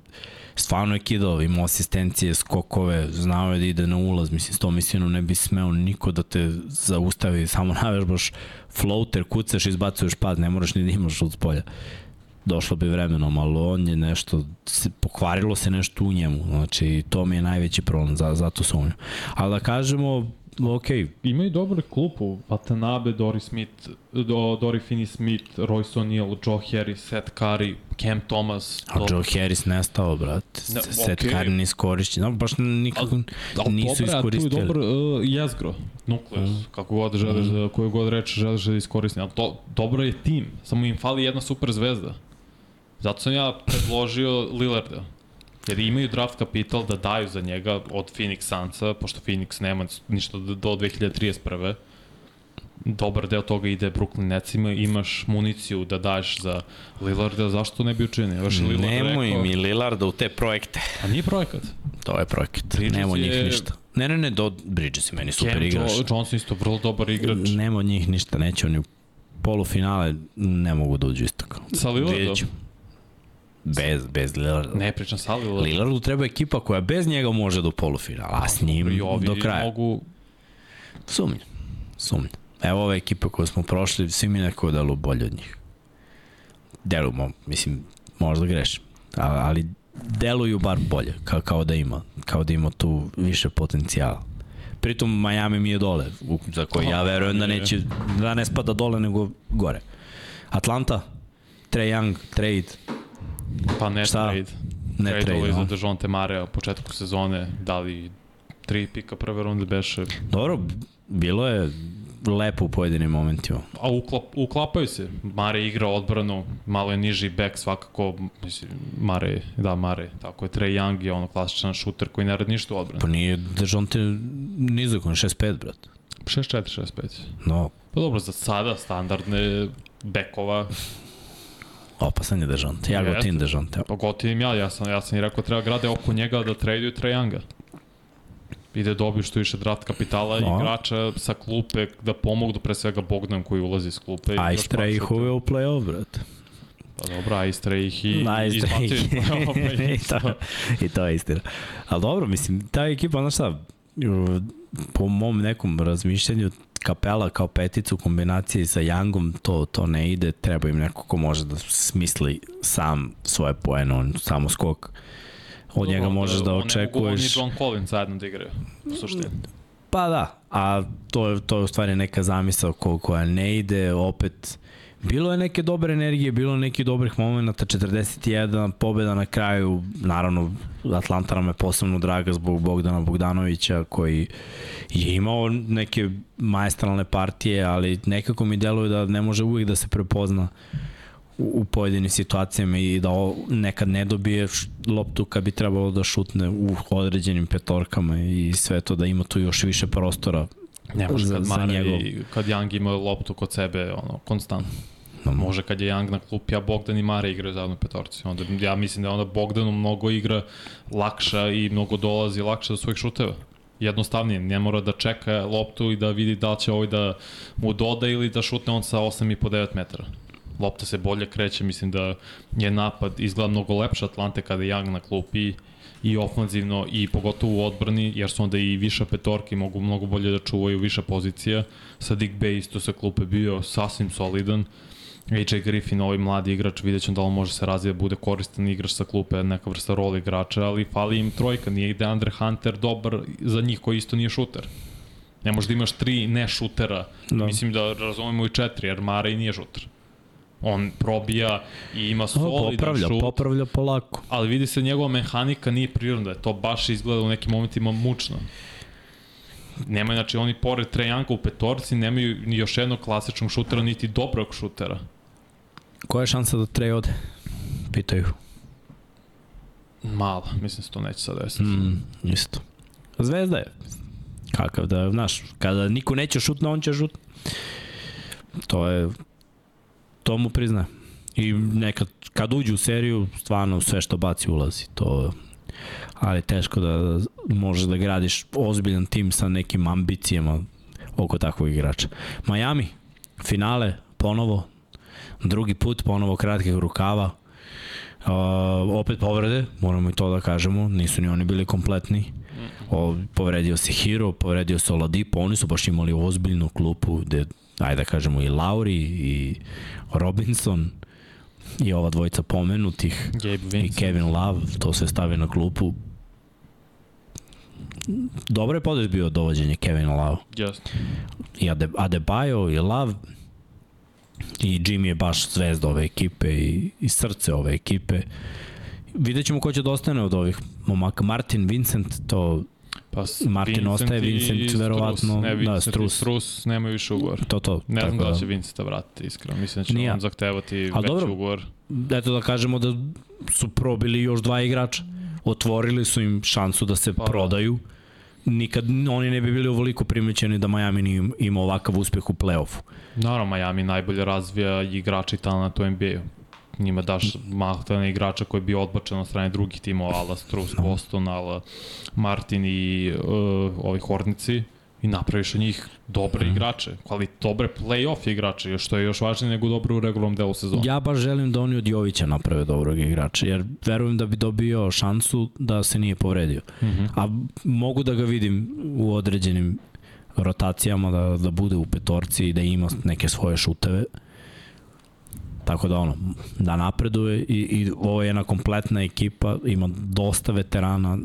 stvarno je kidao, imao asistencije, skokove, znao je da ide na ulaz, mislim, s tom visinom ne bi smeo niko da te zaustavi, samo navežbaš floater, kucaš, izbacuješ pad, ne moraš ni da imaš od spolja. Došlo bi vremenom, ali on je nešto, pokvarilo se nešto u njemu, znači to mi je najveći problem, za, zato sumnjam. Ali da kažemo, ok, Imaju dobru klupu, Watanabe, Dory Smith, do, Dory Finney-Smith, Royce O'Neal, Joe Harris, Seth Curry, Cam Thomas. a Joe Harris nestao, brat. Ne, Set okej. okay. Karin iskorišćen, no, baš nikako nisu dobra, iskoristili. Tu je dobar uh, jezgro, nukleus, mm. kako god želiš, mm. da, koju god reč želiš da iskoristi. Ali to, dobro je tim, samo im fali jedna super zvezda. Zato sam ja predložio Lillarda. Jer imaju draft kapital da daju za njega od Phoenix Sunsa, pošto Phoenix nema ništa do, do 2031. Dobar deo toga ide Brooklyn Netsima, imaš municiju da daješ za Lillarda, zašto ne bi učinio? Je Lillard Nemoj rekao, mi Lillarda u te projekte. A nije projekat. To je projekat. Bridges Nema od njih je- ništa. Ne, ne, ne, do Bridges je meni super Cam igrač. Jo- Johnson isto vrlo dobar igrač. Nema od njih ništa, neće oni u polufinale ne mogu da uđu isto. Sa Lillardom? Bez, bez Lillarda. Ne pričam sa Lillardom. Lillardu treba ekipa koja bez njega može do polufinala, a s njim I ovi do kraja. mogu... Sumnjam, sumnjam. Evo ove ekipe koje smo prošli, svi mi neko delu bolje od njih. Delujemo, mislim, možda grešim, ali deluju bar bolje, kao, kao da ima, kao da ima tu više potencijala. Pritom Miami mi je dole, za koji ja verujem da neće, da ne spada dole nego gore. Atlanta, Trae Young, trade, Pa ne Šta? trade. ne Trade trade, za no? Dejonte Mare u početku sezone, da li tri pika prve runde beše. Dobro, bilo je lepo u pojedinim momentima. A uklap, uklapaju se. Mare igra odbranu, malo je niži back svakako, mislim, Mare, da Mare, tako je, Trae Young je ono klasičan šuter koji ne radi ništa u odbranu. Pa nije Dejonte nizak, on je 6-5, brat. 6-4, 6-5. No, Pa dobro, za sada standardne bekova, opasan je Dejonte. Ja Jeste. gotim Dejonte. pa gotivim ja, ja sam, ja sam i rekao treba grade oko njega da traduju Trae Younga. I da dobiju što više draft kapitala No. i igrača sa klupe da pomognu pre svega Bogdan koji ulazi iz klupe. i A Istra ih uveo u play-off, brat. Pa dobro, ih i Istra izbacio iz play-offa i I to, I to je istina. Ali dobro, mislim, ta ekipa, znaš šta, po mom nekom razmišljanju, kapela kao peticu u kombinaciji sa Youngom, to, to ne ide, treba im neko ko može da smisli sam svoje poene, on samo skok. Od njega možeš da očekuješ... Ne mogu on i John Collins zajedno da igraju, u suštini. Pa da, a to je, to je u stvari neka zamisao ko, koja ne ide, opet bilo je neke dobre energije, bilo je nekih dobrih momenta, 41 pobjeda na kraju, naravno Atlanta nam je posebno draga zbog Bogdana Bogdanovića koji je imao neke maestralne partije, ali nekako mi deluje da ne može uvijek da se prepozna u, u pojedinim situacijama i da o, nekad ne dobije loptu kad bi trebalo da šutne u određenim petorkama i sve to da ima tu još više prostora. Ne može kad njegov- i kad Young ima loptu kod sebe, ono, konstantno. No, Može kad je Young na klupi, a Bogdan i Mare igraju zajedno u petorci. Onda, ja mislim da onda Bogdanu mnogo igra lakša i mnogo dolazi lakše do svojih šuteva. Jednostavnije, ne mora da čeka loptu i da vidi da će ovaj da mu doda ili da šutne on sa 8,5-9 metara. Lopta se bolje kreće, mislim da je napad izgleda mnogo lepše Atlante kada je Young na klupi i ofanzivno i pogotovo u odbrani, jer su onda i više petorki mogu mnogo bolje da čuvaju više pozicija. Sa Dick Bay isto sa klupe bio sasvim solidan. AJ Griffin, ovaj mladi igrač, vidjet ćemo da li može se razvija, bude koristan igrač sa klupe, neka vrsta rol igrača, ali fali im trojka, nije ide Andre Hunter dobar za njih koji isto nije šuter. Ne možda imaš tri ne šutera, Da. da. mislim da razumemo i četiri, jer Mara i nije šuter. On probija i ima solidan popravlja, šut, popravlja polako. ali vidi se njegova mehanika nije prirodna, to baš izgleda u nekim momentima mučno. Nemaju, znači oni pored Trajanka u petorci nemaju ni još jednog klasičnog šutera, niti dobrog šutera. Koja je šansa da Trey ode? Pitaju. Mala, mislim se to neće sad desiti. Mm, isto. Zvezda je. Kakav da, znaš, kada niko neće šutno, on će šut. To je, to mu prizna. I nekad, kad uđe u seriju, stvarno sve što baci ulazi. To, ali teško da možeš da gradiš ozbiljan tim sa nekim ambicijama oko takvog igrača. Miami, finale, ponovo, drugi put, ponovo kratkih rukava, Uh, opet povrede, moramo i to da kažemo, nisu ni oni bili kompletni. O, povredio se Hiro, povredio se Oladipo, oni su baš imali ozbiljnu klupu gde, ajde da kažemo, i Lauri i Robinson i ova dvojica pomenutih i. Kevin Love, to sve stavi na klupu. Dobro je podes bio dovođenje Kevina Love Yes. i Ade, Adebayo i Love i Jimmy je baš zvezda ove ekipe i, i srce ove ekipe. Vidjet ćemo ko će da ostane od ovih momaka. Martin, Vincent, to, Pa Martin ostaje, i Vincent Strus. verovatno- Ne, da, Vincent Strus. i Strus nemaju više ugovor. to, to. Ne znam da li će Vincenta vratiti, iskreno. Mislim da će Nije. on zahtevati A veći dobro. ugovor. Eto da kažemo da su probili još dva igrača. Otvorili su im šansu da se Pa da. Nikad oni ne bi bili ovoliko primećeni da Miami nije ima ovakav uspeh u play-offu. Naravno, Miami najbolje razvija igrača i talent u NBA-u. Njima daš mahtane igrača koji bi odbačen od strane drugih timova, ala Strus, Boston, ala Martin i uh, ovi Hornici i napraviš od njih dobre igrače, ali dobre play-off igrače, što je još važnije nego dobro u regularnom delu sezona. Ja baš želim da oni od Jovića naprave dobrog igrača, jer verujem da bi dobio šansu da se nije povredio. Mm -hmm. A mogu da ga vidim u određenim rotacijama da, da bude u petorci i da ima neke svoje šuteve. Tako da ono, da napreduje i, i ovo je jedna kompletna ekipa, ima dosta veterana,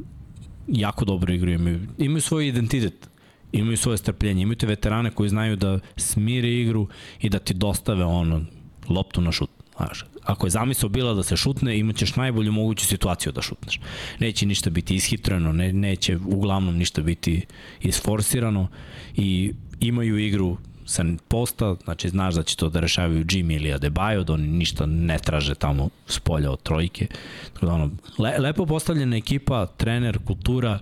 jako dobro igru imaju, imaju svoj identitet, imaju svoje strpljenje, imaju te veterane koji znaju da smire igru i da ti dostave ono, loptu na šut. Znaš, ako je zamisao bila da se šutne, imaćeš najbolju moguću situaciju da šutneš. Neće ništa biti ishitreno, ne, neće uglavnom ništa biti isforsirano i imaju igru sa posta, znači znaš da će to da rešavaju Jimmy ili Adebayo, da oni ništa ne traže tamo s polja od trojke. Tako da ono, le, lepo postavljena ekipa, trener, kultura,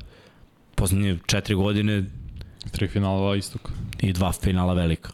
poslednje četiri godine Tri finala istoka. i dva finala velika.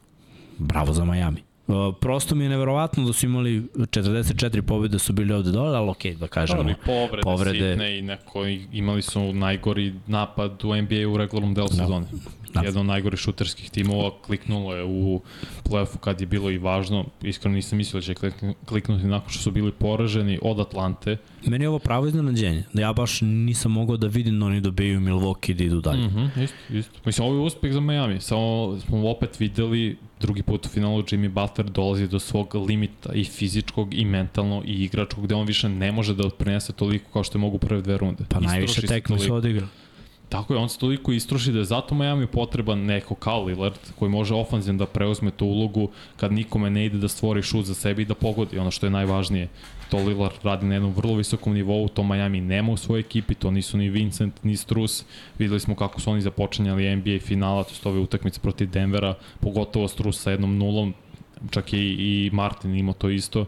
Bravo za Miami. Uh, prosto mi je neverovatno da su imali 44 pobjede su bili ovde dole, ali okej, da kažemo. Ali povrede, povrede. sitne i neko, imali su najgori napad u NBA u regularnom delu Da. sezone. Da. Jedan od najgorih šuterskih timova kliknulo je u play-offu kad je bilo i važno. Iskreno nisam mislio da će klik- kliknuti nakon što su bili poraženi od Atlante. Meni je ovo pravo iznenađenje. Da ja baš nisam mogao da vidim da oni dobijaju Milwaukee i da idu dalje. Mm. Mhm, mm isto, isto. Mislim, ovo je uspeh za Miami. Samo smo opet videli drugi put u finalu Jimmy Butler dolazi do svog limita i fizičkog i mentalno i igračkog gde on više ne može da prenese toliko kao što je mogu prve dve runde. Pa Istroši najviše tekme su toliko. Tako je, on se toliko istroši da je zato Miami potreban neko kao Lillard koji može ofanzivno da preuzme tu ulogu kad nikome ne ide da stvori šut za sebe i da pogodi ono što je najvažnije. To Lillard radi na jednom vrlo visokom nivou, to Miami nema u svojoj ekipi, to nisu ni Vincent, ni Strus. Videli smo kako su oni započinjali NBA finala, to su ove utakmice protiv Denvera, pogotovo Strus sa jednom nulom, čak i, i Martin imao to isto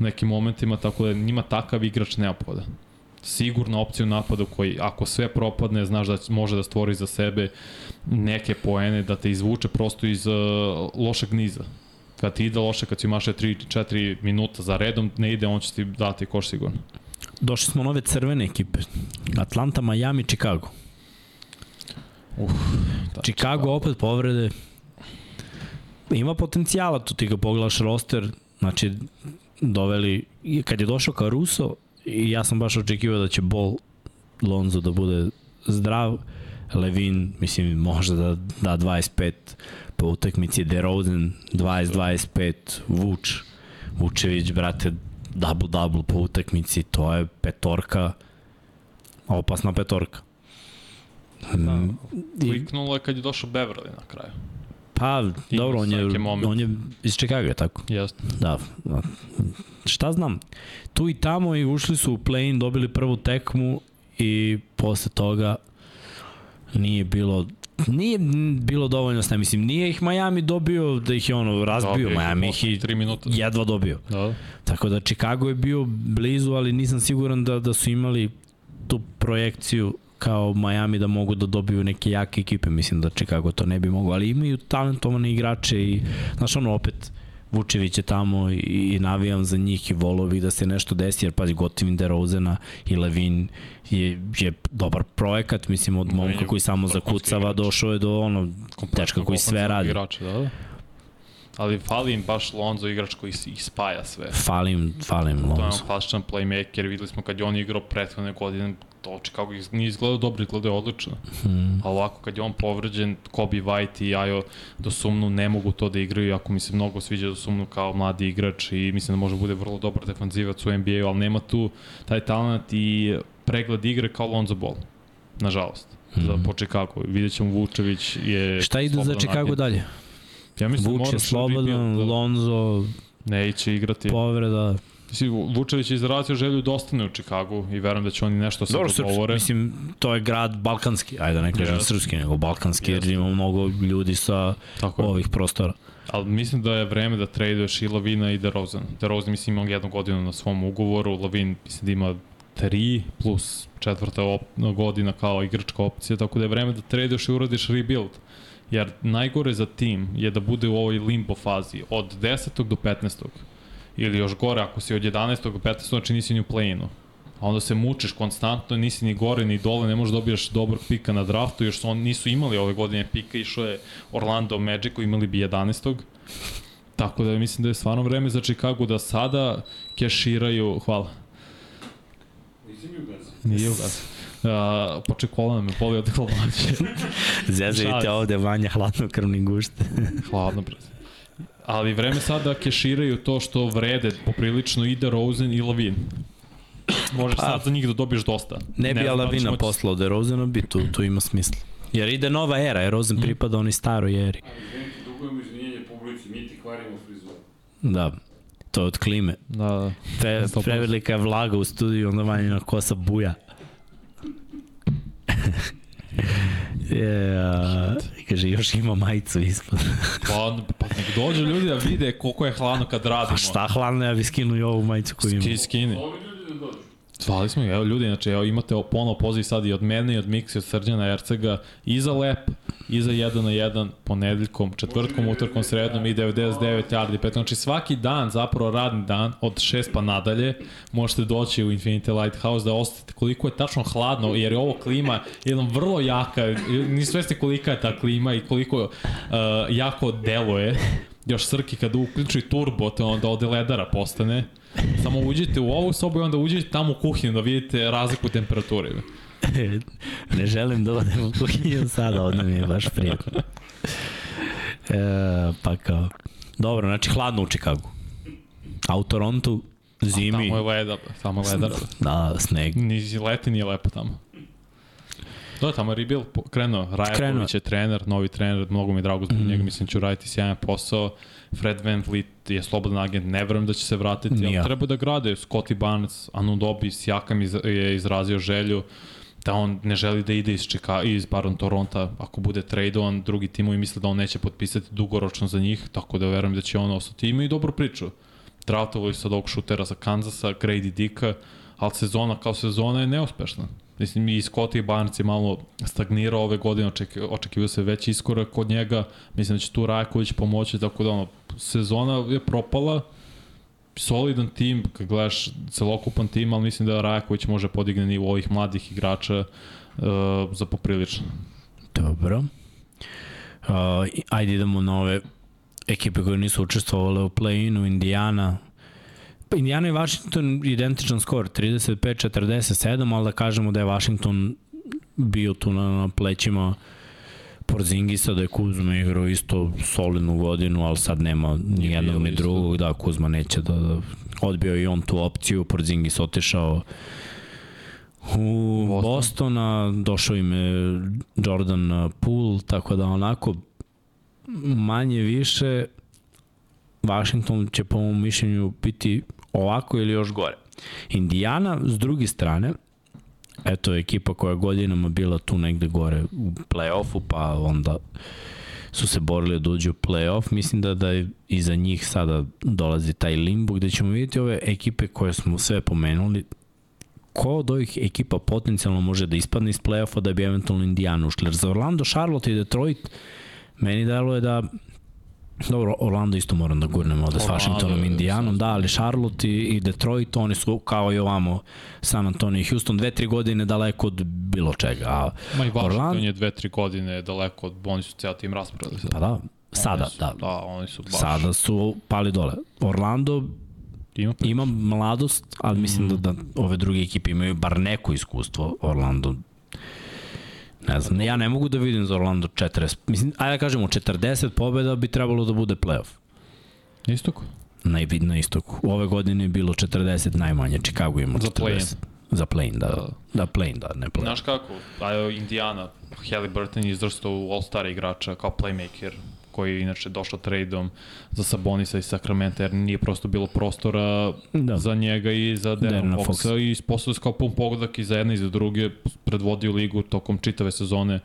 u nekim momentima, tako da njima takav igrač neophodan sigurna opcija u napadu koji ako sve propadne znaš da može da stvori za sebe neke poene da te izvuče prosto iz uh, lošeg niza kad ti ide loše, kad si maše 3-4 minuta za redom, ne ide, on će ti dati koš sigurno. Došli smo nove crvene ekipe. Atlanta, Miami, Chicago. Uf, da, Chicago opet povrede. Ima potencijala, tu ti ga pogledaš roster, znači doveli, kad je došao Caruso, i ja sam baš očekivao da će Ball Lonzo da bude zdrav, Levin, mislim, možda da da 25 po utakmici, DeRozan 20-25, Vuč, Vučević, brate, double-double po utakmici, to je petorka, opasna petorka. Da, Mm, kliknulo je kad je došao Beverly na kraju. Pa, dobro, on je, on je iz Chicago, tako? Jeste. Da, da. Šta znam, tu i tamo i ušli su u play-in, dobili prvu tekmu i posle toga nije bilo nije bilo dovoljno sna, mislim, nije ih Miami dobio da ih je ono razbio, Dobio Miami ih je tri minuta. jedva dobio. Da. Tako da Chicago je bio blizu, ali nisam siguran da, da su imali tu projekciju kao Miami da mogu da dobiju neke jake ekipe, mislim da Chicago to ne bi mogo, ali imaju talentovane igrače i, znaš ono, opet, Vučević je tamo i, i navijam za njih i volao bih da se nešto desi, jer pazi, Gotivin DeRozena i Levin je, je dobar projekat, mislim, od momka koji samo zakucava, došao je do ono, dečka koji sve radi. Igrača, da, da. Ali fali im baš Lonzo igrač koji ih spaja sve. Falim, falim To je on Lonzo. klasičan playmaker, videli smo kad je on igrao prethodne godine, to Chicago nije izgledao dobro, izgledao je odlično. Hmm. A ovako kad je on povređen, Kobe White i Ajo do sumnu ne mogu to da igraju, ako mi se mnogo sviđa do sumnu kao mladi igrač i mislim da može bude vrlo dobar defanzivac u NBA-u, ali nema tu taj talent i pregled igre kao Lonzo Ball. Nažalost. Mm. Za, po Chicago. Vidjet ćemo Vučević je... Šta ide za Chicago dalje? Ja mislim da Vuč je moraš slobodan, da Lonzo, neće igrati. povreda. Mislim, Vučević je izrazio želju da ostane u Chicagu i verujem da će oni nešto sad Dobro, srpski, dogovore. mislim, to je grad balkanski, ajde da ne kažem Jeste. srpski, nego balkanski, jer Jeste. ima mnogo ljudi sa Tako je. ovih prostora. Ali mislim da je vreme da traduješ i Lavina i DeRozan. DeRozan mislim ima jednu godinu na svom ugovoru, Lavin mislim da ima tri plus četvrta op godina kao igračka opcija, tako da je vreme da traduješ i uradiš rebuild. Jer najgore za tim je da bude u ovoj limbo fazi od 10. do 15. Ili još gore, ako si od 11. do 15. znači nisi ni u play-inu. A onda se mučiš konstantno, nisi ni gore ni dole, ne možeš da dobiješ dobar pika na draftu, još su on, nisu imali ove godine pika, išao je Orlando Magicu, imali bi 11. Tako da mislim da je stvarno vreme za Chicago da sada keširaju, hvala, Nisi mi ugazi. nije ugas. Uh, poče kolana me boli od hladnoće. Šalim. ovde vanja hladnokrvni gušte. Hladno, brate. Ali vreme sada da keširaju to što vrede poprilično i DeRozan i Lavin. Možeš Pa. sad za njih da dobiješ dosta. Ne bi znam da li će Alavina moći- poslao DeRozana, bi tu, tu ima smisla. Jer ide nova era, jer Rozen Mm. pripada onoj staroj eri. Ali izvinite, dugujemo izvinjenje publici, mi ti kvarimo frizuru. Da, to je od klime. Da, da. Pre, 100%. prevelika je vlaga u studiju, onda vanjina kosa buja. je, a, kaže, još ima majicu ispod. Pa, pa nek dođu ljudi da vide koliko je hladno kad radimo. A šta hladno, ja bi skinuo i ovu majicu koju ima. Ski, skini. Ovi ljudi da dođu. Zvali smo ih, evo ljudi, znači evo imate ponovo poziv sad i od mene i od Miksa i od Srđana Ercega i za lep, i za 1 na 1 ponedeljkom, četvrtkom, utorkom, srednom i 99 yardi, pet. Znači svaki dan, zapravo radni dan, od 6 pa nadalje, možete doći u Infinity Lighthouse da osetite koliko je tačno hladno, jer je ovo klima jedan vrlo jaka, nisu svesni kolika je ta klima i koliko uh, jako deluje. Još Srki kada uključi turbo, to onda ode ledara postane. Samo uđite u ovu sobu i onda uđite tamo u kuhinju da vidite razliku u temperaturi. ne želim da odem u kuhinju sada, ovdje mi je baš prijatno. E, pa kao, dobro, znači hladno u Čikagu. A u Torontu zimi, Tamo je leda, tamo je ledara. da, sneg. Ni leti nije lepo tamo. Da, tamo je po- krenuo. Rajaković je trener, novi trener, mnogo mi je drago zbog Mhm. njega, mislim da će uraditi sjajan posao. Fred Van Vliet je slobodan agent, ne verujem da će se vratiti, Nije. ali treba da grade. Scotty Barnes, Anunobi, Sijakam iz, je izrazio želju da on ne želi da ide iz, Čika, iz pardon, Toronta, ako bude tradovan, drugi timovi misle da on neće potpisati dugoročno za njih, tako da verujem da će on ostati. Ima i dobru priču. Draftovali su sad ovog šutera za Kansasa, Grady Dicka, ali sezona kao sezona je neuspešna. Mislim, i Scotty Barnes je malo stagnirao ove godine, oček, očekivao se veći iskorak kod njega, mislim da će tu Rajaković pomoći, tako da ono, sezona je propala, solidan tim, kad gledaš celokupan tim, ali mislim da Rajaković može podigne nivo ovih mladih igrača uh, za poprilično. Dobro. Uh, ajde idemo na ove ekipe koje nisu učestvovale u play-inu, Indiana. Indiana i Washington identičan skor, 35-47, ali da kažemo da je Washington bio tu na, na plećima Porzingisa, da je Kuzma igrao isto solidnu godinu, ali sad nema ni jednog ni drugog, da Kuzma neće da, da odbio i on tu opciju, Porzingis otišao u Boston. Bostona, došao im je Jordan Poole, tako da onako manje više Washington će po mom mišljenju biti ovako ili još gore. Indiana, s druge strane, eto, ekipa koja je godinama bila tu negde gore u play-offu, pa onda su se borili da uđu u play-off. Mislim da, da i za njih sada dolazi taj limbo gde ćemo vidjeti ove ekipe koje smo sve pomenuli, ko od ovih ekipa potencijalno može da ispadne iz play-offa da bi eventualno Indiana ušli. Jer za Orlando, Charlotte i Detroit meni deluje da Dobro, Orlando isto moram da gurnem ovde s Washingtonom, Indijanom, da, ali Charlotte i, i Detroit, oni su kao i ovamo San Antonio i Houston, dve, tri godine daleko od bilo čega. A Ma i Washington Orlando... je dve, tri godine daleko od, oni su cijel tim raspredali. Pa da, sada, su, da. Da, oni su baš... Sada su pali dole. Orlando ima, ima mladost, ali mislim mm. da, da ove druge ekipe imaju bar neko iskustvo. Orlando Ne znam, ja ne mogu da vidim za Orlando 40. Mislim, ajde da kažemo, 40 pobjeda bi trebalo da bude playoff. Na istoku? Na, na istoku. Ove godine je bilo 40 najmanje, Chicago ima 40. Za play-in. Za play-in, da. Da, da play-in, da, ne play-in. Znaš kako, ajde Indiana, Halliburton izrastao u All-Star igrača kao playmaker, koji je inače došao trejdom za Sabonisa i Sakramenta, jer nije prosto bilo prostora da. za njega i za Darren Foxa, Fox. i sposobno kao pun pogodak i za jedne i za druge, predvodio ligu tokom čitave sezone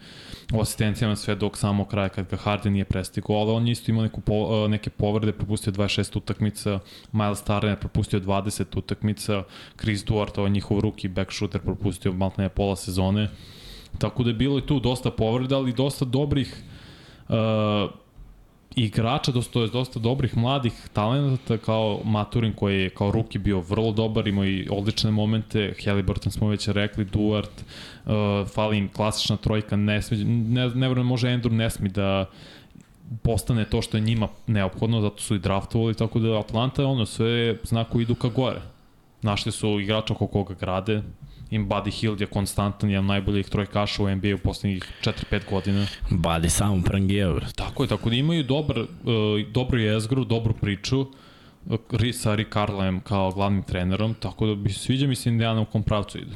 u asistencijama sve dok samo kraja kad ga Harden nije prestigao, ali on isto imao neku po, neke povrede, propustio 26 utakmica, Miles Turner propustio 20 utakmica, Chris Duarte, ovaj njihov ruki back shooter, propustio maltene pola sezone, tako da je bilo i tu dosta povreda, ali dosta dobrih uh, igrača, dosta, dosta dobrih mladih talenata kao Maturin koji je kao ruki bio vrlo dobar, imao i odlične momente, Halliburton smo već rekli, Duart, uh, fali klasična trojka, ne, ne, ne, ne može Andrew Nesmi da postane to što je njima neophodno, zato su i draftovali, tako da Atlanta ono sve znako idu ka gore. Našli su igrača oko koga grade, im Buddy Hield je konstantan, jedan najboljih trojkaša u NBA u poslednjih 4-5 godina. Buddy samo prangijao. Tako je, tako da imaju dobar, uh, dobru jezgru, dobru priču uh, sa Rick Carlem kao glavnim trenerom, tako da bi sviđa mi se Indiana u kom pravcu idu.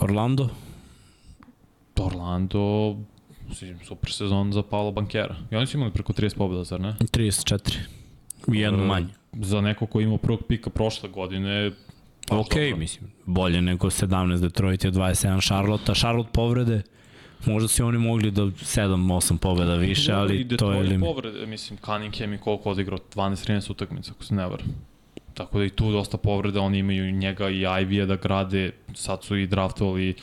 Orlando? Orlando, super sezon za Paolo Bankera. I oni su imali preko 30 pobjeda, zar ne? 34. U jednu manje. Za neko ko imao prvog pika prošle godine, Pa ok, dobro. mislim, bolje nego 17 Detroit je 27 Charlotte, a Charlotte povrede, možda si oni mogli da 7-8 pobeda više, ali to je limit. povrede, mislim, Cunningham i koliko odigrao, 12-13 utakmica, ako se ne varam. Tako da i tu dosta povrede, oni imaju njega i Ivy-a da grade, sad su i draftovali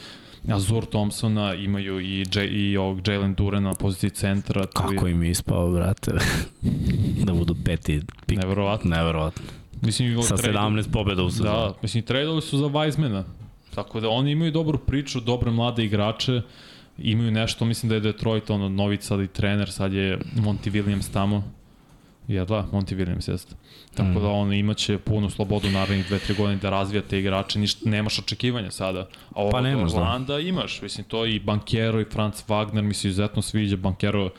Azur Thompsona, imaju i, J, i ovog Jalen Durena na poziciji centra. Kako im je ispao, brate, da budu peti. Pik. Neverovatno. Neverovatno. Mislim, Sa 17 pobjeda u sezonu. Da, mislim, tradovali su za Weizmana. Tako da oni imaju dobru priču, dobre mlade igrače, imaju nešto, mislim da je Detroit ono, novi sad i trener, sad je Monty Williams tamo. Ja da, Monty Williams jeste. Tako mm. da on imaće punu slobodu narednih 2-3 godine da razvija te igrače, ništa, nemaš očekivanja sada. A ovo pa nemaš, da. Orlanda da. imaš, mislim, to i Bankero i Franz Wagner mi se izuzetno sviđa, Bankero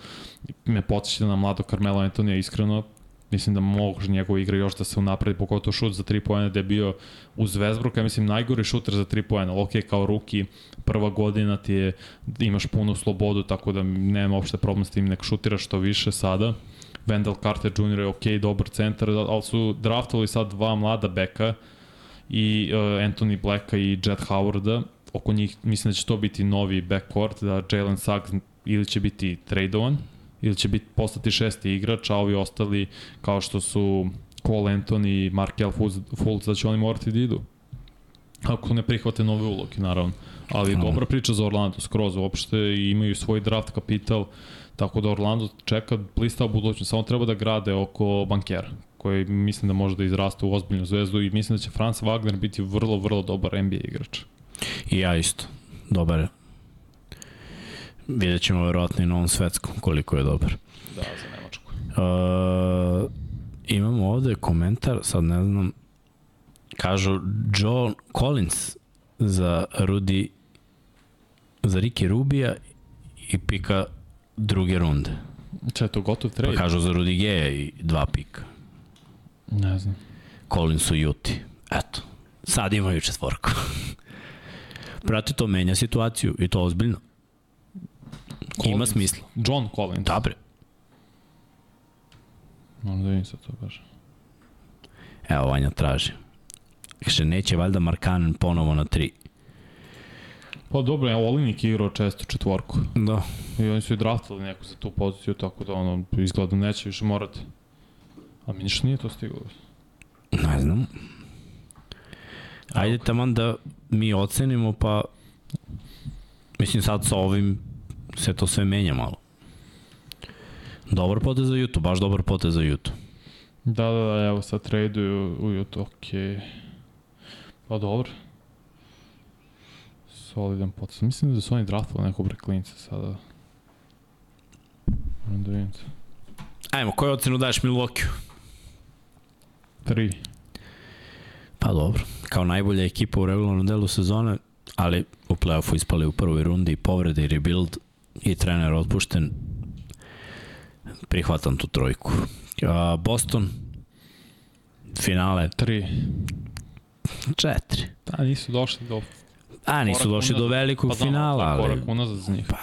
me podsjeća na mlado Carmelo Antonija, iskreno, Mislim da može njegova igra još da se unapredi, pogotovo šut za 3 poena da je bio uz Vesbruka, mislim najgori šuter za 3 poena. Ok, kao ruki, prva godina ti je, imaš punu slobodu, tako da nema uopšte problem s tim, nek šutiraš što više sada. Wendell Carter Jr. je ok, dobar centar, ali su draftovali sad dva mlada beka i uh, Anthony Blacka i Jet Howarda. Oko njih mislim da će to biti novi backcourt, da Jalen Suggs ili će biti tradovan, ili će biti postati šesti igrač, a ovi ostali kao što su Cole Anthony i Markel Fultz, da će oni morati da idu. Ako ne prihvate nove uloge, naravno. Ali mm. dobra priča za Orlando, skroz uopšte i imaju svoj draft kapital, tako da Orlando čeka blista u budućnosti, samo treba da grade oko bankera koji mislim da može da izraste u ozbiljnu zvezdu i mislim da će Franz Wagner biti vrlo, vrlo dobar NBA igrač. I ja isto. Dobar Vidjet ćemo verovatno i na ovom svetskom koliko je dobar. Da, za Nemačku. Uh, imamo ovde komentar, sad ne znam, kažu Joe Collins za Rudi za Riki Rubija i pika druge runde. Če je to gotov trade? Pa kažu za Rudi Geja i dva pika. Ne znam. Collins u Juti. Eto. Sad imaju četvorku. Prati, to menja situaciju i to ozbiljno. Collins. Ima smisla. John Collins. Dobre. Moram da vidim sad to baš. Evo, Vanja traži. Kaže, neće valjda Markanen ponovo na tri. Pa dobro, je Olinik igrao često četvorku. Da. I oni su i draftali neku za tu poziciju, tako da ono, izgleda neće više morati. A mi ništa nije to stiglo. Ne znam. Ajde taman da mi ocenimo, pa mislim sad sa ovim se to sve menja malo. Dobar potez za YouTube, baš dobar potez za YouTube. Da, da, da, evo sad traduju u YouTube, okej. Okay. Pa dobro. Solidan potez. Mislim da su oni draftali nekog breklinca sada. Moram da vidim. Ajmo, koju ocenu daješ Milwaukee? Tri. Pa dobro, kao najbolja ekipa u regularnom delu sezone, ali u play-offu ispali u prvoj rundi i povrede i rebuild i trener otpušten. Prihvatam tu trojku. A, Boston, finale, Tri. četiri. Da, nisu došli do... A, nisu došli do unazad. velikog Pa znam, finala, je ali... korak unazad za njih. Pa,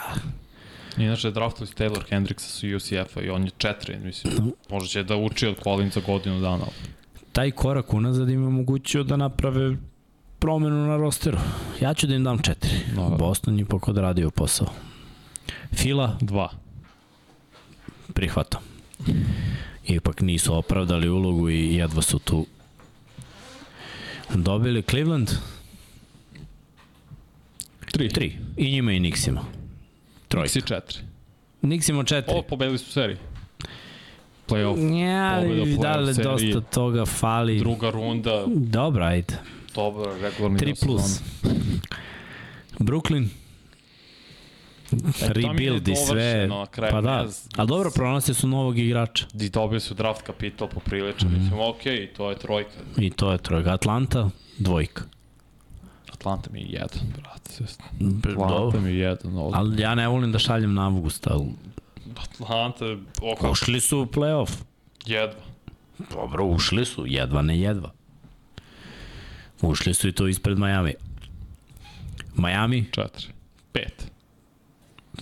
Inače, draftali su Taylor Hendricksa su UCF-a i on je četiri, mislim. Možda će da uči od Collinsa godinu dana. taj korak unazad im je omogućio da naprave promenu na rosteru. Ja ću da im dam četiri. Da. Boston je pokod radio posao. Fila, Dva. prihvatam. Ipak nisu opravdali ulogu i jedva su tu dobili Cleveland Tri. 3 i njima i Nixima. Trojka. Nixi četiri. Nixima 4. O, pobedili su seriju. Playoff. Ja, u da li seriji. dosta toga fali. Druga runda, Dobro, ajde. dobro, regularni 3 deo plus. Brooklyn. E, Rebuild i sve. Pa da, ali dobro, pronaste su novog igrača. I dobili su draft kapital poprilično. Mm. Mislim, okej, to je trojka. I to je trojka. Atlanta, dvojka. Atlanta mi je jedan, brate. Dobro. Atlanta mi je jedan. Od... Ali ja ne volim da šaljem na avgust, ali Atlanta, oko, ušli su u playoff. jedva. Dobro, ušli su, jedva ne jedva. Ušli su i to ispred Miami. Miami, Četiri. Pet.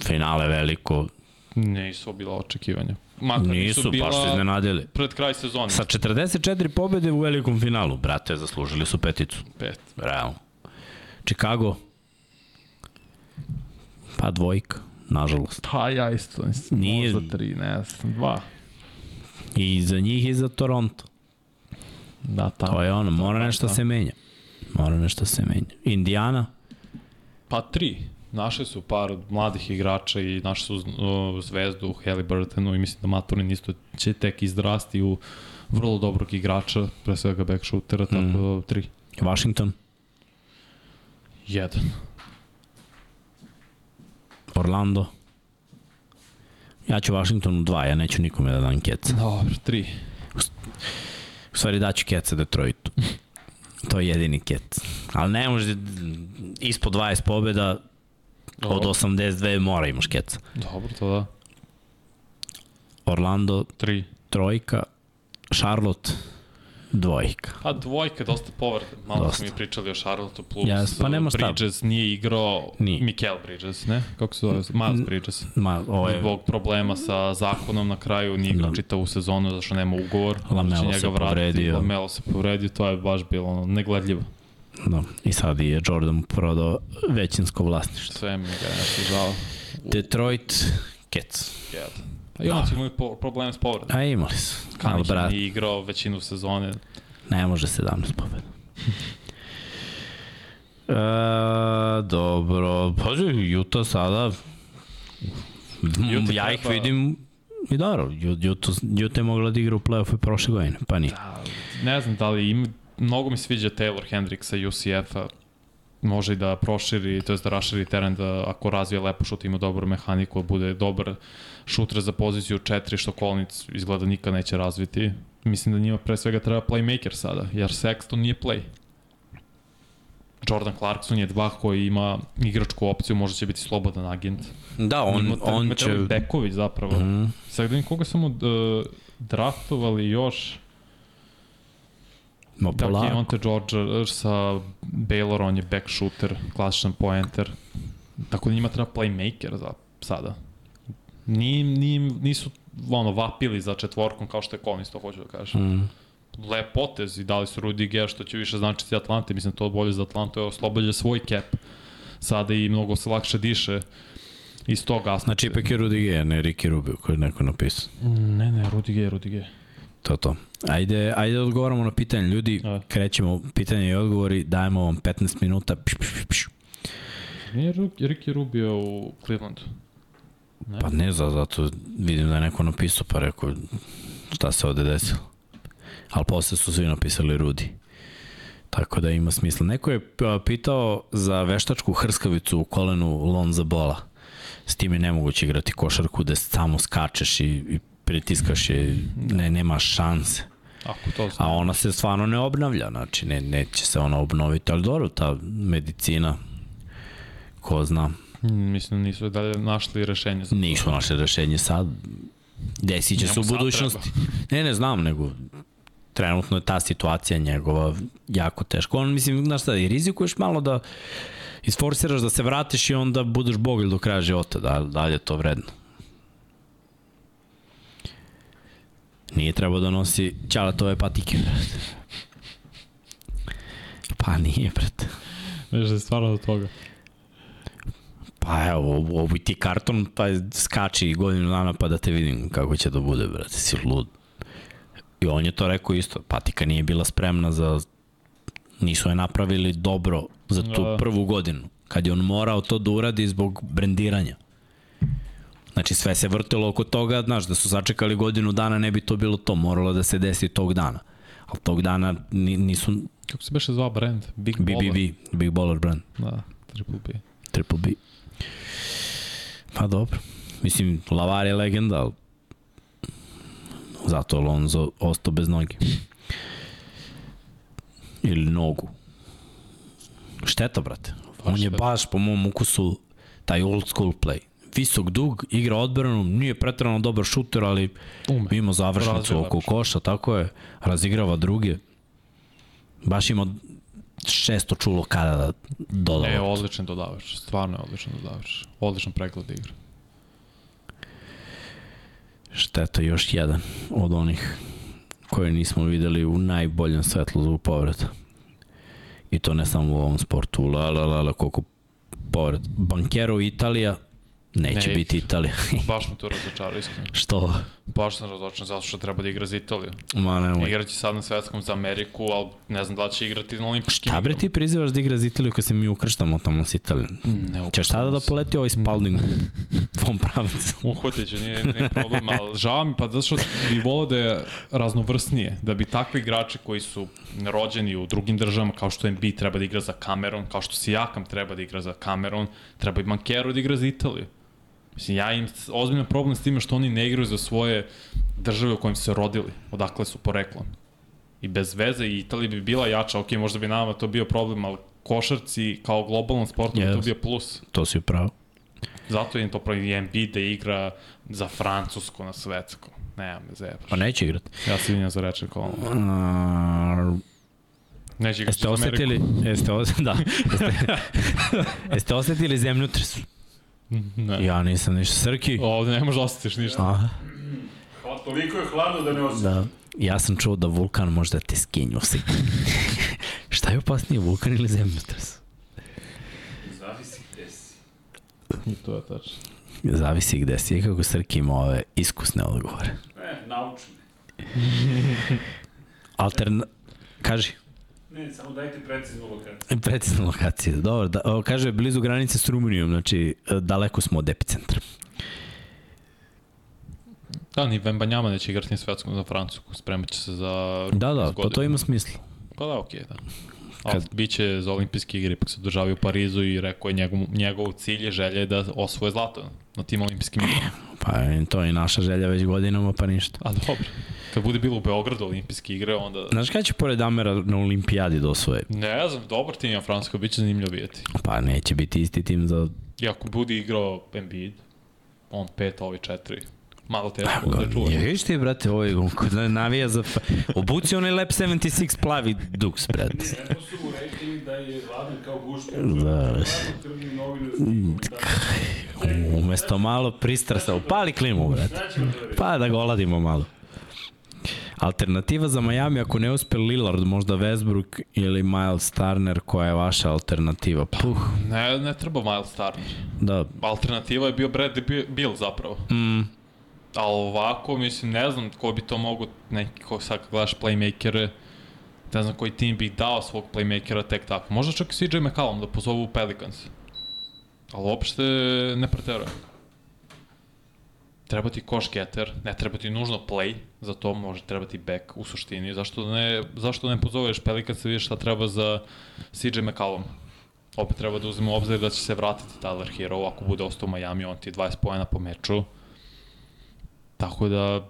Finale veliko, Nisu bila očekivanja. Makar nisu, nisu, bila baš su iznenadili. pred kraj sezone. Sa 44 pobede u velikom finalu, brate, zaslužili su peticu. Pet. Realno. Chicago, pa dvojka, nažalost. Pa ja isto, mislim, Nije- možda tri, ne znam, dva. I za njih i za Toronto. Da, tamo. To je ono, mora da, nešto da. se menja. Mora nešto se menja. Indiana, Pa tri. Našli su par mladih igrača i našli su uh, zvezdu u Halliburtonu i mislim da Maturin isto će tek izrasti u vrlo dobrog igrača, pre svega back shootera, tako da tri. Washington, Jedan. Orlando. Ja ću Washingtonu dva, ja neću nikome da dam keca. Dobro, tri. U stvari daću keca Detroitu. To je jedini kec. Ali ne može, ispod 20 pobjeda, od Dobro, 82 mora imaš keca. Dobro, to da. Orlando, Tri. trojka, Charlotte, dvojka. A dvojka, dosta povreda. Malo Dosta. smo mi pričali o Charlotte plus Jas, pa nema šta. Bridges nije igrao, Nije. Mikel Bridges, ne? Kako se zove? Miles Bridges. Ma, ovo je, Zbog problema sa zakonom na kraju nije igrao Da. čitavu sezonu zašto nema ugovor. Lamelo Onda će se povredio. Lamelo se povredio, to je baš bilo ono, negledljivo. Da, i sad je Jordan prodao većinsko vlasništvo. Sve mi ga nešto žao. Detroit. Jedan. A i on će imaju po, problem s povredom. A imali su. Kanić brat, igrao većinu sezone. ne može 17 pobjeda. E, dobro, pazi, Utah sada, Utah ja ih vidim i dobro, Utah, Utah je mogla da igra u play-offu i prošle godine, pa nije. Ne znam da li ima, mnogo mi sviđa Taylor Hendricks sa UCF-a. Može i da proširi, to je da raširi teren, da ako razvije lepo šut, ima dobru mehaniku, da bude dobar šuter za poziciju 4, što Kolnic izgleda nikad neće razviti. Mislim da njima pre svega treba playmaker sada, jer Sexton nije play. Jordan Clarkson je dva koji ima igračku opciju, možda će biti slobodan agent. Da, on, treba- on će... Beković zapravo. Mhm. Sad vidim koga smo uh, draftovali još. Ma Da, polako. Keonte George sa Baylor, on je back shooter, klasičan pointer. Tako da njima treba playmaker za sada. Ni, ni, nisu ono, vapili za četvorkom kao što je Collins, to hoću da kažem. Mm. Lep potez i dali su Rudy Gea što će više značiti Atlante. Mislim, to bolje za Atlantu je oslobađa svoj cap sada i mnogo se lakše diše iz tog aspekta. Znači ipak je Rudiger, ne Ricky Rubio koji je neko napisao. Ne, ne, Rudiger, Rudiger. To to. Ajde, ajde da odgovaramo na pitanje. Ljudi, A. krećemo pitanje i odgovori, dajemo vam 15 minuta. Pš, pš, pš. Nije Ricky Rubio u Clevelandu. Ne? Pa ne za, zato vidim da je neko napisao pa rekao šta se ovde desilo. Ali posle su svi napisali Rudi. Tako da ima smisla. Neko je pitao za veštačku hrskavicu u kolenu Lonza Bola. S tim je nemoguće igrati košarku da samo skačeš i, i pritiskaš je, ne, nema šanse. Ako to A zna. ona se stvarno ne obnavlja, znači ne, neće se ona obnoviti, ali dobro, ta medicina, ko zna, Mislim nisu dalje našli rešenje za nisu naše rešenje sad, desit će se u budućnosti. Ne, ne znam, nego trenutno je ta situacija njegova jako teška. On, mislim, znaš šta, i rizikuješ malo da isforsiraš da se vratiš i onda budeš bogilj do kraja života, da, da li je to vredno. Nije trebao da nosi ćaletove patike, brate. Pa nije, brate. Veš da je stvarno do toga. Pa evo, ovo, ovo ti karton, pa skači godinu dana pa da te vidim kako će da bude, brate, si lud. I on je to rekao isto, patika nije bila spremna za, nisu je napravili dobro za tu Da. prvu godinu, kad je on morao to da uradi zbog brendiranja. Znači sve se vrtilo oko toga, znaš, da su sačekali godinu dana ne bi to bilo to, moralo da se desi tog dana. Ali tog dana ni- nisu Kako se beše zvao brand? Big Baller. BBB, Big Baller Brand. Da, Triple B. Triple B. Pa dobro. Mislim, Lavar je legenda, ali zato Alonso ostao bez noge. Ili nogu. Šteta, brate. On je baš po mom ukusu taj old school play. Visok dug, igra odbranu, nije pretrano dobar šuter, ali Ume. ima završnicu oko koša, tako je. Razigrava druge. Baš ima šesto čulo kada da doda. E, odličan dodavač. Stvarno je odličan dodavač. Odličan pregled igre. Šteta još jedan od onih koje nismo videli u najboljem svetlu zbog povreda. I to ne samo u ovom sportu. La, la, la, la, koliko povred. Bankero Italija, neće Neće. biti Italija. Baš me to razočarao, iskreno. Što? Baš sam razočaran zato što treba da igra za Italiju. Ma nemoj. Igraće sad na svetskom za Ameriku, ali ne znam da li će igrati na olimpijskim. Šta bre ti prizivaš da igra za Italiju kad se mi ukrštamo tamo s Italijom? Ne, Ćeš tada da poleti ovaj Spalding u tvom pravcu? Uhvatit ću, nije, nije problem, ali žao mi pa zato što bi volao da je raznovrsnije, da bi takvi igrači koji su rođeni u drugim državama, kao što Embiid treba da igra za Cameron, kao što Sijakam treba da igra za Cameron, treba i Mankero da igra za Italiju. Mislim, ja im ozbiljan problem s time što oni ne igraju za svoje države u kojim su se rodili, odakle su poreklom. I bez veze i Italija bi bila jača, ok, možda bi nama to bio problem, ali košarci kao globalnom sportu yes. bi to bio plus. To si upravo. Zato im to pravi Embiid da igra za Francusku na svetsku. Nema me zebaš. Pa neće igrati. Ja se vinjam za reče kolom. A, Neće igrati za Ameriku. osetili, jeste, os, da, jeste, jeste osetili zemljotres? Ne. Ja nisam ništa. Srki? Ovde ne možeš da osjetiš ništa. Aha, Hla, toliko je hladno da ne osjećam. da. Ja sam čuo da vulkan može da te skenju se. Šta je opasnije, vulkan ili zemljotres? Zavisi gde si. I to je tačno. Zavisi gde si. I kako Srki ima ove iskusne odgovore. E, naučni. Alterna... Kaži. Ne, samo dajte preciznu lokaciju. Precizna lokacija. Dobro, da, o, kaže blizu granice s Rumunijom, znači e, daleko smo od epicentra. Da, ni Vembanjama neće igrati ni svetskom za Francusku. Spremat će se za... Da, da, pa to ima smisla. Pa da, okej, da. Kad- bit će za olimpijske igre, ipak se održavaju u Parizu i rekao je njegov, njegov cilj je želja je da osvoje zlato na tim olimpijskim igrama. Pa to je naša želja već godinama, pa ništa. A dobro. Kad bude bilo u Beogradu olimpijske igre, onda... Znaš kada će pored Amera na olimpijadi da osvoje? Ne znam, dobar tim je Francuska, bit će zanimljivo vidjeti. Pa neće biti isti tim za... I ako bude igrao Embiid, on pet, ovi četiri, malo teško da čuva. Je, vidiš ti, brate, ovaj, on kod navija za... Obuci onaj Lab 76 plavi duks, brate. Jedno su mu rekli da je vladan kao guška. Da. Novinarski. Umesto malo pristrasa, upali klimu, brate. Da? Pa da ga oladimo malo. Alternativa za Miami ako ne uspe Lillard, možda Westbrook ili Miles Turner, koja je vaša alternativa? Puh, Ne, ne treba Miles Turner. da. Alternativa je bio Bradley Bill zapravo. Mm, Ali ovako, mislim, ne znam ko bi to mogu, neki ko sad gledaš playmakere, ne znam koji tim bi dao svog playmakera tek tako. Možda čak i CJ McCallum da pozovu Pelicans. Ali uopšte ne preterujem. Treba ti koš getter, ne treba ti nužno play, za to može trebati back u suštini. Zašto ne, zašto ne pozoveš Pelicans i vidiš šta treba za CJ McCallum? Opet treba da uzmemo obzir da će se vratiti Tyler Hero, ako bude ostao u Miami, on ti 20 pojena po meču. Tako da,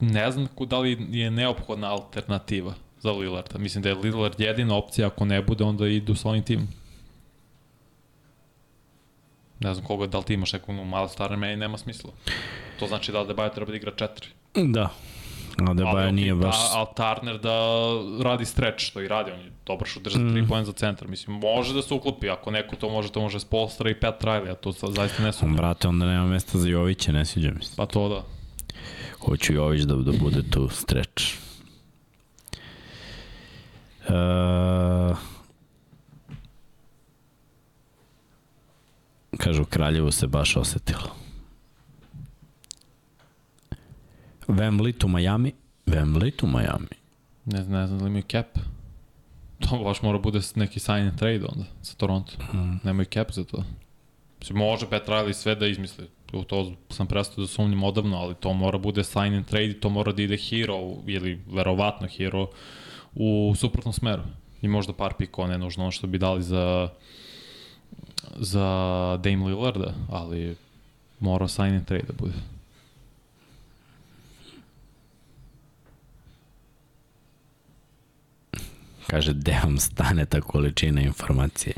ne znam da li je neophodna alternativa za Lillarda. Mislim da je Lillard jedina opcija, ako ne bude, onda idu sa ovim timom. Ne znam koga, da li ti imaš nekog Miles Turner, meni nema smisla. To znači da Adebayo treba da igra četiri. da. A Debaja Ali, nije ok, baš... Da, ali Turner da radi stretch, što i radi, on je dobar šuter za 3 mm. poen za centar. Mislim, može da se uklopi, ako neko to može, to može Spolstra i Pat Riley, a to sa- zaista ne su. Brate, onda nema mesta za Jovića, ne sviđa mi se. Pa to da. Hoću Jović da, da bude tu streč. Uh, kažu, Kraljevo se baš osetilo. Wembley to Miami. Wembley to Miami. Ne znam, ne znam da li imaju cap. To baš mora bude neki sign and trade onda sa Toronto. Mm. Nemaju cap za to. Mislim, može Pat Riley sve da izmisli. U to sam prestao da sumnjam odavno, ali to mora bude sign and trade i to mora da ide hero ili verovatno hero u suprotnom smeru. I možda par pikova, ne nužno ono što bi dali za za Dame Lillarda, ali mora sign and trade da bude. Kaže, gde vam stane ta količina informacije?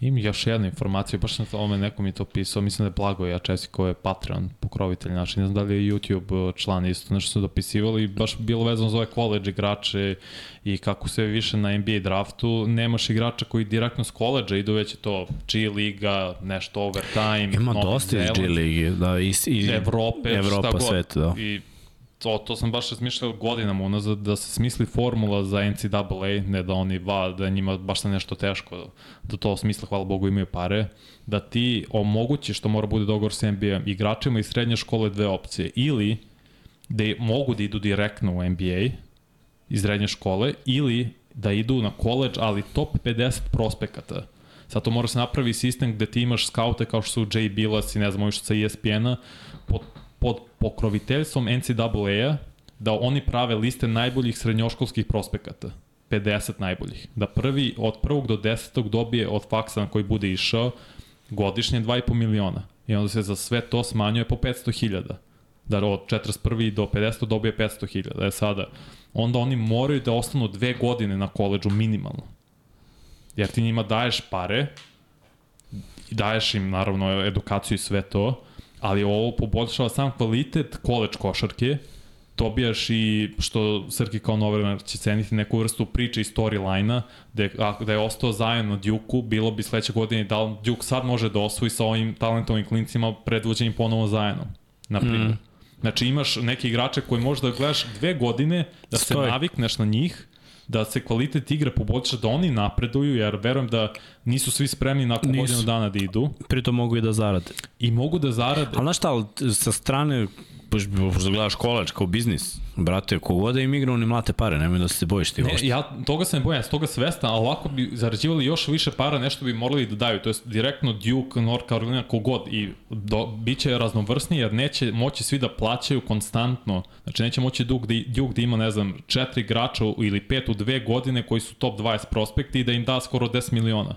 Ima još jedna informacija, baš na tome neko mi to pisao, mislim da je Blago ja Česi ko je Patreon, pokrovitelj naš, ne znam da li je YouTube uh, član isto, nešto su dopisivali, baš bilo vezano za ove college igrače i kako sve više na NBA draftu, nemaš igrača koji direktno s koleđa idu već je to G liga, nešto overtime, Ima dosta iz G ligi, da, i, i Evrope, Evropa, šta god. svet, da. I to, to sam baš razmišljao godinama unazad da se smisli formula za NCAA, ne da oni va, da njima baš sa nešto teško da to smisle, hvala Bogu imaju pare, da ti omogućiš što mora bude dogovor sa NBA igračima iz srednje škole dve opcije ili da mogu da idu direktno u NBA iz srednje škole ili da idu na college, ali top 50 prospekata. Sad to mora se napravi sistem gde ti imaš skaute kao što su Jay Bilas i ne znam, ovi što sa ESPN-a pod pokroviteljstvom NCAA-a da oni prave liste najboljih srednjoškolskih prospekata. 50 najboljih. Da prvi od prvog do desetog dobije od faksa na koji bude išao godišnje 2,5 miliona. I onda se za sve to smanjuje po 500 hiljada. Da od 41. do 50. dobije 500 hiljada. E sada, onda oni moraju da ostanu dve godine na koleđu minimalno. Jer ti njima daješ pare, daješ im naravno edukaciju i sve to, ali ovo poboljšava sam kvalitet koleđ košarke, dobijaš i, što Srki kao novinar će ceniti, neku vrstu priče i storyline-a, da, je- da je ostao zajedno na Duke-u, bilo bi sledeće godine da li Duke sad može da osvoji sa ovim talentovim klincima predvođenim ponovo zajedno, na primjer. Mm. Znači imaš neke igrače koji možeš da gledaš dve godine, da se Stoji. navikneš na njih, da se kvalitet igre poboljša, da oni napreduju, jer verujem da nisu svi spremni nakon Nisu. godinu dana da idu Pritom mogu i da zarade. i mogu da zarade. Ali znaš šta, ali sa strane, pošto pošto gledaš kolač kao biznis, brate, kogod da im igra, oni mlate pare, nemoj da se bojiš ti Ne, ja toga sam bojan, s toga svestan, ali ovako bi zarađivali još više para, nešto bi morali da daju, to jest direktno Duke, North Carolina, kogod i do, bit će raznovrsniji jer neće moći svi da plaćaju konstantno, znači neće moći Duke da, Duke da ima, ne znam, četiri igrača ili pet u dve godine koji su top 20 prospekti i da im da skoro 10 miliona.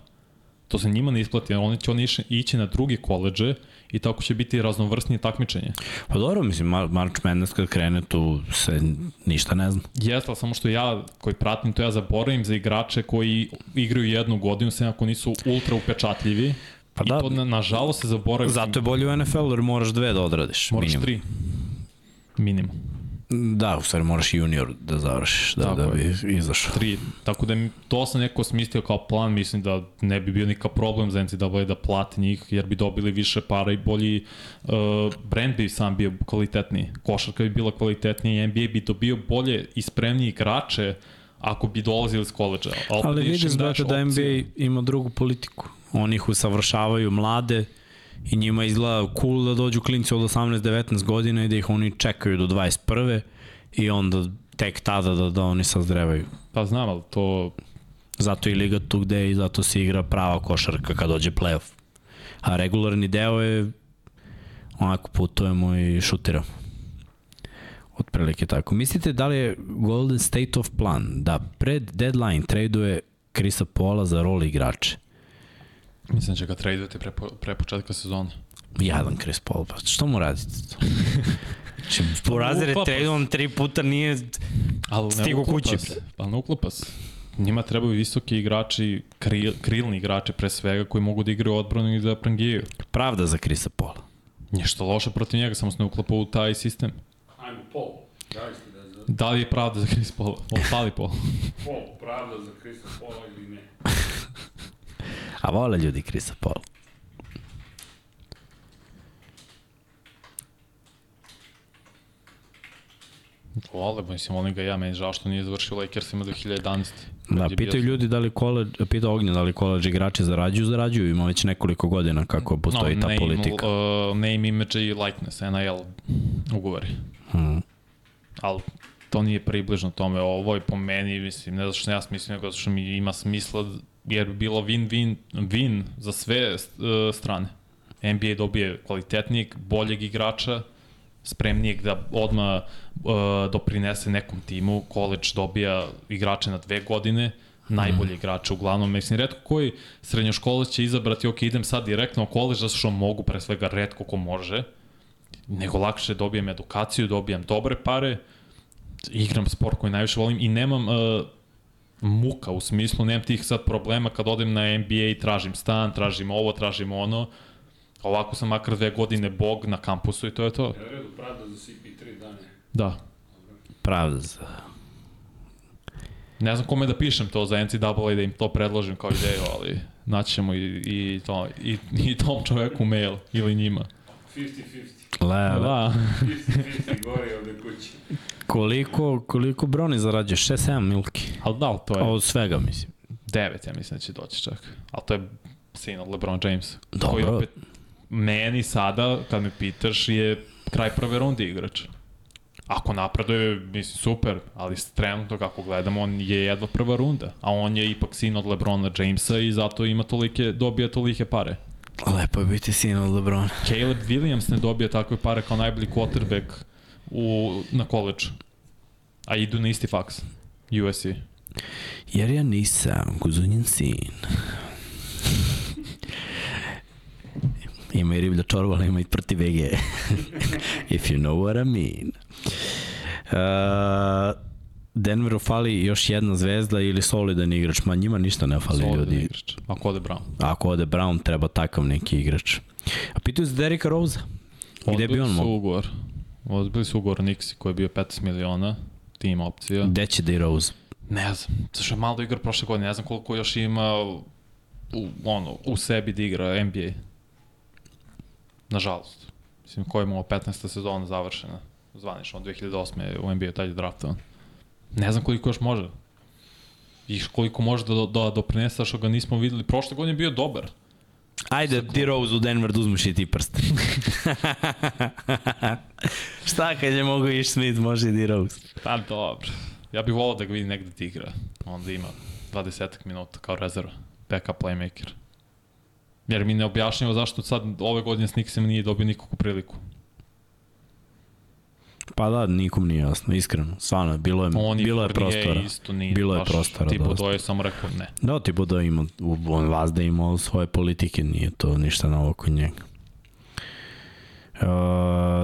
To se njima ne isplati, oni će oni ići na drugi koleđe i tako će biti raznovrsnije takmičenje. Pa dobro, mislim, Mar March Madness kad krene tu se ništa ne zna. Jeste, ali samo što ja koji pratim to ja zaboravim za igrače koji igraju jednu godinu, sem ako nisu ultra upečatljivi. Pa I da. to na, nažalost se zaboravim. Zato je bolje u NFL jer moraš dve da odradiš. Moraš minimum. tri. Minimum. Da, u stvari moraš junior da završiš, da, Tako da bi izašao. tri. Tako da to sam neko smislio kao plan, mislim da ne bi bio nikakav problem za NCAA da plati njih, jer bi dobili više para i bolji uh, brand bi sam bio kvalitetniji. Košarka bi bila kvalitetnija i NBA bi dobio bolje i spremnije igrače ako bi dolazili iz koleđa. Ali vidiš, brate, da NBA ima drugu politiku. Oni ih usavršavaju mlade i njima izgleda cool da dođu klinci od 18-19 godina i da ih oni čekaju do 21. i onda tek tada da, da oni sazrevaju. Pa znam, ali to Zato i liga tu gde je i zato se igra prava košarka kad dođe playoff. A regularni deo je onako putujemo i šutiramo. Otprilike tako. Mislite da li je Golden State of plan da pred deadline traduje Krisa Pola za rol igrače? Mislim da će ga tradujete pre, pre početka sezona. Jadan Chris Paul, pa što mu radite? Znači, porazire uklapa se. tradeom tri puta nije Ali Stigo kući, se. Ali ne uklapa se. Njima trebaju visoki igrači, kril, krilni igrači pre svega koji mogu da igraju odbranu i da prangijaju. pravda za Krisa Pola. Ništa loše protiv njega, samo se ne uklapa u taj sistem. Ajmo. Zaista da Da li je pravda za Chris Paul? On pali Paul. Pol, pravda za Krista Pola ili ne? A vole ljudi Krisa Pola. Vole, mislim, oni ga ja, meni žao što nije završio Lakersima 2011. Da, pitaju bio- ljudi da li koleđ, pitao Ognja da li koleđ igrači zarađuju, zarađuju, ima već nekoliko godina kako postoji ta name, politika. Uh, name, image i likeness, NIL ugovori. Hmm. Ali to nije približno tome. Ovo je po meni, mislim, ne zato što ja mislim, nego zato što mi ima smisla, jer bi bilo win-win win za sve uh, strane. NBA dobije kvalitetnijeg, boljeg igrača, spremnijeg da odma uh, doprinese nekom timu, college dobija igrače na dve godine, najbolji igrače uglavnom, mislim, redko koji srednjoškolac će izabrati, ok, idem sad direktno u college, zato što mogu, pre svega, redko ko može, nego lakše dobijem edukaciju, dobijem dobre pare, igram sport koji najviše volim i nemam uh, muka u smislu, nemam tih sad problema kad odem na NBA i tražim stan, tražim ovo, tražim ono. Ovako sam makar dve godine bog na kampusu i to je to. Je u redu, pravda za CP3 dane. Da. Pravda za... Ne znam kome da pišem to za NCAA da im to predložim kao ideju, ali naći ćemo i, i, to, i, i tom čoveku mail ili njima. 50-50. Le, Da. 50-50 gori ovde kući. koliko, koliko Broni zarađuje? 6-7 milki. Ali da, ali to je Od svega, mislim. devet, ja mislim da će doći čak. Ali to je sin od LeBron James. Dobro. Koji opet, meni sada, kad me pitaš, je kraj prve runde igrač. Ako napreduje, mislim, super, ali trenutno kako gledamo, on je jedva prva runda, a on je ipak sin od Lebrona Jamesa i zato ima tolike, dobija tolike pare. Lepo je biti sin od Lebrona. Caleb Williams ne dobija takve pare kao najbolji quarterback u, na college. A idu na isti faks. USC. Jer ja nisam Guzunjin sin. ima i riblja čorba, ali ima i protiv VG. If you know what I mean. Uh, Denveru fali još jedna zvezda ili solidan igrač, ma njima ništa ne fali Solidan ljudi. igrač. Ako ode Brown. Ako ode Brown, treba takav neki igrač. A pitaju za Derika Rose. Gde bi on mogao? ugovor. Odbili su ugovor Nixi koji je bio 15 miliona, tim opcija. Gde će da i Rose? Ne znam, zašto je malo igra prošle godine, ne znam koliko još ima u, ono, u sebi da igra NBA. Nažalost. Mislim, koji je imao 15. sezona završena, zvanično, od 2008. je u NBA tad je draftovan. Ne znam koliko još može. I koliko može da, da doprinese, što ga nismo videli. Prošle godine je bio dobar. Ajde, di Rose u Denver da uzmeš i ti prst. Šta kad je mogo Ish Smith, može i di Rose. Pa dobro. Ja bih volao da ga vidim negde da igra. Onda ima 20 minuta kao rezerva. Backup playmaker. Jer mi ne objašnjava zašto sad ove godine s Nixem nije dobio nikakvu priliku. Pa da, nikom nije jasno, iskreno. Stvarno, bilo je, On i bilo je prostora. Isto nije Bilo je baš, prostora Tipo, dosta. to je samo rekao ne. Da, ti bude ima, on vas da imao svoje politike, nije to ništa novo kod njega. Uh,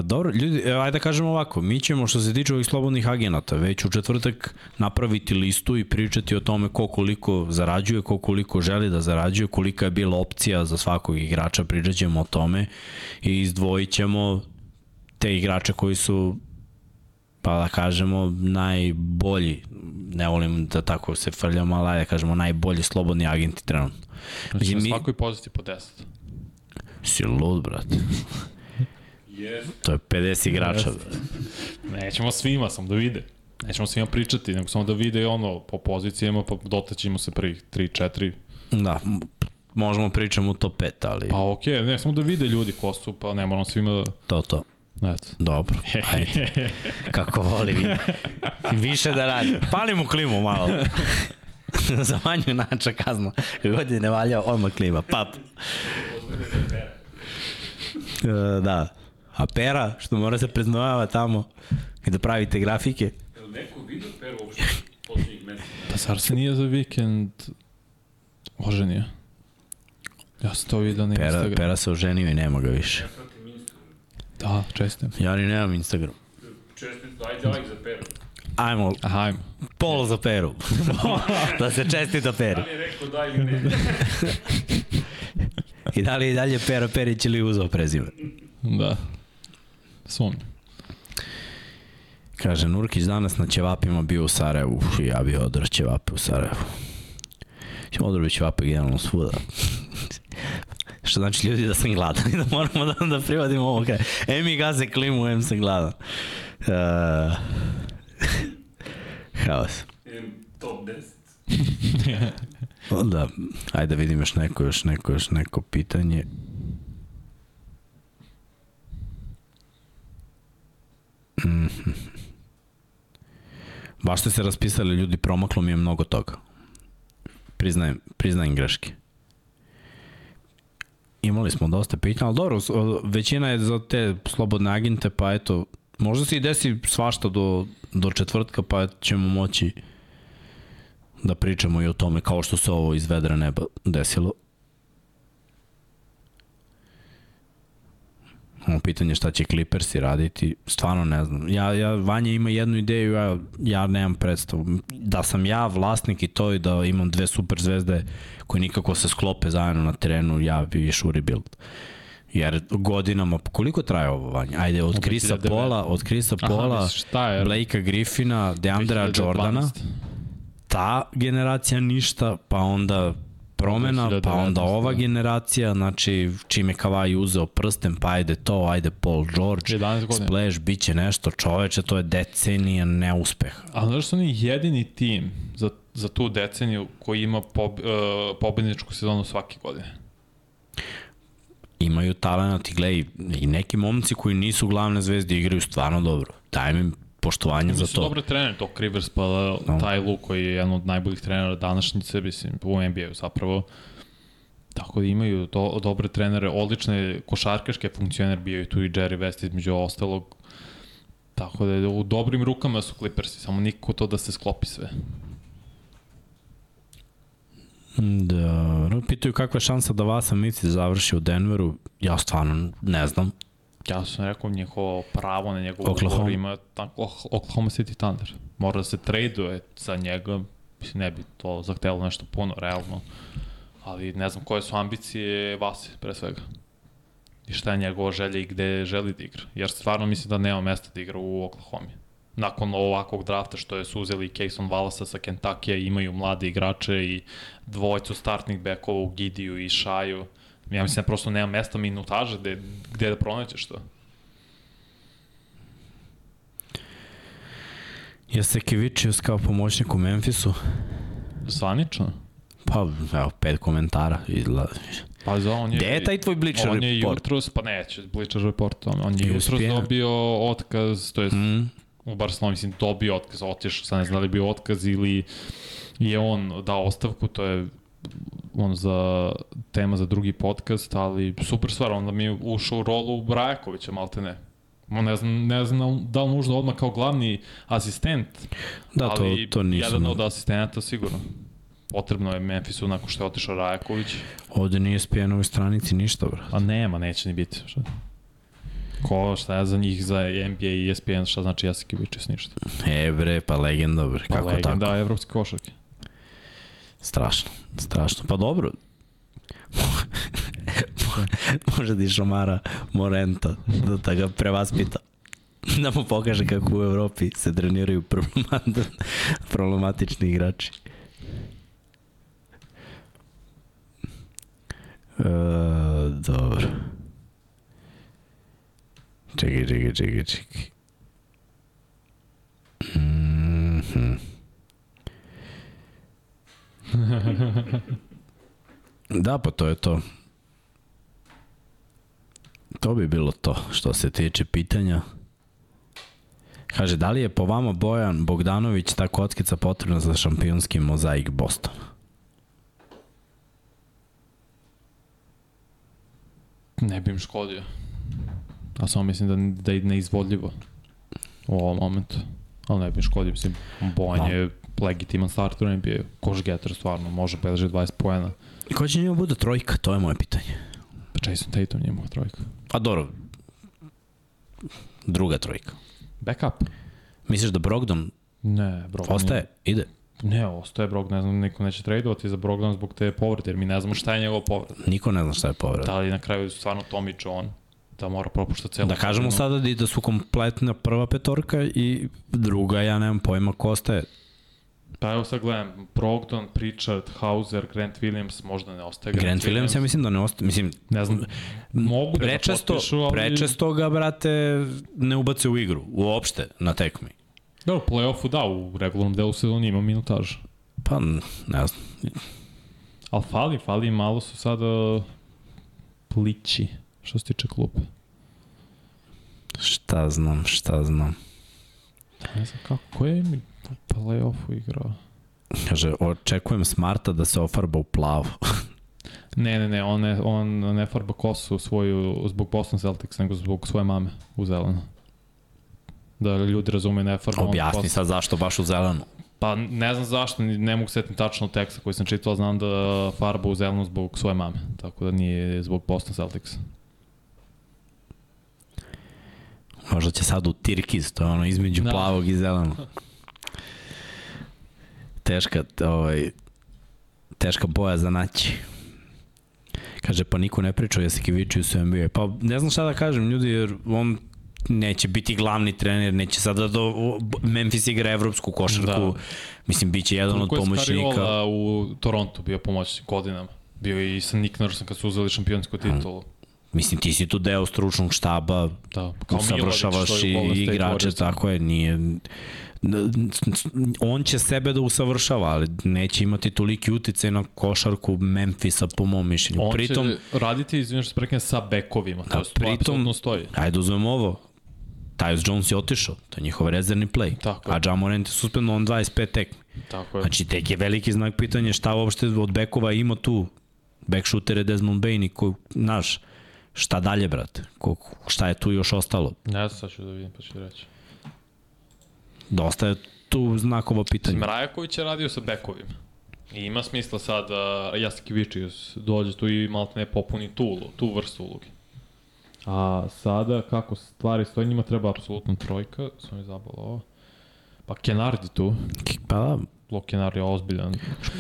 dobro, ljudi, evo, ajde da kažemo ovako, mi ćemo što se tiče ovih slobodnih agenata već u četvrtak napraviti listu i pričati o tome ko koliko zarađuje, ko koliko želi da zarađuje, kolika je bila opcija za svakog igrača, pričat ćemo o tome i izdvojit ćemo te igrače koji su pa da kažemo najbolji, ne volim da tako se frljamo, ali da kažemo najbolji slobodni agenti trenutno. Znači, Mislim, na mi- svakoj poziciji po 10. Si lud, brate. Yes. To je 50 igrača. Jeste. Nećemo svima, samo da vide. Nećemo svima pričati, nego samo da vide ono po pozicijama, pa dotaćemo se prvih 3-4. Da, možemo pričamo u top 5, ali Pa okej, okay, ne, samo da vide ljudi ko su, pa ne moramo svima da... to, to. Eto. Dobro, ajde. Kako voli vi. Više da radi. Pali mu klimu malo. Za manju nača kazna. Kako god je ne valjao, odmah klima. Pap. E, da. A pera, što mora se preznojava tamo, kada pravite grafike. Jel neko vidio Peru uopšte poslednjih meseci? Pa zar se nije za vikend oženio? Ja sam to vidio na Pera, Instagramu. pera se oženio i nema ga više. Da, čestim. Ja ni nemam Instagram. Čestito, ajde like za Peru. Ajmo, Aha, ajmo. pol za peru. da se čestita peri. Da li je rekao da ili ne? I da li je dalje Pera Perić ili uzao prezime? Da. Sumnjam. Kaže, Nurkić danas na ćevapima bio u Sarajevu. Uf, ja bi odrao ćevape u Sarajevu. Ćemo odrobiti ćevape generalno svuda. Što znači ljudi da sam gladan i da moramo da, da privodimo ovo kaj. Em mi gaze klimu, em sam gladan. Uh, haos. Idem top 10. Onda, ajde da vidim još neko, još neko, još neko pitanje. Mhm. Baš ste se raspisali ljudi, promaklo mi je mnogo toga. Priznajem, priznajem greške. Imali smo dosta pitanja, ali dobro, većina je za te slobodne agente, pa eto, možda se i desi svašta do, do četvrtka, pa ćemo moći da pričamo i o tome kao što se ovo iz vedra neba desilo. Ovo pitanje šta će Clippersi raditi, stvarno ne znam. Ja, ja, Vanja ima jednu ideju, ja, ja nemam predstavu. Da sam ja vlasnik i to i da imam dve super zvezde koje nikako se sklope zajedno na terenu, ja bi išao u rebuild. Jer godinama, koliko traje ovo Vanja? Ajde, od Krisa 2009. Pola, od Krisa Pola, šta je? Blakea Griffina, Deandra 2012. Jordana, ta generacija ništa, pa onda promena, pa 2019, onda ova da. generacija, znači čim je Kawhi uzeo prsten, pa ajde to, ajde Paul George, 11 godina. Splash, bit će nešto, čoveče, to je decenija neuspeha. A znaš su oni jedini tim za, za tu deceniju koji ima pob, uh, pobedničku sezonu svake godine? Imaju talent i gledaj, i neki momci koji nisu glavne zvezde igraju stvarno dobro. Daj mi poštovanje za to. dobre trenere, Doc Rivers, pa No. taj Lu koji je jedan od najboljih trenera današnjice, mislim, u NBA-u zapravo. Tako da imaju do, dobre trenere, odlične košarkaške funkcioner bio i tu i Jerry West između ostalog. Tako da je u dobrim rukama su Clippersi, samo nikako to da se sklopi sve. Da, pitaju kakva je šansa da Vasa Mici završi u Denveru. Ja stvarno ne znam. Ja sam rekao njihovo pravo na njegov Oklahoma. ugovor ima tako, Oklahoma City Thunder. Mora da se traduje za njega, mislim ne bi to zahtevalo nešto puno, realno. Ali ne znam koje su ambicije Vasi, pre svega. I šta je njegova želja i gde želi da igra. Jer stvarno mislim da nema mesta da igra u Oklahoma. Nakon ovakvog drafta što je su uzeli Cason Wallasa sa Kentucky, imaju mlade igrače i dvojcu startnih bekova u Gidiju i Šaju. Ja mislim da prosto nema mesta minutaže gde, gde da pronaćeš to. Jeste Kevičius kao pomoćnik u Memphisu? Zvanično? Pa, evo, pet komentara. Izla... Pa za on je... Gde je taj tvoj Bleacher on je Report? jutros, pa neće, Bleacher Report, on, on je jutros dobio otkaz, to je Mm, u Barcelona, mislim, dobio otkaz, otišao, sad ne znam da li je bio otkaz ili je on dao ostavku, to je on za tema za drugi podcast, ali super stvar, onda mi je ušao u rolu Brajakovića, malte ne. On ne znam, ne znam da li nužno odmah kao glavni asistent, da, to, ali to nisam. jedan od asistenata sigurno. Potrebno je Memphisu nakon što je otišao Rajaković, Ovde nije SPN-ovoj stranici ništa, bro. a nema, neće ni biti. Šta? Ko, šta je za njih, za NBA i ESPN, šta znači Jessica Kivičis, ništa. E, bre, pa legenda, bre. Pa Kako legenda tako? evropske košarke. Strašno, strašno. Pa dobro. Može da i šamara Morenta, da, da ga prevaspita. da mu pokaže kako u Evropi se treniraju problemat, problematični igrači. E, dobro. Čekaj, čekaj, čekaj, čekaj. Mm -hmm. Da, pa to je to. To bi bilo to što se tiče pitanja. Kaže, da li je po vama Bojan Bogdanović ta kockica potrebna za šampionski mozaik Bostona? Ne bi im škodio. A samo mislim da, da je neizvodljivo u ovom momentu. Ali ne bi im škodio, mislim, Bojan da. je legitiman starter u NBA. Koš getter stvarno, može peleže 20 poena. I ko će njima bude trojka, to je moje pitanje. Pa Jason Tatum njima trojka. A dobro, druga trojka. Backup? Misliš da Brogdon ne, Brogdon ostaje? Je... Ide? Ne, ostaje Brogdon, ne znam, niko neće tradovati za Brogdon zbog te povrede, jer mi ne znamo šta je njegov povreda. Niko ne zna šta je povreda. Da li na kraju stvarno Tommy John da mora propušta celu Da kažemo sada da, da su kompletna prva petorka i druga, ja nemam pojma ko ostaje. Pa evo sad gledam, Brogdon, Pritchard, Hauser, Grant Williams, možda ne ostaje Grant, Grant Williams. Williams. ja mislim da ne ostaje, mislim, ne znam, mogu prečesto, da potpišu, ali... Prečesto ga, brate, ne ubace u igru, uopšte, na tekmi. Da, u play-offu da, u regularnom delu sezoni ima minutaž. Pa, ne znam. Ali fali, fali, malo su sada plići, što se tiče kluba. Šta znam, šta znam. Ne znam kako, ko je u play-offu igrao? Kaže, očekujem Smarta da se ofarba u plavo. ne, ne, ne, on ne, on ne farba kosu svoju zbog Boston Celtics, nego zbog svoje mame u zeleno. Da ljudi razume ne farba. Objasni kosu. sad zašto baš u zelenu. Pa ne znam zašto, ne mogu setiti tačno teksta koji sam čitao, znam da farba u zelenu zbog svoje mame, tako da nije zbog Boston Celtics. Možda će sad u Tirkiz, to je ono između da. plavog i zelenog. Teška, ovaj, teška boja za naći. Kaže, pa niko ne priča o Jasikeviću su NBA. Pa ne znam šta da kažem, ljudi, jer on neće biti glavni trener, neće sada do Memphis igra evropsku košarku. Da. Mislim, bit će jedan Koliko od pomoćnika. Koliko je u Torontu bio pomoćnik godinama? Bio i sa Nick Nursom kad su uzeli šampionsku titulu. Mislim, ti si tu deo stručnog štaba, da, usavršavaš i igrače, tako je, nije on će sebe da usavršava, ali neće imati toliki uticaj na košarku Memfisa po mom mišljenju. On pritom, će raditi, izvinjam što prekne, sa bekovima, to da, pritom, stoji. Ajde uzmemo ovo, Tyus Jones je otišao, to je njihov rezervni play. Tako a Jamorant je suspendovan 25 tekmi. Tako je. Znači, tek je veliki znak pitanja šta uopšte od bekova ima tu. Back shooter je Desmond Bain i ko, naš, šta dalje, brate? Ko, šta je tu još ostalo? Ne, sad ću da vidim, pa ću reći. Dosta je tu znakova pitanja. Mrajaković je radio sa bekovima. I ima smisla sad da uh, Jaskivičius dođe tu i malo ne popuni tu, tu vrstu uloge. A sada, kako stvari stoje, njima treba apsolutno trojka, sam mi zabalo ovo. Pa Kenardi tu. Pa da. Lo Kenardi je ozbiljan.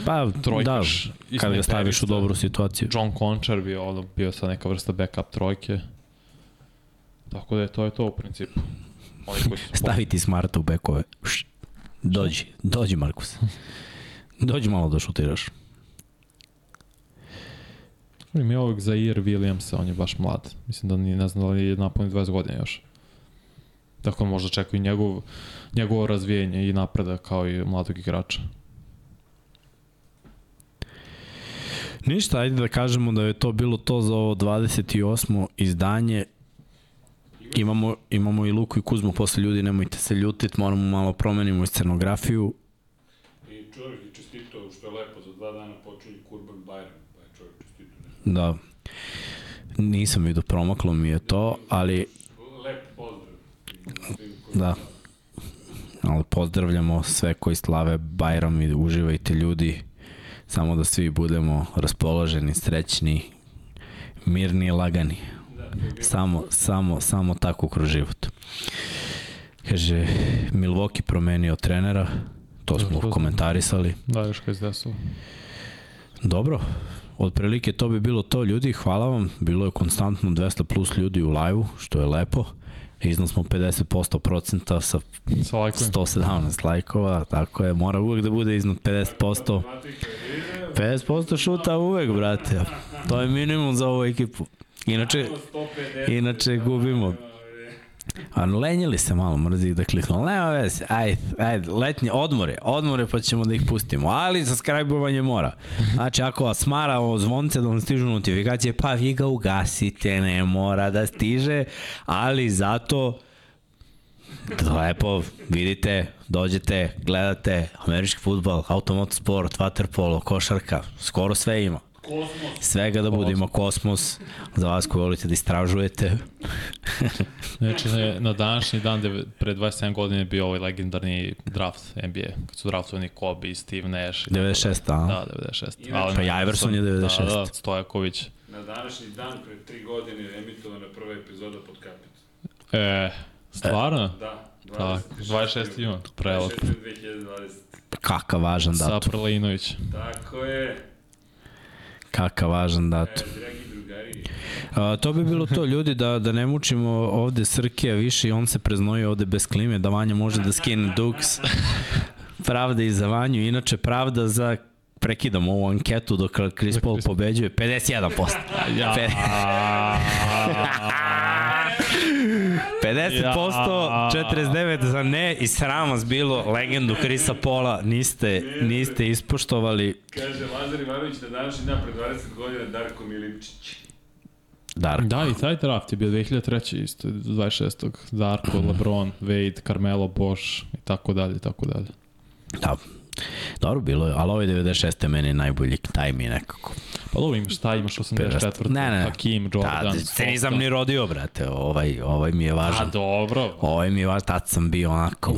Pa trojkaš. Da, kada ga staviš u dobru situaciju. John Conchar bio, ono, bio sa neka vrsta backup trojke. Tako da je to je to u principu. Oni koji su Staviti Smarta u bekove. Dođi, dođi Markus. Dođi malo da šutiraš. Mi ovog Zaire Williamsa, on je baš mlad. Mislim da nije, ne znam da li je napolni 20 godina još. Tako možda čekaju njegov, njegovo razvijenje i napredak kao i mladog igrača. Ništa, ajde da kažemo da je to bilo to za ovo 28. izdanje Imamo, imamo i Luku i Kuzmu posle ljudi, nemojte se ljutiti, moramo malo promenimo scenografiju. I čovjek je čestito, što je lepo, za dva dana počinje Kurban Bajram, pa je čovjek čestito. Da. Nisam vidio, promaklo mi je to, ali... Lep pozdrav. Da. Ali pozdravljamo sve koji slave Bajram i uživajte ljudi. Samo da svi budemo raspoloženi, srećni, mirni i lagani. Samo, samo, samo tako kroz život. Kaže, Milwaukee promenio trenera, to smo da, komentarisali. Da, još kaj zdesilo. Dobro, otprilike to bi bilo to ljudi, hvala vam, bilo je konstantno 200 plus ljudi u live-u, što je lepo. Iznad smo 50% procenta sa Sa lajkovima. 117 lajkova, tako je, mora uvek da bude iznad 50%. Matematika ide. 50% šuta uvek, brate. To je minimum za ovu ekipu. Inače, 150. inače gubimo. A lenjili se malo, mrzi da kliknu. Nema veze, ajde, ajde, letnje, odmore, odmore pa ćemo da ih pustimo. Ali subscribe-ovanje mora. Znači, ako vas mara o zvonce da vam stižu notifikacije, pa vi ga ugasite, ne mora da stiže, ali zato lepo vidite, dođete, gledate američki futbol, automotosport, waterpolo, košarka, skoro sve ima. Kosmos. Svega da bude, ima kosmos, za vas koji volite da istražujete. Znači, na, na današnji dan, deve- pre 27 godina je bio ovaj legendarni draft NBA, kad su draftovani Kobe i Steve Nash. i tako 96, a? Da, 96. Inače- Pa Iverson je 96. Da, da, Stojaković. Na današnji dan, pre tri godine, je emitovana prva epizoda pod kapit. E, stvarno? Da. Tak, 26. jun, prelepo. 26. 2020. Kakav važan Sa datum. Prlinović. Tako je. Kakav važan datum. A, to bi bilo to, ljudi, da, da ne mučimo ovde Srkija više i on se preznoji ovde bez klime, da Vanja može da skine duks. Pravda i za Vanju, inače pravda za prekidam ovu anketu dok Chris Paul pobeđuje 51%. Ja. Pe- 50%, 49 za ne i sram vas bilo legendu Krisa Pola niste, niste ispoštovali Kaže Lazar Ivanović na današnji dan pre 20 godina Darko Milipčić. Darko. Da, i taj draft je bio 2003. isto, 26. Darko, Lebron, Wade, Carmelo, Bosch i tako dalje, i tako dalje. Da. Dobro bilo je, ali ovaj 96. meni najbolji taj mi nekako. Pa dobro, imaš šta, imaš 84. Ne, ne. Hakim, Jordan, Da, se nisam ni rodio, brate, ovaj, ovaj mi je A važan. dobro. Ovaj mi je važan, tad sam bio onako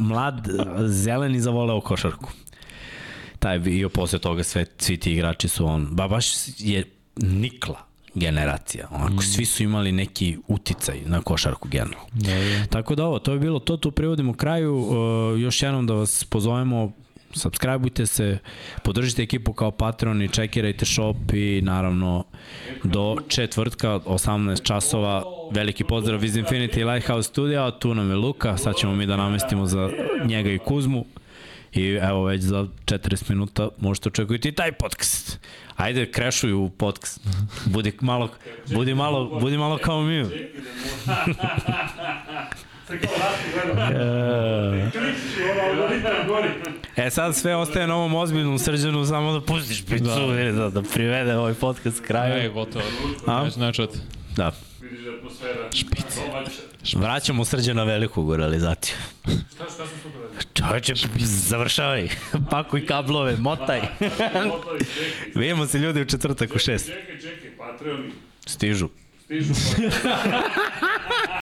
mlad, zelen i zavoleo košarku. Taj je bio posle toga sve, svi ti igrači su on, ba baš je nikla generacija. Onako, mm. svi su imali neki uticaj na košarku generalno. Da, da. Tako da ovo, to je bilo to, tu privodimo kraju. Uh, još jednom da vas pozovemo, subscribeujte se, podržite ekipu kao Patreon i čekirajte shop i naravno do četvrtka 18 časova veliki pozdrav iz Infinity Lighthouse Studio, tu nam je Luka, sad ćemo mi da namestimo za njega i Kuzmu i evo već za 40 minuta možete očekujete i taj podcast. Ajde, krešuju u podcast. Budi malo, budi malo, budi malo kao mi. E sad sve ostaje na ovom ozbiljnom srđanu, samo da pustiš picu da, da, da privede ovaj podcast kraju. E, gotovo. A? Neće nečat. Da. Vidiš atmosfera. Špice. Vraćamo srđana velikog u realizaciju. Šta, šta sam super radio? Čovječe, završavaj. Pakuj kablove, motaj. Otvari, čekaj. Vidimo se ljudi u četvrtak u šest. Čekaj, čekaj, Patreoni. Stižu. Stižu.